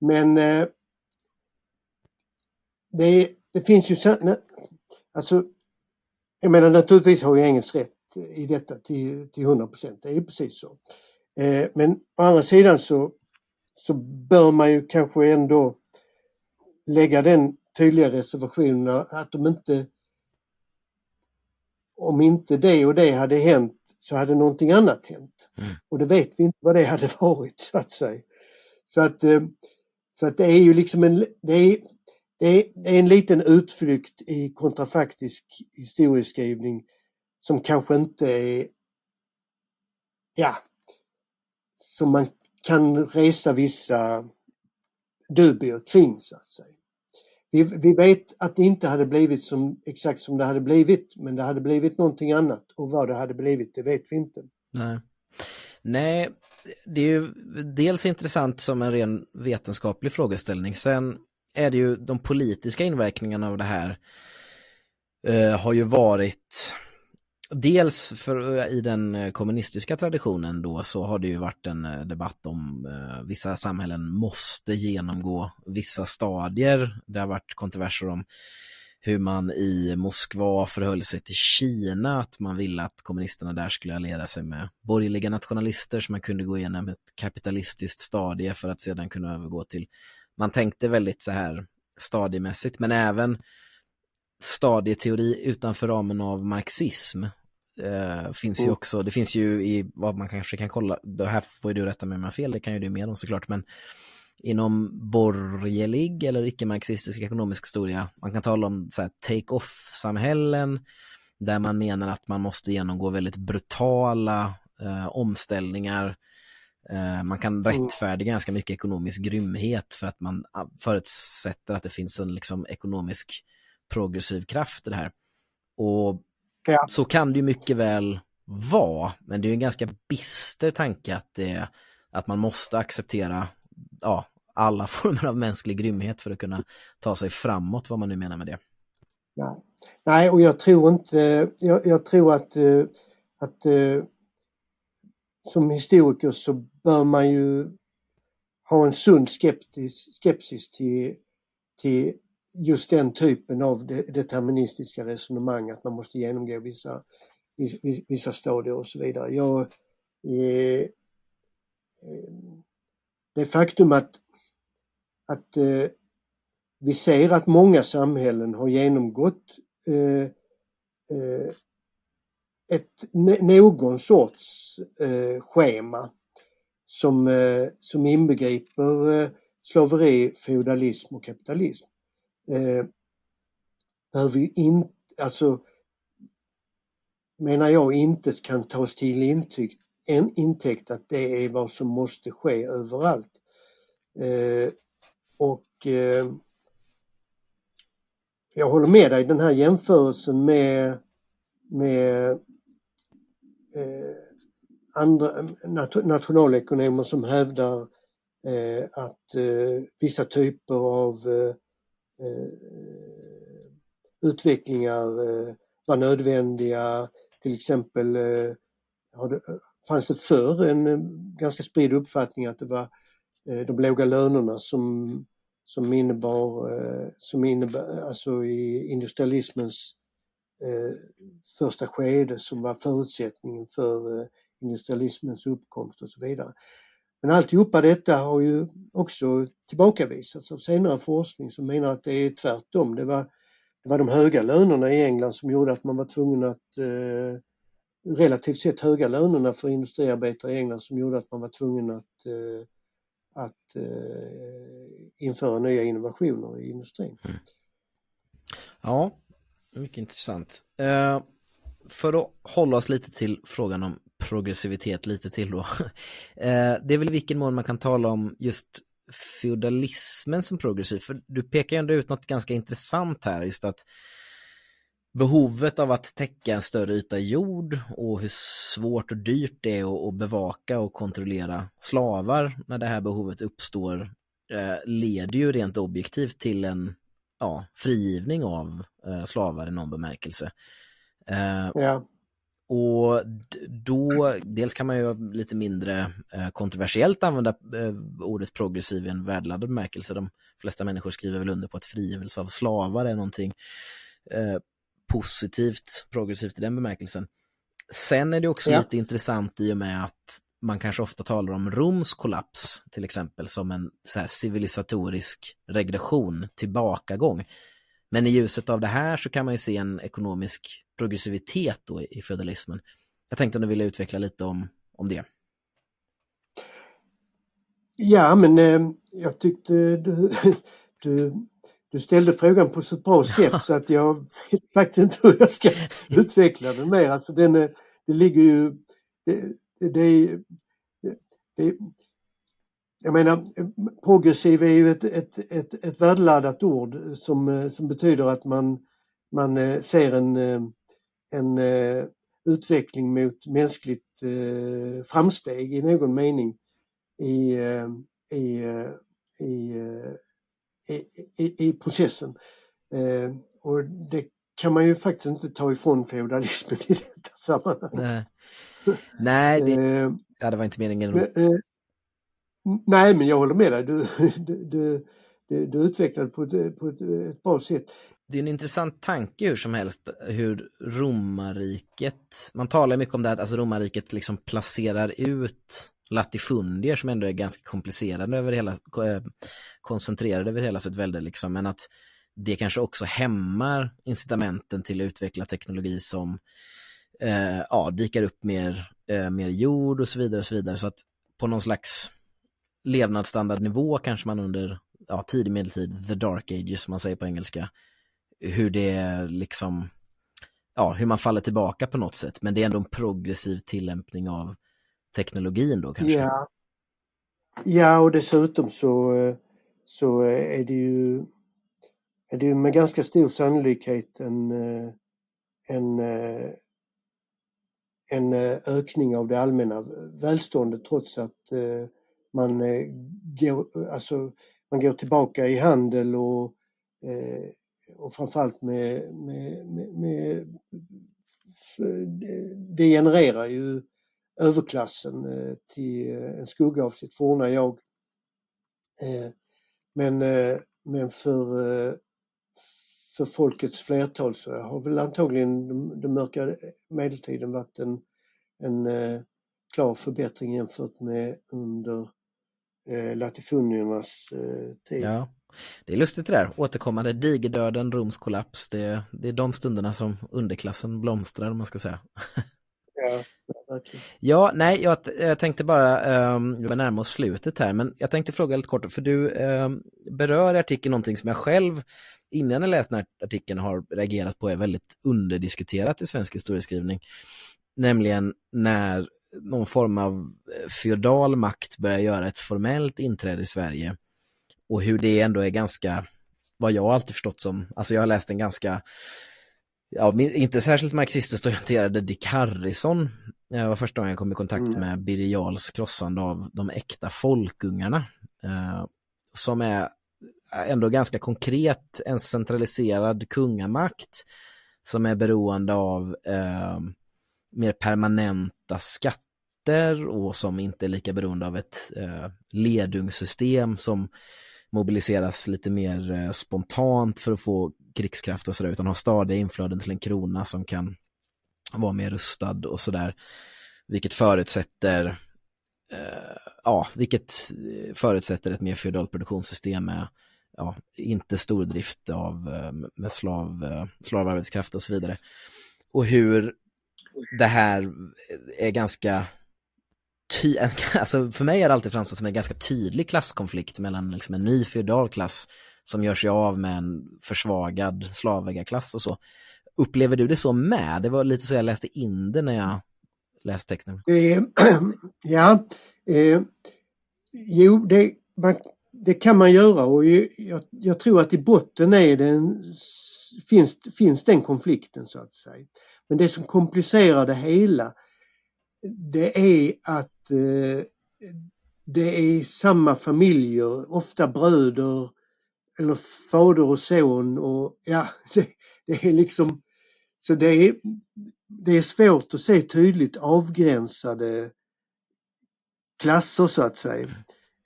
men eh, det, det finns ju, alltså, jag menar naturligtvis har ju Engels rätt i detta till, till 100 procent, det är precis så. Men å andra sidan så, så bör man ju kanske ändå lägga den tydliga reservationerna att de inte om inte det och det hade hänt så hade någonting annat hänt. Mm. Och det vet vi inte vad det hade varit så att säga. Så att, eh, så att det är ju liksom en, det är, det är en liten utflykt i kontrafaktisk historieskrivning som kanske inte är, ja, som man kan resa vissa dubier kring så att säga. Vi, vi vet att det inte hade blivit som, exakt som det hade blivit, men det hade blivit någonting annat och vad det hade blivit, det vet vi inte. Nej, Nej det är ju dels intressant som en ren vetenskaplig frågeställning. Sen är det ju de politiska inverkningarna av det här eh, har ju varit Dels för eh, i den eh, kommunistiska traditionen då så har det ju varit en eh, debatt om eh, vissa samhällen måste genomgå vissa stadier. Det har varit kontroverser om hur man i Moskva förhöll sig till Kina, att man ville att kommunisterna där skulle alliera sig med borgerliga nationalister så man kunde gå igenom ett kapitalistiskt stadie för att sedan kunna övergå till, man tänkte väldigt så här stadiemässigt, men även stadieteori utanför ramen av marxism eh, finns mm. ju också, det finns ju i vad man kanske kan kolla, det här får ju du rätta mig om jag har fel, det kan ju du mer om såklart, men inom borgerlig eller icke-marxistisk ekonomisk historia, man kan tala om så take-off-samhällen där man menar att man måste genomgå väldigt brutala eh, omställningar. Eh, man kan mm. rättfärdiga ganska mycket ekonomisk grymhet för att man ah, förutsätter att det finns en liksom, ekonomisk progressiv kraft i det här. Och ja. så kan det ju mycket väl vara, men det är en ganska bister tanke att, det, att man måste acceptera ja, alla former av mänsklig grymhet för att kunna ta sig framåt, vad man nu menar med det. Nej, Nej och jag tror inte, jag, jag tror att, eh, att eh, som historiker så bör man ju ha en sund skeptis, skepsis till, till just den typen av deterministiska resonemang att man måste genomgå vissa, vissa stadier och så vidare. Jag, eh, eh, det faktum att, att eh, vi ser att många samhällen har genomgått eh, eh ett, någon sorts eh, schema som, eh, som inbegriper slaveri, feudalism och kapitalism eh, behöver ju inte, alltså menar jag inte kan tas till intäkt, en intäkt att det är vad som måste ske överallt. Eh, och eh, jag håller med dig, den här jämförelsen med, med eh, andra nationalekonomer som hävdar eh, att eh, vissa typer av Eh, Eh, eh, utvecklingar eh, var nödvändiga. Till exempel eh, fanns det förr en eh, ganska spridd uppfattning att det var de låga lönerna som, som innebar, som innebar, alltså i industrialismens första skede som var förutsättningen för industrialismens uppkomst och så vidare. Men alltihopa detta har ju också tillbakavisats av senare forskning som menar att det är tvärtom. Det var, det var de höga lönerna i England som gjorde att man var tvungen att eh, relativt sett höga lönerna för industriarbetare i England som gjorde att man var tvungen att, eh, att eh, införa nya innovationer i industrin. Mm. Ja, mycket intressant. Eh, för att hålla oss lite till frågan om progressivitet lite till då. Eh, det är väl i vilken mån man kan tala om just feudalismen som progressiv? För du pekar ju ändå ut något ganska intressant här, just att behovet av att täcka en större yta jord och hur svårt och dyrt det är att, bevaka och kontrollera slavar när det här behovet uppstår eh, leder ju rent objektivt till en ja, frigivning av eh, slavar i någon bemärkelse. Ja. Och då, dels kan man ju lite mindre eh, kontroversiellt använda eh, ordet progressiv i en värdeladdad bemärkelse. De flesta människor skriver väl under på att frigivelse av slavar är någonting eh, positivt, progressivt i den bemärkelsen. Sen är det också ja. lite intressant i och med att man kanske ofta talar om Roms kollaps till exempel som en så civilisatorisk regression, tillbakagång. Men i ljuset av det här så kan man ju se en ekonomisk progressivitet då i feudalismen. Jag tänkte om du ville utveckla lite om, om det. Ja, men eh, jag tyckte du, du, du ställde frågan på så bra sätt så att jag vet faktiskt inte hur jag ska utveckla den mer. Alltså den, det ligger ju, det, det, det, det jag menar, progressiv är ju ett, ett, ett, ett värdeladdat ord som, som betyder att man, man eh, ser en, eh, en eh, utveckling mot mänskligt framsteg i någon mening i, i, i, i, i processen. Och det kan man ju faktiskt inte ta ifrån feudalismen i detta sammanhang. Nej, Nej det, ja, det var inte meningen. Nej, men jag håller med dig. Du, du, du, du, utvecklade på, ett, på ett, ett bra sätt. Det är en intressant tanke hur som helst, hur romarriket, man talar mycket om det att alltså romarriket liksom placerar ut latifundier som ändå är ganska komplicerade över hela, eh, koncentrerade över hela sitt välde liksom, men att det kanske också hämmar incitamenten till att utveckla teknologi som eh, ja, dikar upp mer, eh, mer jord och så vidare och så vidare så att på någon slags levnadsstandardnivå kanske man under ja, tidig medeltid, the dark ages som man säger på engelska, hur det liksom, ja, hur man faller tillbaka på något sätt. Men det är ändå en progressiv tillämpning av teknologin då kanske. Ja, ja och dessutom så, så är det ju är det med ganska stor sannolikhet en, en, en ökning av det allmänna välståndet trots att man, eh, går, alltså, man går tillbaka i handel och, eh, och framförallt med, med, med, med det genererar ju överklassen eh, till en skugga av sitt forna jag. Men, men för, för folkets flertal så har väl antagligen den mörka medeltiden varit en, en klar förbättring jämfört med under eh, latifundiernas eh, tid. Ja. Det är lustigt det där, återkommande digerdöden, Roms kollaps, det, det är de stunderna som underklassen blomstrar om man ska säga. Ja, Ja, nej, jag, jag tänkte bara, um, vi närma oss slutet här, men jag tänkte fråga lite kort, för du um, berör i artikeln någonting som jag själv, innan jag läste den här artikeln, har reagerat på är väldigt underdiskuterat i svensk historieskrivning. Nämligen när någon form av eh, feodal makt börjar göra ett formellt inträde i Sverige och hur det ändå är ganska, vad jag alltid förstått som, alltså jag har läst en ganska, ja, inte särskilt marxistiskt orienterade Dick Harrison. Det var första gången jag kom i kontakt mm. med Birger Jarls krossande av de äkta folkungarna. Eh, som är ändå ganska konkret en centraliserad kungamakt som är beroende av eh, mer permanenta skatter och som inte är lika beroende av ett eh, ledungssystem som mobiliseras lite mer eh, spontant för att få krigskraft och sådär utan har stadiga inflöden till en krona som kan vara mer rustad och sådär. Vilket förutsätter eh, ja, vilket eh, förutsätter ett mer feodalt produktionssystem med ja, inte stordrift av eh, med slav, eh, slavarbetskraft och så vidare. Och hur det här är ganska ty alltså för mig har det alltid framstått som en ganska tydlig klasskonflikt mellan liksom en ny feodal klass som gör sig av med en försvagad slavägarklass och så. Upplever du det så med? Det var lite så jag läste in det när jag läste texten. Eh, ja, eh, jo, det, man, det kan man göra och jag, jag, tror att i botten är den, finns, finns den konflikten så att säga. Men det som komplicerar det hela det är att eh, det är samma familjer, ofta bröder eller fader och son och ja, det, det är liksom så det är, det är svårt att se tydligt avgränsade klasser så att säga.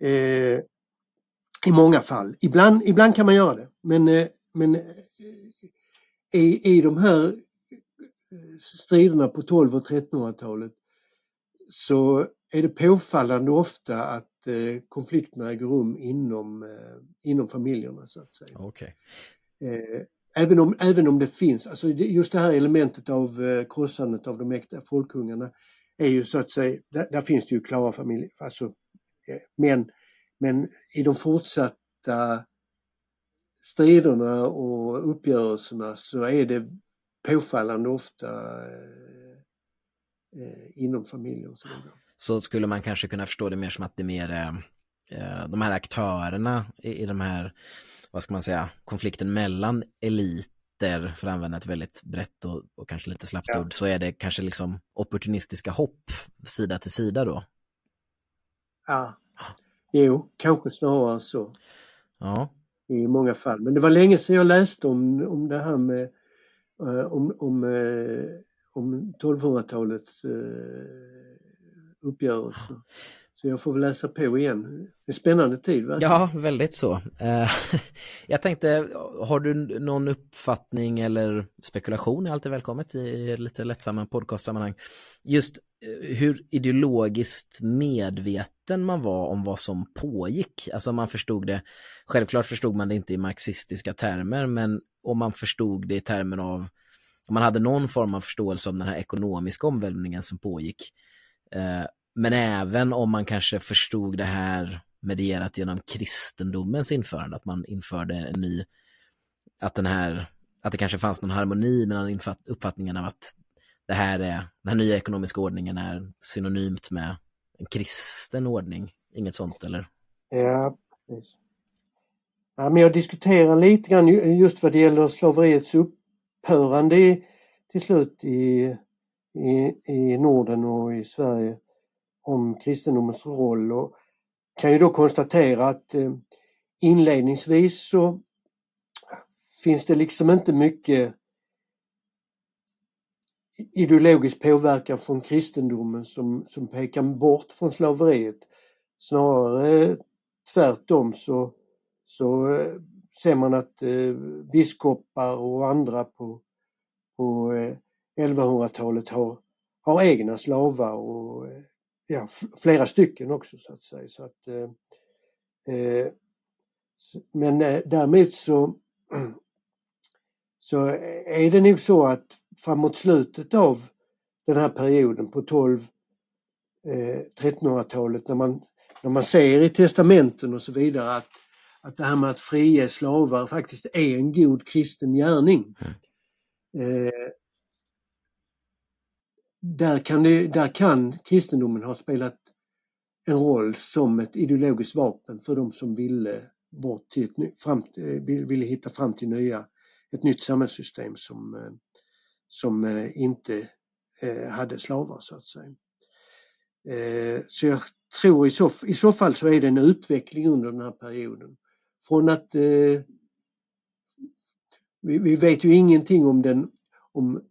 Eh, I många fall. Ibland, ibland kan man göra det men, eh, men eh, i, i de här striderna på 12 och 1300-talet så är det påfallande ofta att eh, konflikterna äger rum inom, eh, inom familjerna så att säga. Okay. Eh, även, om, även om det finns, alltså just det här elementet av eh, krossandet av de äkta folkungarna är ju så att säga, där, där finns det ju klara familjer, alltså, eh, men, men i de fortsatta striderna och uppgörelserna så är det påfallande ofta eh, eh, inom familjer och så vidare. Så skulle man kanske kunna förstå det mer som att det är mer eh, de här aktörerna i, i de här, vad ska man säga, konflikten mellan eliter, för att använda ett väldigt brett och, och kanske lite slappt ja. ord, så är det kanske liksom opportunistiska hopp sida till sida då? Ja, jo, kanske snarare så. Ja. I många fall. Men det var länge sedan jag läste om, om det här med Eh, om, om, eh, om 1200-talets uh, eh, uppgörelser. Så jag får väl läsa på igen. Det är spännande tid. va? Ja, väldigt så. Jag tänkte, har du någon uppfattning eller spekulation är alltid välkommet i lite lättsamma podcastsammanhang. Just hur ideologiskt medveten man var om vad som pågick. Alltså man förstod det, självklart förstod man det inte i marxistiska termer, men om man förstod det i termer av, om man hade någon form av förståelse om den här ekonomiska omvälvningen som pågick. Eh, men även om man kanske förstod det här medierat genom kristendomens införande, att man införde en ny, att den här, att det kanske fanns någon harmoni mellan uppfattningen av att det här är, den här nya ekonomiska ordningen är synonymt med en kristen ordning, inget sånt eller? Ja, precis. Ja, men jag diskuterar lite grann just vad det gäller slaveriets upphörande till slut i, i, i Norden och i Sverige om kristendomens roll och kan ju då konstatera att eh, inledningsvis så finns det liksom inte mycket ideologisk påverkan från kristendomen som, som pekar bort från slaveriet. Snarare tvärtom så, så eh, ser man att eh, biskopar och andra på, på eh, 1100-talet har, har egna slavar och eh, ja, flera stycken också så att säga. Så att, eh, men därmed däremot så, så är det nog så att framåt slutet av den här perioden på 12 1300-talet när man, när man ser i testamenten och så vidare att, att det här med att frige slavar faktiskt är en god kristen gärning. Mm. Eh, där kan, det, där kan kristendomen ha spelat en roll som ett ideologiskt vapen för de som ville bort till ett, fram, eh, ville hitta fram till nya, ett nytt samhällssystem som, eh, som eh, inte hade slavar så att säga. Så jag tror i så, i så fall så är det en utveckling under den här perioden. Från att vi, vi vet ju ingenting om den om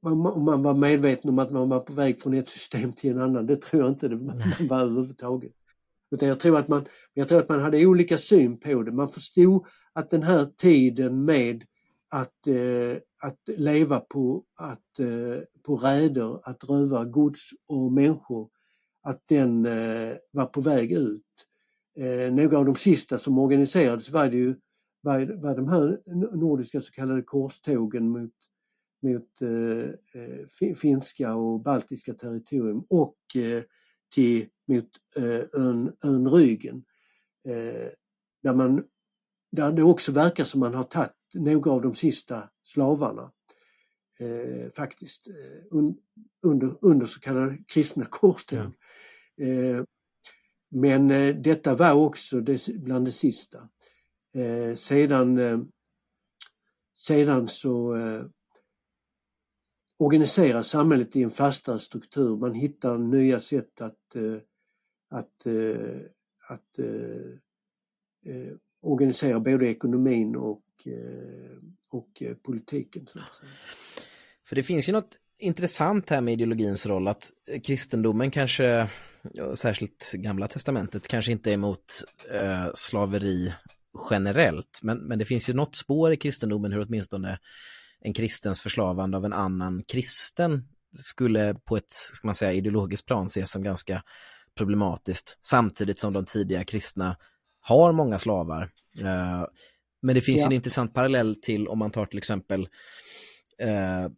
om man var medveten om att man var på väg från ett system till en annan. Det tror jag inte det man var överhuvudtaget. Utan jag tror, att man, jag tror att man hade olika syn på det. Man förstod att den här tiden med att, eh, att leva på, att, eh, på räder, att röva gods och människor, att den eh, var på väg ut. Eh, några av de sista som organiserades var det ju var, var de här nordiska så kallade korstågen mot mot eh, eh finska och baltiska territorium och eh, till, mot eh, ön, ön Rügen. Eh, där, man, där det också verkar som man har tagit några av de sista slavarna eh, faktiskt un, under, under så kallade kristna korståg. Ja men eh, detta var också det, bland det sista. Eh, sedan, eh, sedan så eh, samhället i en fastare struktur. Man hittar nya sätt att, eh, att, eh, att eh, eh, organisera både ekonomin och, eh, och politiken. Så att säga. För det finns ju något intressant här med ideologins roll att kristendomen kanske, särskilt gamla testamentet, kanske inte emot eh, slaveri generellt, men, men det finns ju något spår i kristendomen hur åtminstone en kristens förslavande av en annan kristen skulle på ett, ska man säga, ideologiskt plan ses som ganska problematiskt, samtidigt som de tidiga kristna har många slavar. Eh, men det finns ja. en intressant parallell till om man tar till exempel eh,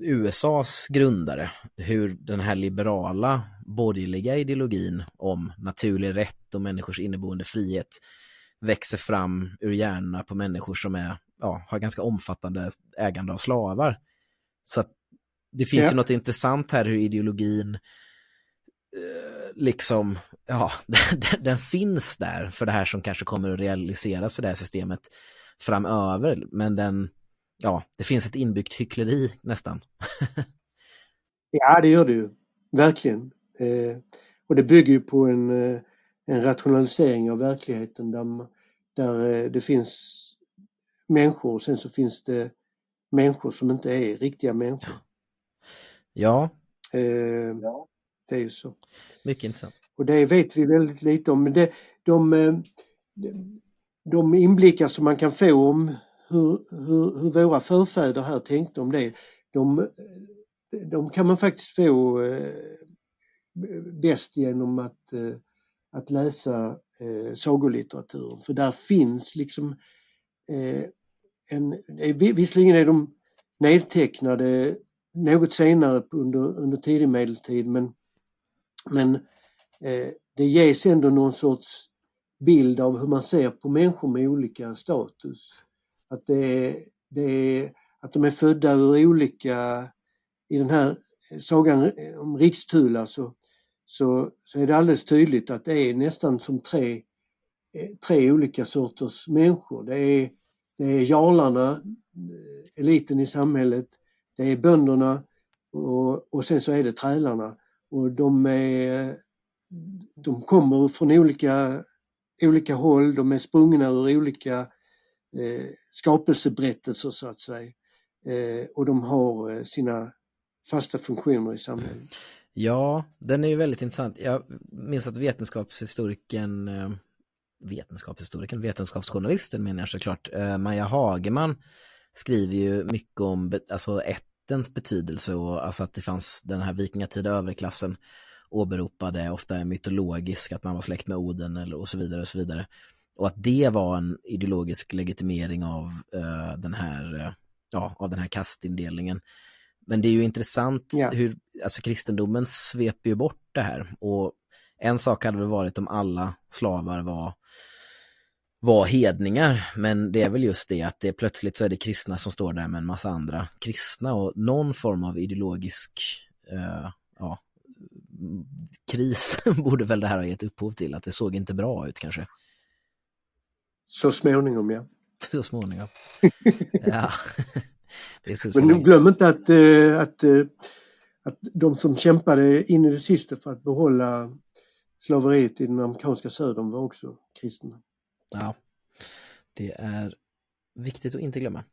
USAs grundare, hur den här liberala borgerliga ideologin om naturlig rätt och människors inneboende frihet växer fram ur hjärnorna på människor som är, ja, har ganska omfattande ägande av slavar. Så att det finns ja. ju något intressant här hur ideologin eh, liksom, ja, den, den, finns där för det här som kanske kommer att realiseras i det här systemet framöver, men den ja, det finns ett inbyggt hyckleri nästan. ja, det gör det ju. Verkligen. Eh, och det bygger ju på en, eh, en rationalisering av verkligheten där, där eh, det finns människor och sen så finns det människor som inte är riktiga människor. Ja. Eh, det är ju så. Mycket intressant. Och det vet vi väldigt lite om. Men det, de, de, eh, de inblickar som man kan få om hur, hur, hur våra förfäder här tänkte om det, de, de kan man faktiskt få eh, bäst genom att, eh, att läsa eh, sagolitteraturen. För där finns liksom eh, en, visserligen är de nedtecknade något senare under, under tidig medeltid men, men eh, det ges ändå någon sorts bild av hur man ser på människor med olika status att, det, det, att de är födda ur olika, i den här sagan om Rikstula så, så, så är det alldeles tydligt att det är nästan som tre, tre olika sorters människor. Det är, det är jarlarna, eliten i samhället, det är bönderna och, och sen så är det trälarna. Och de, är, de kommer från olika, olika håll, de är sprungna ur olika eh, skapelseberättelser så att säga. Eh, och de har eh, sina fasta funktioner i samhället. Ja, den är ju väldigt intressant. Jag minns att vetenskapshistorikern, eh, vetenskapshistorikern, vetenskapsjournalisten menar jag såklart, eh, Maja Hageman skriver ju mycket om alltså ättens betydelse och alltså att det fanns den här vikingatida överklassen åberopade ofta är mytologisk, att man var släkt med Oden eller och så vidare och så vidare. Och att det var en ideologisk legitimering av uh, den här, uh, ja, av den här kastindelningen. Men det är ju intressant yeah. hur, alltså kristendomen sveper ju bort det här och en sak hade väl varit om alla slavar var var hedningar, men det är väl just det att det plötsligt så är det kristna som står där med en massa andra kristna och någon form av ideologisk uh, ja, kris borde väl det här ha gett upphov till, att det såg inte bra ut kanske. Så småningom, ja. Så småningom. ja. Men glöm inte att, äh, att, äh, att de som kämpade in i det sista för att behålla slaveriet i den amerikanska södern var också kristna. Ja, det är viktigt att inte glömma.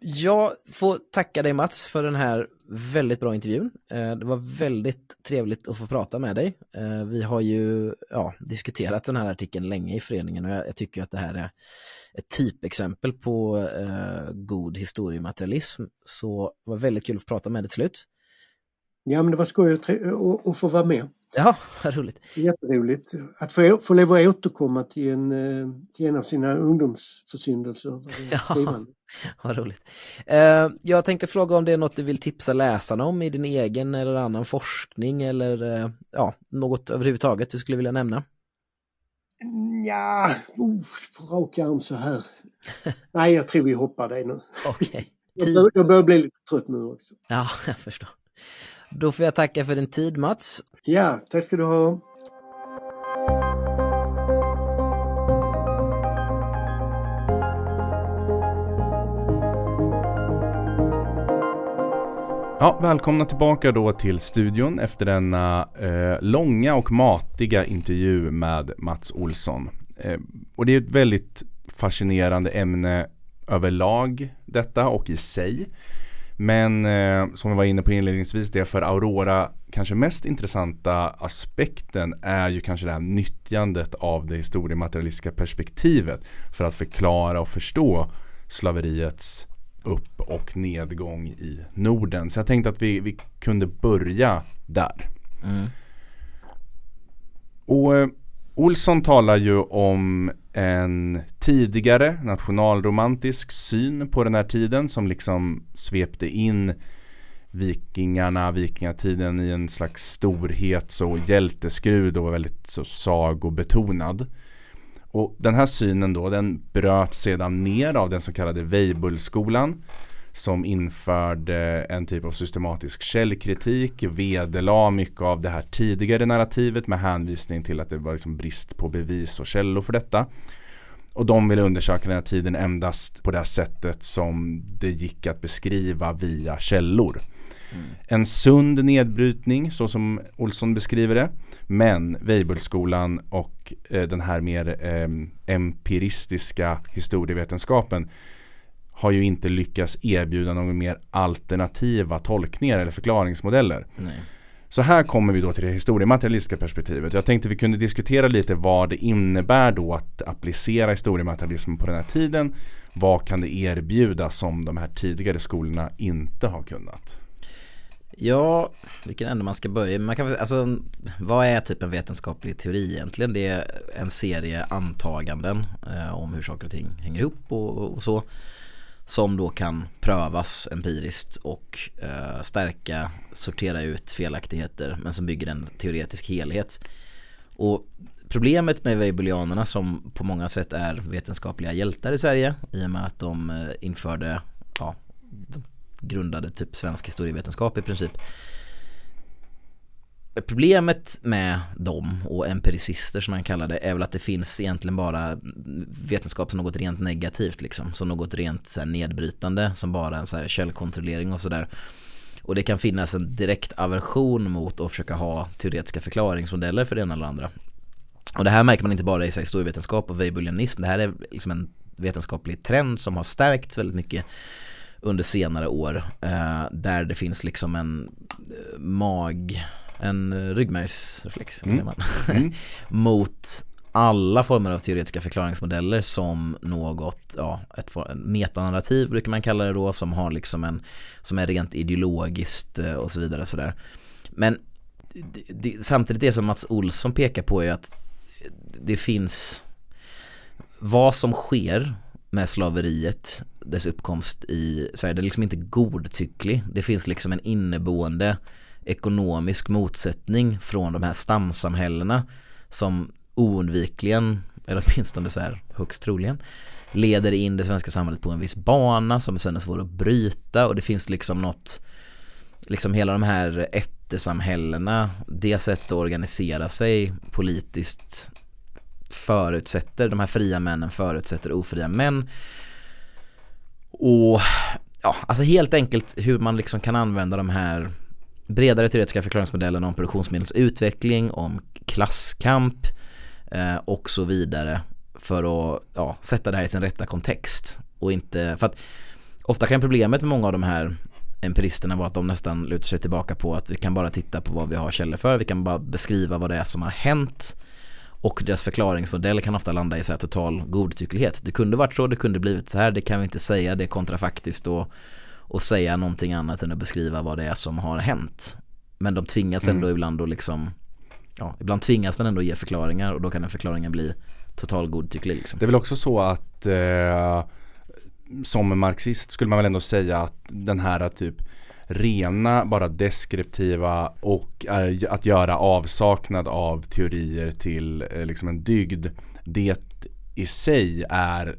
Jag får tacka dig Mats för den här väldigt bra intervjun. Eh, det var väldigt trevligt att få prata med dig. Eh, vi har ju ja, diskuterat den här artikeln länge i föreningen och jag, tycker att det här är ett typexempel på eh, god historiematerialism. Så det var väldigt kul att få prata med dig till slut. Ja men det var skoj att, att få vara med. Ja, vad roligt. Jätteroligt att få, få leva att återkomma till en, till en av sina ungdomsförsyndelser. Ja, vad roligt. Uh, jag tänkte fråga om det är något du vill tipsa läsarna om i din egen eller annan forskning eller uh, ja, något överhuvudtaget du skulle vilja nämna? Ja, uh, på rak arm så här. Nej, jag tror vi hoppar det nu. Okej. Okay. Jag, jag börjar bli lite trött nu också. Ja, jag förstår. Då får jag tacka för din tid Mats. Ja, tack ska du ha. Ja, välkomna tillbaka då till studion efter denna eh, långa och matiga intervju med Mats Olsson. Eh, och det är ett väldigt fascinerande ämne överlag detta och i sig. Men eh, som vi var inne på inledningsvis, det för Aurora kanske mest intressanta aspekten är ju kanske det här nyttjandet av det historiematerialistiska perspektivet för att förklara och förstå slaveriets upp och nedgång i Norden. Så jag tänkte att vi, vi kunde börja där. Mm. Och eh, Olsson talar ju om en tidigare nationalromantisk syn på den här tiden som liksom svepte in vikingarna, vikingatiden i en slags storhets och hjälteskrud och var väldigt så sagobetonad. Och den här synen då, den bröt sedan ner av den så kallade Weibullskolan som införde en typ av systematisk källkritik, vederla mycket av det här tidigare narrativet med hänvisning till att det var liksom brist på bevis och källor för detta. Och de ville undersöka den här tiden endast på det här sättet som det gick att beskriva via källor. Mm. En sund nedbrytning så som Olsson beskriver det. Men Weibullskolan och eh, den här mer eh, empiristiska historievetenskapen har ju inte lyckats erbjuda några mer alternativa tolkningar eller förklaringsmodeller. Nej. Så här kommer vi då till det historiematerialistiska perspektivet. Jag tänkte vi kunde diskutera lite vad det innebär då att applicera historiematerialismen på den här tiden. Vad kan det erbjuda som de här tidigare skolorna inte har kunnat? Ja, vilken ände man ska börja. Man kan, alltså, vad är typ en vetenskaplig teori egentligen? Det är en serie antaganden eh, om hur saker och ting hänger ihop och, och så som då kan prövas empiriskt och eh, stärka, sortera ut felaktigheter men som bygger en teoretisk helhet. Och problemet med Weibullianerna som på många sätt är vetenskapliga hjältar i Sverige i och med att de eh, införde, ja, de grundade typ svensk historievetenskap i princip Problemet med dem och empiricister som man kallar det är väl att det finns egentligen bara vetenskap som något rent negativt liksom. Som något rent så här, nedbrytande som bara en så här, källkontrollering och sådär. Och det kan finnas en direkt aversion mot att försöka ha teoretiska förklaringsmodeller för det ena eller andra. Och det här märker man inte bara i historievetenskap och weibullianism. Det här är liksom en vetenskaplig trend som har stärkts väldigt mycket under senare år. Eh, där det finns liksom en eh, mag en ryggmärgsreflex mm. man, mm. mot alla former av teoretiska förklaringsmodeller som något, ja, ett metanarrativ brukar man kalla det då, som har liksom en, som är rent ideologiskt eh, och så vidare och sådär. Men det, det, samtidigt det som Mats Olsson pekar på är att det finns vad som sker med slaveriet, dess uppkomst i Sverige, det är liksom inte godtycklig. Det finns liksom en inneboende ekonomisk motsättning från de här stamsamhällena som oundvikligen, eller åtminstone så här högst troligen, leder in det svenska samhället på en viss bana som sen är svår att bryta. Och det finns liksom något, liksom hela de här ättesamhällena, det sättet att organisera sig politiskt förutsätter, de här fria männen förutsätter ofria män. Och ja, alltså helt enkelt hur man liksom kan använda de här bredare teoretiska förklaringsmodellen om produktionsmedelsutveckling, om klasskamp eh, och så vidare för att ja, sätta det här i sin rätta kontext och inte, för att ofta kan problemet med många av de här empiristerna vara att de nästan lutar sig tillbaka på att vi kan bara titta på vad vi har källor för, vi kan bara beskriva vad det är som har hänt och deras förklaringsmodell kan ofta landa i så här total godtycklighet. Det kunde varit så, det kunde blivit så här, det kan vi inte säga, det är kontrafaktiskt och och säga någonting annat än att beskriva vad det är som har hänt. Men de tvingas ändå mm. ibland att liksom, ja, ibland tvingas man ändå ge förklaringar och då kan den förklaringen bli total godtycklig. Liksom. Det är väl också så att eh, som marxist skulle man väl ändå säga att den här typ rena, bara deskriptiva och eh, att göra avsaknad av teorier till eh, liksom en dygd. Det i sig är,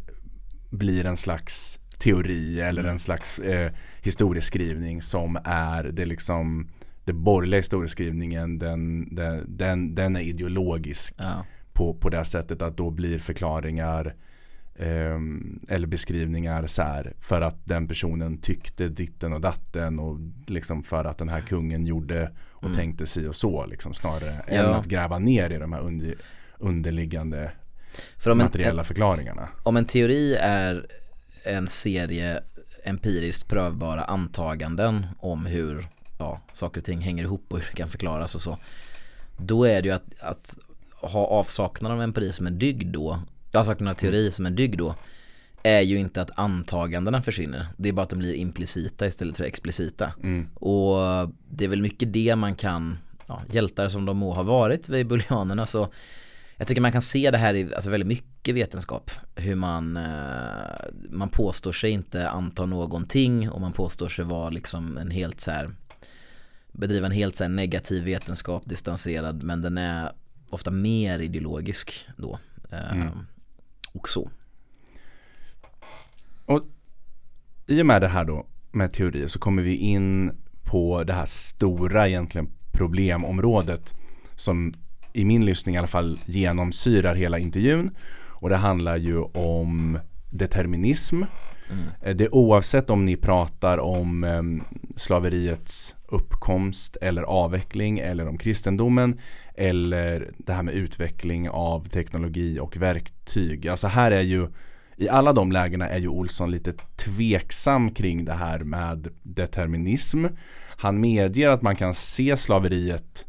blir en slags teori eller mm. en slags eh, historieskrivning som är det liksom det borgerliga historieskrivningen den, den, den, den är ideologisk ja. på, på det sättet att då blir förklaringar eh, eller beskrivningar så här för att den personen tyckte ditten och datten och liksom för att den här kungen gjorde och Mm. tänkte si och så liksom snarare Ja. än att gräva ner i de här under, underliggande För om en, materiella förklaringarna. om en teori är en serie empiriskt prövbara antaganden om hur ja, saker och ting hänger ihop och hur det kan förklaras och så. Då är det ju att, att ha avsaknad av empiri som en dygd då, avsaknad av teori som en dygd då, är ju inte att antagandena försvinner. Det är bara att de blir implicita istället för explicita. Mm. Och det är väl mycket det man kan, ja, hjältar som de må ha varit vid buljanerna så jag tycker man kan se det här i alltså väldigt mycket vetenskap. Hur man, eh, man påstår sig inte anta någonting och man påstår sig vara liksom en helt så här bedriva en helt så här negativ vetenskap, distanserad, men den är ofta mer ideologisk då. Eh, Mm. Och så. I och med det här då med teorier så kommer vi in på det här stora egentligen problemområdet som i min lyssning i alla fall genomsyrar hela intervjun och det handlar ju om determinism. Eh, Det oavsett om ni pratar om eh, slaveriets uppkomst eller avveckling eller om kristendomen eller det här med utveckling av teknologi och verktyg. Alltså här är ju i alla de lägena är ju Olsson lite tveksam kring det här med determinism. Han medger att man kan se slaveriet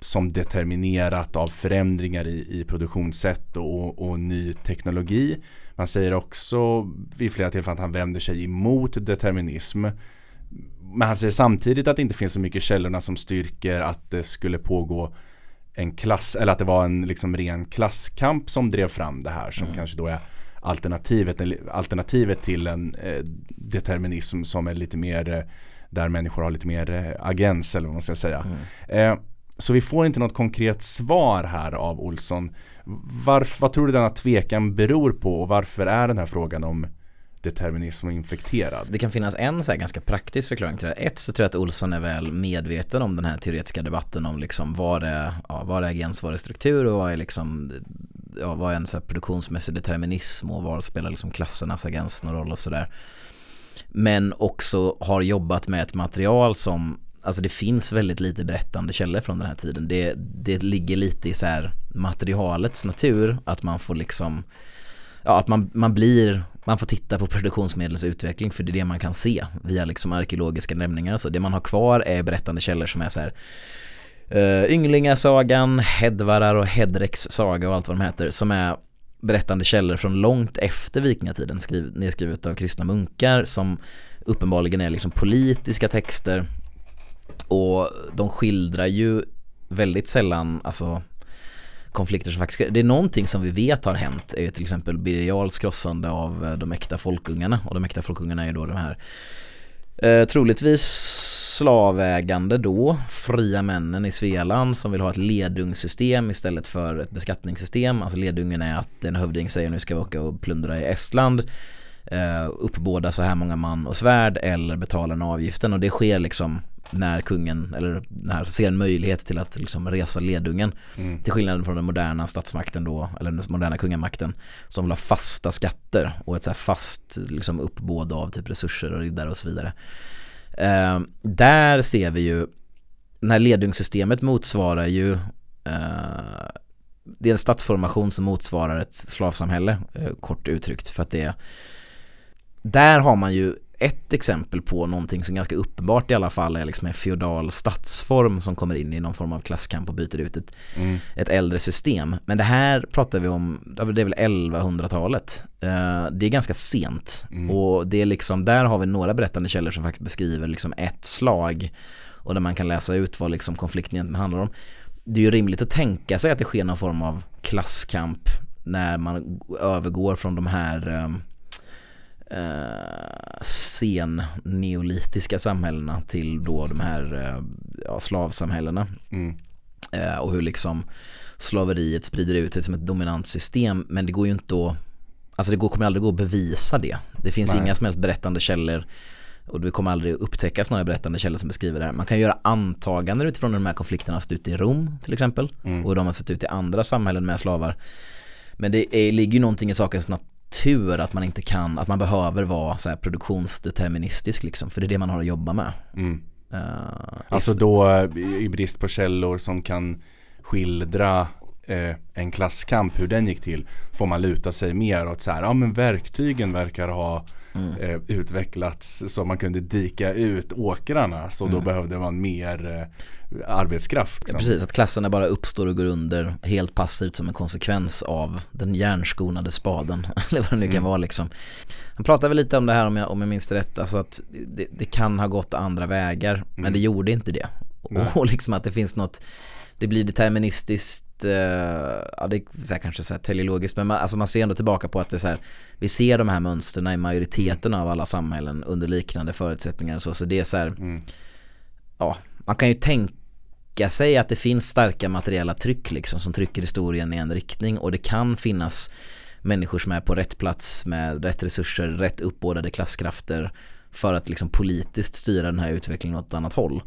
som determinerat av förändringar i, i produktionssätt och, och ny teknologi. Man säger också vid flera tillfällen att han vänder sig emot determinism. Men han säger samtidigt att det inte finns så mycket källorna som styrker att det skulle pågå en klass, eller att det var en liksom ren klasskamp som drev fram det här som kanske då är alternativet, alternativet till en eh, determinism som är lite mer eh, där människor har lite mer eh, agens eller vad man ska säga. Eh, så vi får inte något konkret svar här av Olsson. Varf, vad tror du denna tvekan beror på och varför är den här frågan om determinism och infekterad? Det kan finnas en så här ganska praktisk förklaring till det här. Ett så tror jag att Olsson är väl medveten om den här teoretiska debatten om liksom vad är, ja, vad är agens, vad är struktur och vad är liksom ja, vad är en så här produktionsmässig determinism och var spelar liksom klassernas agens någon roll och sådär. Men också har jobbat med ett material som Alltså det finns väldigt lite berättande källor från den här tiden. Det, det ligger lite i så här materialets natur att man får liksom ja, att man, man blir, man får titta på produktionsmedlets utveckling för det är det man kan se via liksom arkeologiska lämningar och så. Det man har kvar är berättande källor som är så här uh, Ynglingasagan, Hedvarar och Hedreks saga och allt vad de heter som är berättande källor från långt efter vikingatiden skriv, nedskrivet av kristna munkar som uppenbarligen är liksom politiska texter och de skildrar ju väldigt sällan alltså konflikter som faktiskt, det är någonting som vi vet har hänt är ju till exempel Birger Jarls krossande av eh, de äkta folkungarna. Och de äkta folkungarna är ju då de här eh, troligtvis slavägande då, fria männen i Svealand som vill ha ett ledungssystem istället för ett beskattningssystem. Alltså ledungen är att en hövding säger nu ska vi åka och plundra i Estland eh, uppbåda så här många man och svärd eller betala den avgiften. Och det sker liksom när kungen eller när ser en möjlighet till att liksom resa ledungen Mm. till skillnad från den moderna statsmakten då eller den moderna kungamakten som vill ha fasta skatter och ett så fast liksom uppbåd av typ resurser och riddare och så vidare. Eh, där ser vi ju när ledungssystemet motsvarar ju eh, det är en statsformation som motsvarar ett slavsamhälle eh, kort uttryckt för att det är där har man ju ett exempel på någonting som ganska uppenbart i alla fall är liksom en feodal statsform som kommer in i någon form av klasskamp och byter ut ett, Mm. ett äldre system. Men det här pratar vi om, det är väl 1100-talet. Eh, Det är ganska sent Mm. och det är liksom, där har vi några berättande källor som faktiskt beskriver liksom ett slag och där man kan läsa ut vad liksom konflikten egentligen handlar om. Det är ju rimligt att tänka sig att det sker någon form av klasskamp när man övergår från de här ehm, eh, sen neolitiska samhällena till då de här eh, ja, slavsamhällena Mm. eh, och hur liksom slaveriet sprider ut sig som ett dominant system men det går ju inte att Alltså det går, kommer aldrig gå att bevisa det. Det finns Nej. inga som helst berättande källor och det kommer aldrig upptäckas några berättande källor som beskriver det här. Man kan göra antaganden utifrån hur de här konflikterna har sett ut i Rom till exempel Mm. och hur de har sett ut i andra samhällen med slavar. Men det är, ligger ju någonting i sakens nat- tur att man inte kan, att man behöver vara så här produktionsdeterministisk liksom. För det är det man har att jobba med. Mm. Uh, Alltså då i brist på källor som kan skildra eh, en klasskamp, hur den gick till, får man luta sig mer åt så här, ja men verktygen verkar ha Mm. eh, utvecklats så man kunde dika ut åkrarna så då Mm. behövde man mer eh, arbetskraft. Ja, Liksom. precis, att klasserna bara uppstår och går under helt passivt som en konsekvens av den järnskonade spaden. Eller vad det nu kan Mm. vara liksom. Han pratade väl lite om det här om jag, om jag minns det rätt, alltså att det, det kan ha gått andra vägar, men Mm. det gjorde inte det. Och, och liksom att det finns något, det blir deterministiskt, eh, ja det är så här, kanske så här teleologiskt, men man, alltså man ser ändå tillbaka på att det är så här, vi ser de här mönstren i majoriteten av alla samhällen under liknande förutsättningar och så, så det är så här, Mm. ja, man kan ju tänka sig att det finns starka materiella tryck liksom som trycker historien i en riktning och det kan finnas människor som är på rätt plats med rätt resurser, rätt uppbådade klasskrafter för att liksom politiskt styra den här utvecklingen åt ett annat håll.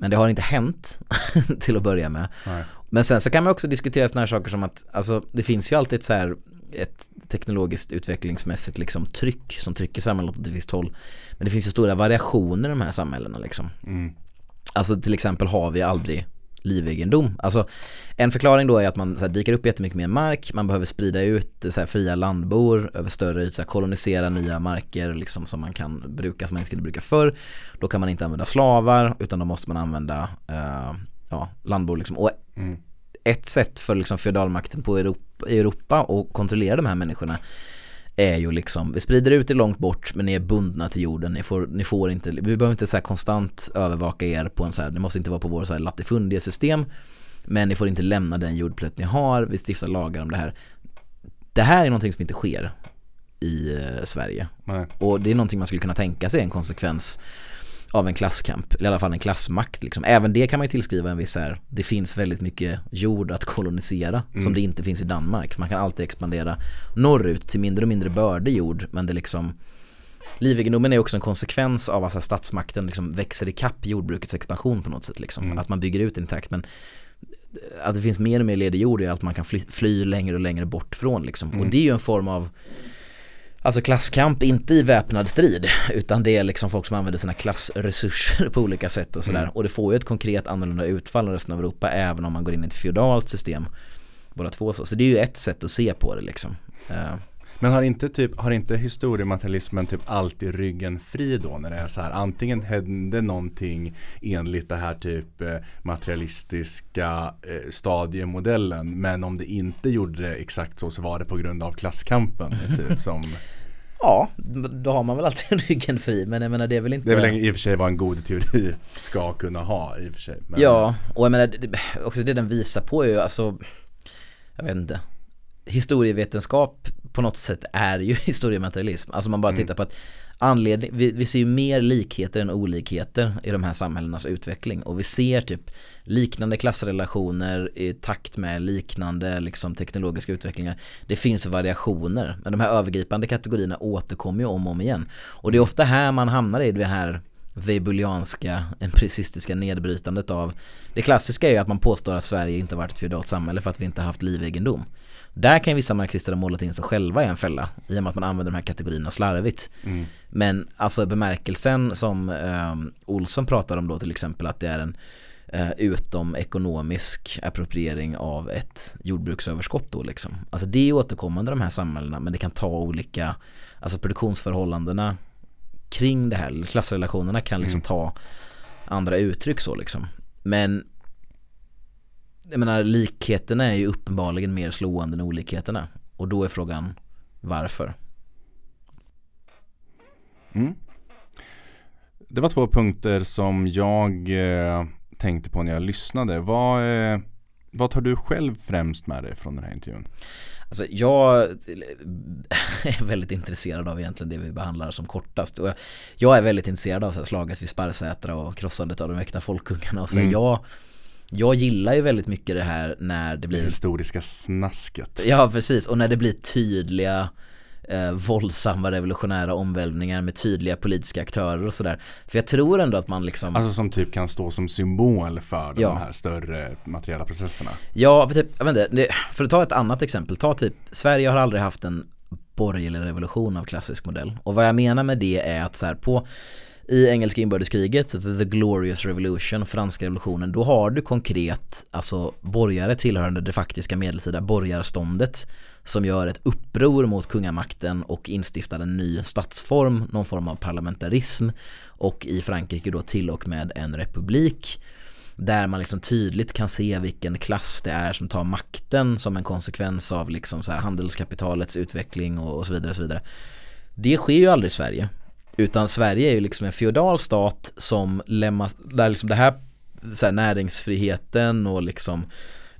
Men det har inte hänt till att börja med. Nej. Men sen så kan man också diskutera sådana här saker som att alltså, det finns ju alltid ett, så här, ett teknologiskt utvecklingsmässigt liksom, tryck som trycker samhället åt ett visst håll. Men det finns ju stora variationer i de här samhällena liksom. Mm. Alltså till exempel har vi aldrig livegendom. Alltså en förklaring då är att man så här, dyker upp jättemycket mer mark, man behöver sprida ut så här, fria landbor över större ytor, kolonisera nya marker liksom, som man kan bruka som man inte kunde bruka förr. Då kan man inte använda slavar utan då måste man använda eh, ja, landbor liksom. Och Mm. ett sätt för liksom feodalmakten på Europa, i Europa att kontrollera de här människorna är ju liksom, vi sprider ut det långt bort men ni är bundna till jorden, ni får, ni får inte, vi behöver inte så konstant övervaka er på en så här, det måste inte vara på vår så här latifundie-system men ni får inte lämna den jordplätt ni har, vi stiftar lagar om det här. Det här är någonting som inte sker i eh, Sverige Nej. och det är någonting man skulle kunna tänka sig en konsekvens av en klasskamp, eller i alla fall en klassmakt liksom. Även det kan man ju tillskriva en viss här, det finns väldigt mycket jord att kolonisera som Mm. det inte finns i Danmark. Man kan alltid expandera norrut till mindre och mindre bördig jord, men det liksom Livegendomen är också en konsekvens av att statsmakten liksom växer i kapp jordbrukets expansion på något sätt liksom. Mm. Att man bygger ut intakt men att det finns mer och mer ledig jord är att man kan fly, fly längre och längre bort från liksom. Mm. Och det är ju en form av Alltså klasskamp, inte i väpnad strid utan det är liksom folk som använder sina klassresurser på olika sätt och sådär. Mm. Och det får ju ett konkret annorlunda utfall än resten av Europa även om man går in i ett feodalt system. Båda två så. Så det är ju ett sätt att se på det liksom. Eh, Men har inte, typ, har inte historiematerialismen typ alltid ryggen fri då när det är så här antingen hände någonting enligt det här typ eh, materialistiska eh, stadiemodellen men om det inte gjorde det exakt så så var det på grund av klasskampen typ som Ja, då har man väl alltid ryggen fri men jag menar det är väl inte det är väl i och för sig vad en god teori ska kunna ha i och för sig. Men, Ja, och jag menar också det den visar på är ju alltså Jag vet inte Historievetenskap på något sätt är ju historiematerialism Alltså man bara Mm. tittar på att anledning, vi, vi ser ju mer likheter än olikheter i de här samhällenas utveckling och vi ser typ liknande klassrelationer i takt med liknande liksom teknologiska utvecklingar. Det finns variationer men de här övergripande kategorierna återkommer ju om och om igen. Och det är ofta här man hamnar i det här weibulianska empiricistiska nedbrytandet av Det klassiska är ju att man påstår att Sverige inte varit ett feodalt samhälle för att vi inte haft livegendom. Där kan vissa marxister ha målat in sig själva i en fälla i och med att man använder de här kategorierna slarvigt. Mm. Men alltså bemärkelsen som eh, Olsson pratar om då till exempel att det är en eh, utom ekonomisk appropriering av ett jordbruksöverskott då liksom. Alltså det är återkommande de här samhällena men det kan ta olika, alltså produktionsförhållandena kring det här, klassrelationerna kan liksom Mm. ta andra uttryck så liksom. Men jag menar likheterna är ju uppenbarligen mer slående än olikheterna och då är frågan varför? Mm. Det var två punkter som jag eh, tänkte på när jag lyssnade. Vad, eh, vad tar du själv främst med dig från den här intervjun? Alltså jag är väldigt intresserad av egentligen det vi behandlar som kortast. Och jag- är väldigt intresserad av så här slaget vid Sparrsätra och krossandet av de äkta folkungarna och så. Mm. Jag, jag gillar ju väldigt mycket det här när det Det blir historiska snasket. Ja precis, och när det blir tydliga eh, våldsamma revolutionära omvälvningar med tydliga politiska aktörer och sådär. För jag tror ändå att man liksom Alltså som typ kan stå som symbol för Ja. de här större materiella processerna. Ja, för, typ, jag vet inte, det, för att ta ett annat exempel, ta typ Sverige har aldrig haft en borgerlig revolution av klassisk modell. Och vad jag menar med det är att så här, på i engelska inbördeskriget, the glorious revolution, franska revolutionen, då har du konkret alltså borgare tillhörande det faktiska medeltida borgarståndet som gör ett uppror mot kungamakten och instiftar en ny statsform, någon form av parlamentarism och i Frankrike då till och med en republik där man liksom tydligt kan se vilken klass det är som tar makten som en konsekvens av liksom så handelskapitalets utveckling och, och så vidare. Och så vidare. Det sker ju aldrig i Sverige. Utan Sverige är ju liksom en feodal stat som lämnas, där liksom det här, här näringsfriheten och liksom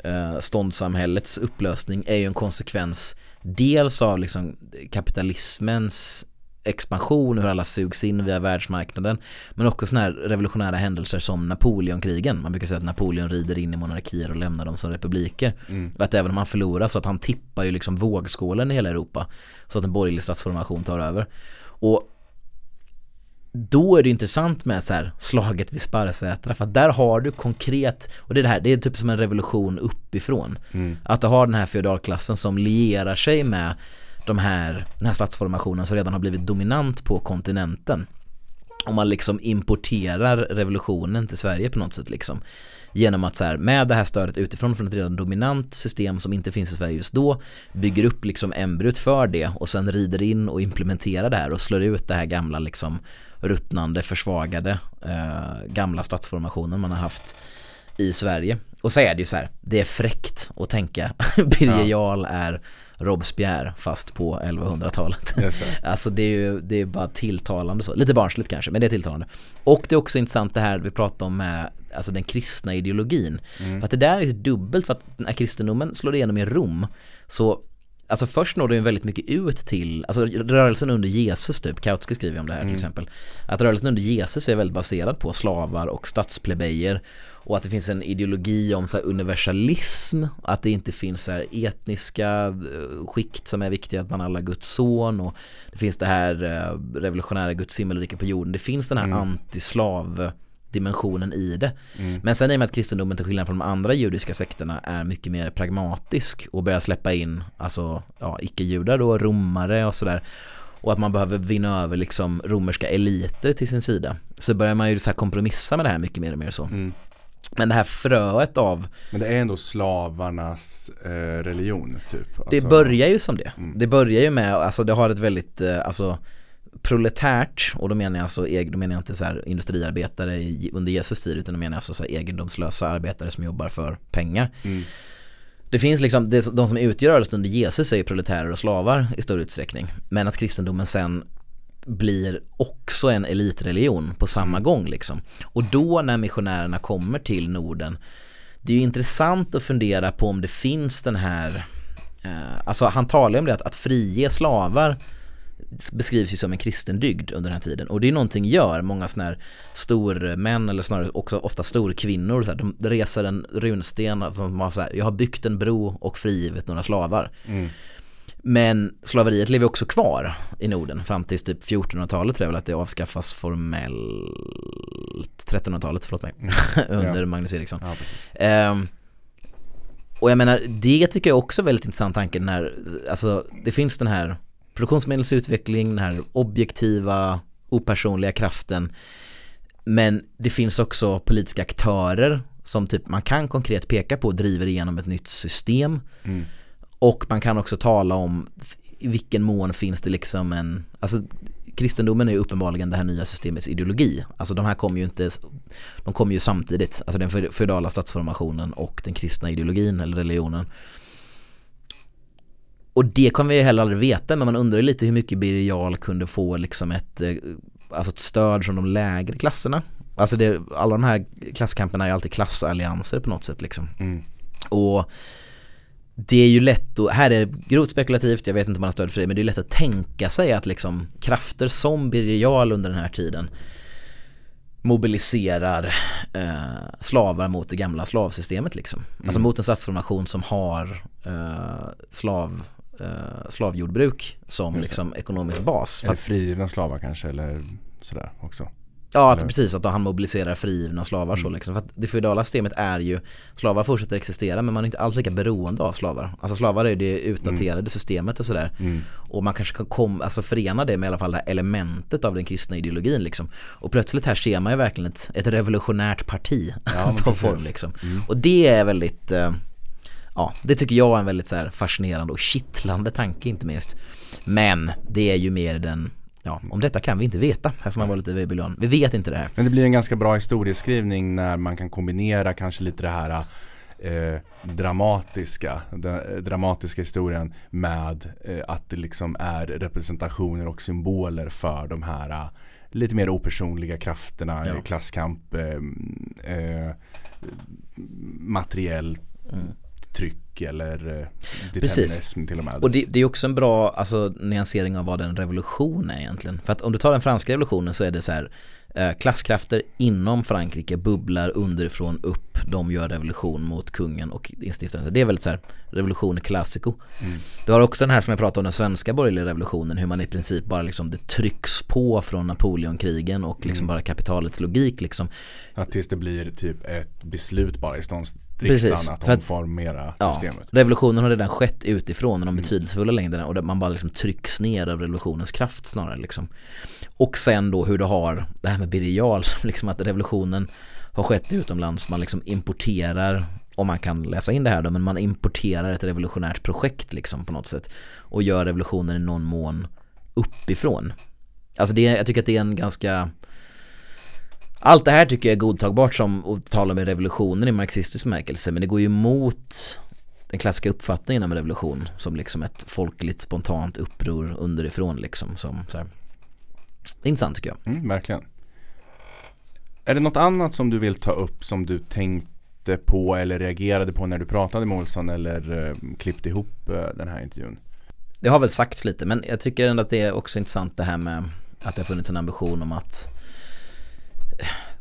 eh, ståndssamhällets upplösning är ju en konsekvens dels av liksom kapitalismens expansion, hur alla sugs in via världsmarknaden. Men också sådana här revolutionära händelser som Napoleonkrigen. Man brukar säga att Napoleon rider in i monarkier och lämnar dem som republiker. Mm. Att även om han förlorar så att han tippar ju liksom vågskålen i hela Europa. Så att en borgerlig statsformation tar över. Och då är det intressant med så här slaget vid Sparrsätra för att där har du konkret och det är det här, det är typ som en revolution uppifrån. Mm. Att du har den här feodalklassen som lierar sig med de här, den här statsformationen som redan har blivit dominant på kontinenten. Om man liksom importerar revolutionen till Sverige på något sätt liksom. Genom att så här, med det här stödet utifrån från ett redan dominant system som inte finns i Sverige just då bygger upp liksom embryot för det och sen rider in och implementerar det här och slår ut det här gamla liksom ruttnande, försvagade eh, gamla statsformationen man har haft i Sverige. Och så är det ju så här, det är fräckt att tänka Birger Jarl är Robespierre fast på 1100-talet. Alltså det är ju det är bara tilltalande så, lite barnsligt kanske men det är tilltalande. Och det är också intressant det här vi pratar om med alltså den kristna ideologin. Mm. För att det där är dubbelt för att när kristendomen slår igenom i Rom så Alltså först når den väldigt mycket ut till, alltså rörelsen under Jesus typ, Kautsky skriver om det här till mm. exempel. Att rörelsen under Jesus är väldigt baserad på slavar och stadsplebejer och att det finns en ideologi om så universalism, att det inte finns så etniska eh, skikt som är viktiga, att man alla Guds son och det finns det här eh, revolutionära Guds himmelrike på jorden. Det finns den här mm. antislav dimensionen i det. Mm. Men sen i och med att kristendomen till skillnad från de andra judiska sekterna är mycket mer pragmatisk och börjar släppa in alltså ja, icke-judar då, romare och sådär och att man behöver vinna över liksom romerska eliter till sin sida så börjar man ju så kompromissa med det här mycket mer och mer så. Mm. Men det här fröet av Men det är ändå slavarnas eh, religion typ alltså... Det börjar ju som det mm. Det börjar ju med, alltså det har ett väldigt, eh, alltså proletärt och då menar jag alltså, då menar jag inte så här industriarbetare under Jesus tid utan då menar jag alltså så här egendomslösa arbetare som jobbar för pengar. Mm. Det finns liksom, det, de som utgör rörelsen under Jesus är ju proletärer och slavar i stor utsträckning. Men att kristendomen sen blir också en elitreligion på samma mm. gång liksom. Och då när missionärerna kommer till Norden det är ju intressant att fundera på om det finns den här eh, Alltså han talar om det att, att frige slavar beskrivs ju som en kristen dygd under den här tiden och det är någonting gör många sådana här stormän eller snarare också ofta storkvinnor så här, de reser en runsten som har så här, jag har byggt en bro och frigivit några slavar mm. Men slaveriet lever också kvar i Norden fram till typ 1400-talet tror jag väl att det avskaffas formellt 1300-talet, förlåt mig, mm. under ja. Magnus Eriksson. Ja, um, och jag menar, det tycker jag också är väldigt intressant tanke, den här, alltså det finns den här produktionsmedelsutveckling, den här objektiva, opersonliga kraften. Men det finns också politiska aktörer som typ man kan konkret peka på driver igenom ett nytt system. Mm. Och man kan också tala om i vilken mån finns det liksom en, alltså kristendomen är ju uppenbarligen det här nya systemets ideologi. Alltså de här kommer ju inte, de kommer ju samtidigt, alltså den feudala statsformationen och den kristna ideologin eller religionen. Och det kommer vi heller aldrig veta men man undrar lite hur mycket Birger Jarl kunde få liksom ett, eh, alltså ett stöd från de lägre klasserna. Alltså det, alla de här klasskamperna är alltid klassallianser på något sätt liksom. Mm. Och det är ju lätt att, här är det grovt spekulativt, jag vet inte om man har stöd för det, men det är lätt att tänka sig att liksom krafter som Birger Jarl under den här tiden mobiliserar eh, slavar mot det gamla slavsystemet liksom. Alltså mm. Alltså mot en statsformation som har eh, slav eh, slavjordbruk som liksom ekonomisk bas. Är det frigivna slavar kanske eller sådär också? Ja, att, precis att han mobiliserar frigivna slavar så Mm. liksom. För att det feodala systemet är ju, slavar fortsätter existera men man är inte alls lika beroende av slavar. Alltså slavar är det utdaterade systemet och sådär. Mm. Och man kanske kan kom, alltså förena det med i alla fall det här elementet av den kristna ideologin liksom. Och plötsligt här ser man ju verkligen ett, ett revolutionärt parti Ja, form liksom. Mm. Och det är väldigt, eh, ja det tycker jag är en väldigt så fascinerande och kittlande tanke inte minst. Men det är ju mer den, ja om detta kan vi inte veta, här får man vara lite babylon. Vi vet inte det här. Men det blir en ganska bra historieskrivning när man kan kombinera kanske lite det här eh, dramatiska, den eh, dramatiska historien med eh, att det liksom är representationer och symboler för de här eh, lite mer opersonliga krafterna, Ja. eh, klasskamp, eh, materiell Mm. Tryck eller eh, Precis. determinism till och med. Och det, det är också en bra alltså, nyansering av vad en revolution är egentligen. För att om du tar den franska revolutionen så är det så här eh, klasskrafter inom Frankrike bubblar underifrån upp. De gör revolution mot kungen och instiftaren. Det är väldigt så här revolution classico. Mm. Du har också den här som jag pratade om, den svenska borgerliga revolutionen. Hur man i princip bara liksom, det trycks på från Napoleonkrigen och liksom Mm. bara kapitalets logik liksom. Att tills det blir typ ett beslut bara i Precis, ståndsriksdagen att för att- omformera Ja, systemet. revolutionen har redan skett utifrån de Mm. betydelsefulla längderna och det- man bara liksom trycks ner av revolutionens kraft snarare liksom. Och sen då hur du har det här med Birger liksom att revolutionen har skett utomlands, man liksom importerar om man kan läsa in det här då, men man importerar ett revolutionärt projekt liksom på något sätt och gör revolutionen i någon mån uppifrån. Alltså det, jag tycker att det är en ganska allt det här tycker jag är godtagbart som att tala med revolutionen i marxistisk bemärkelse men det går ju emot den klassiska uppfattningen om revolution som liksom ett folkligt spontant uppror underifrån liksom som så här. Det är intressant tycker jag. Mm, verkligen. Är det något annat som du vill ta upp som du tänkte på eller reagerade på när du pratade med Olsson eller eh, klippte ihop eh, den här intervjun? Det har väl sagts lite men jag tycker ändå att det är också intressant det här med att det har funnits en ambition om att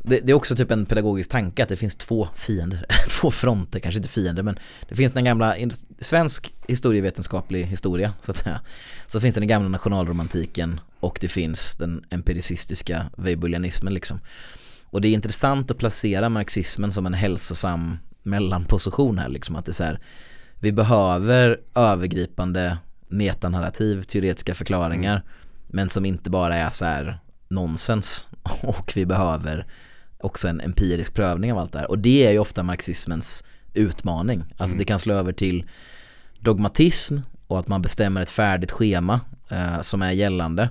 det, det är också typ en pedagogisk tanke att det finns två fiender, två fronter, kanske inte fiender men det finns den gamla svensk historievetenskaplig historia så att säga. Så finns det den gamla nationalromantiken och det finns den empiricistiska weibulianismen liksom. Och det är intressant att placera marxismen som en hälsosam mellanposition här liksom att det är så här vi behöver övergripande metanarrativ, teoretiska förklaringar men som inte bara är så här nonsens och vi behöver också en empirisk prövning av allt det här och det är ju ofta marxismens utmaning. Alltså Mm. det kan slå över till dogmatism och att man bestämmer ett färdigt schema eh, som är gällande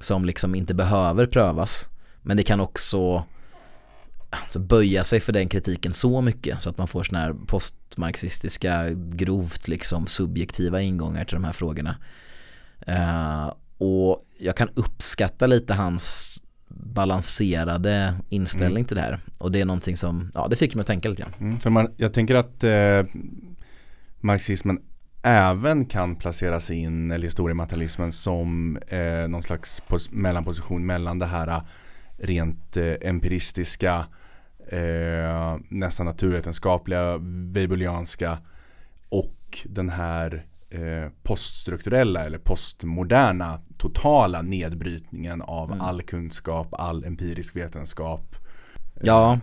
som liksom inte behöver prövas men det kan också alltså, böja sig för den kritiken så mycket så att man får såna här postmarxistiska grovt liksom subjektiva ingångar till de här frågorna. Eh, och jag kan uppskatta lite hans balanserade inställning till det här och det är någonting som, ja det fick mig att tänka lite grann. Mm, för man, jag tänker att eh, marxismen även kan placeras in, eller historiematerialismen som eh, någon slags pos- mellanposition mellan det här eh, rent eh, empiristiska, eh, nästan naturvetenskapliga, weibulianska och den här eh, poststrukturella eller postmoderna totala nedbrytningen av Mm. all kunskap, all empirisk vetenskap. Ja,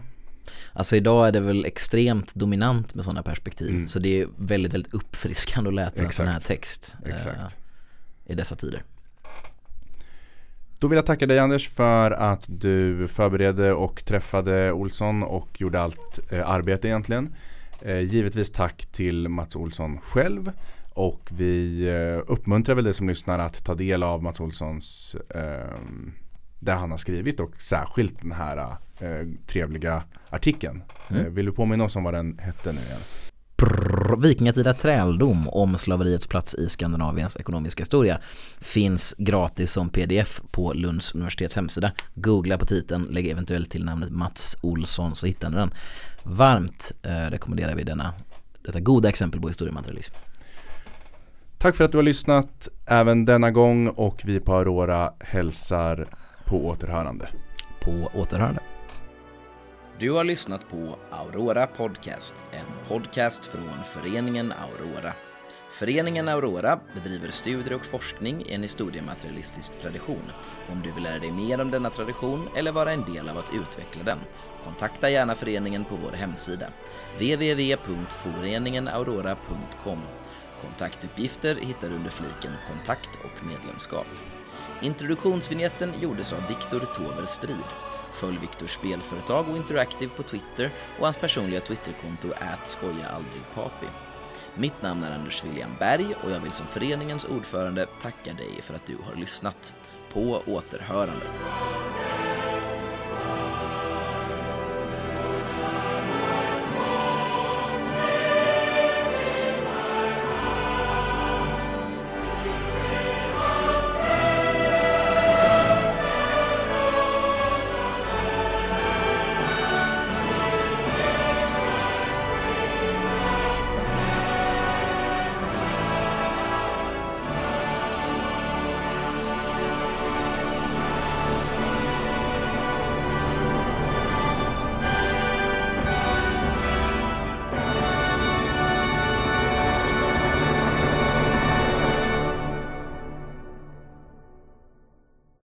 alltså idag är det väl extremt dominant med sådana perspektiv Mm. så det är väldigt, väldigt uppfriskande att läsa en sån här text eh, i dessa tider. Då vill jag tacka dig Anders för att du förberedde och träffade Olsson och gjorde allt eh, arbete egentligen. Eh, givetvis tack till Mats Olsson själv och vi eh, uppmuntrar väl dig som lyssnar att ta del av Mats Olssons eh, det han har skrivit och särskilt den här eh, trevliga artikeln. Mm. Eh, vill du påminna oss om vad den hette nu igen? Prrr, Vikingatida träldom om slaveriets plats i Skandinaviens ekonomiska historia finns gratis som pdf på Lunds universitets hemsida. Googla på titeln, lägg eventuellt till namnet Mats Olsson så hittar ni den. Varmt eh, rekommenderar vi denna, detta goda exempel på historiematerialism. Tack för att du har lyssnat även denna gång och vi på Aurora hälsar på återhörande. På återhörande. Du har lyssnat på Aurora Podcast, en podcast från föreningen Aurora. Föreningen Aurora bedriver studier och forskning i en historiematerialistisk tradition. Om du vill lära dig mer om denna tradition eller vara en del av att utveckla den, kontakta gärna föreningen på vår hemsida, www.foreningenaurora.com. Kontaktuppgifter hittar du under fliken Kontakt och medlemskap. Introduktionsvinjetten gjordes av Viktor Tover Strid. Följ Viktors spelföretag och Interactive på Twitter och hans personliga Twitterkonto @skojaaldrigpapi. Mitt namn är Anders William Berg och jag vill som föreningens ordförande tacka dig för att du har lyssnat. På återhörande.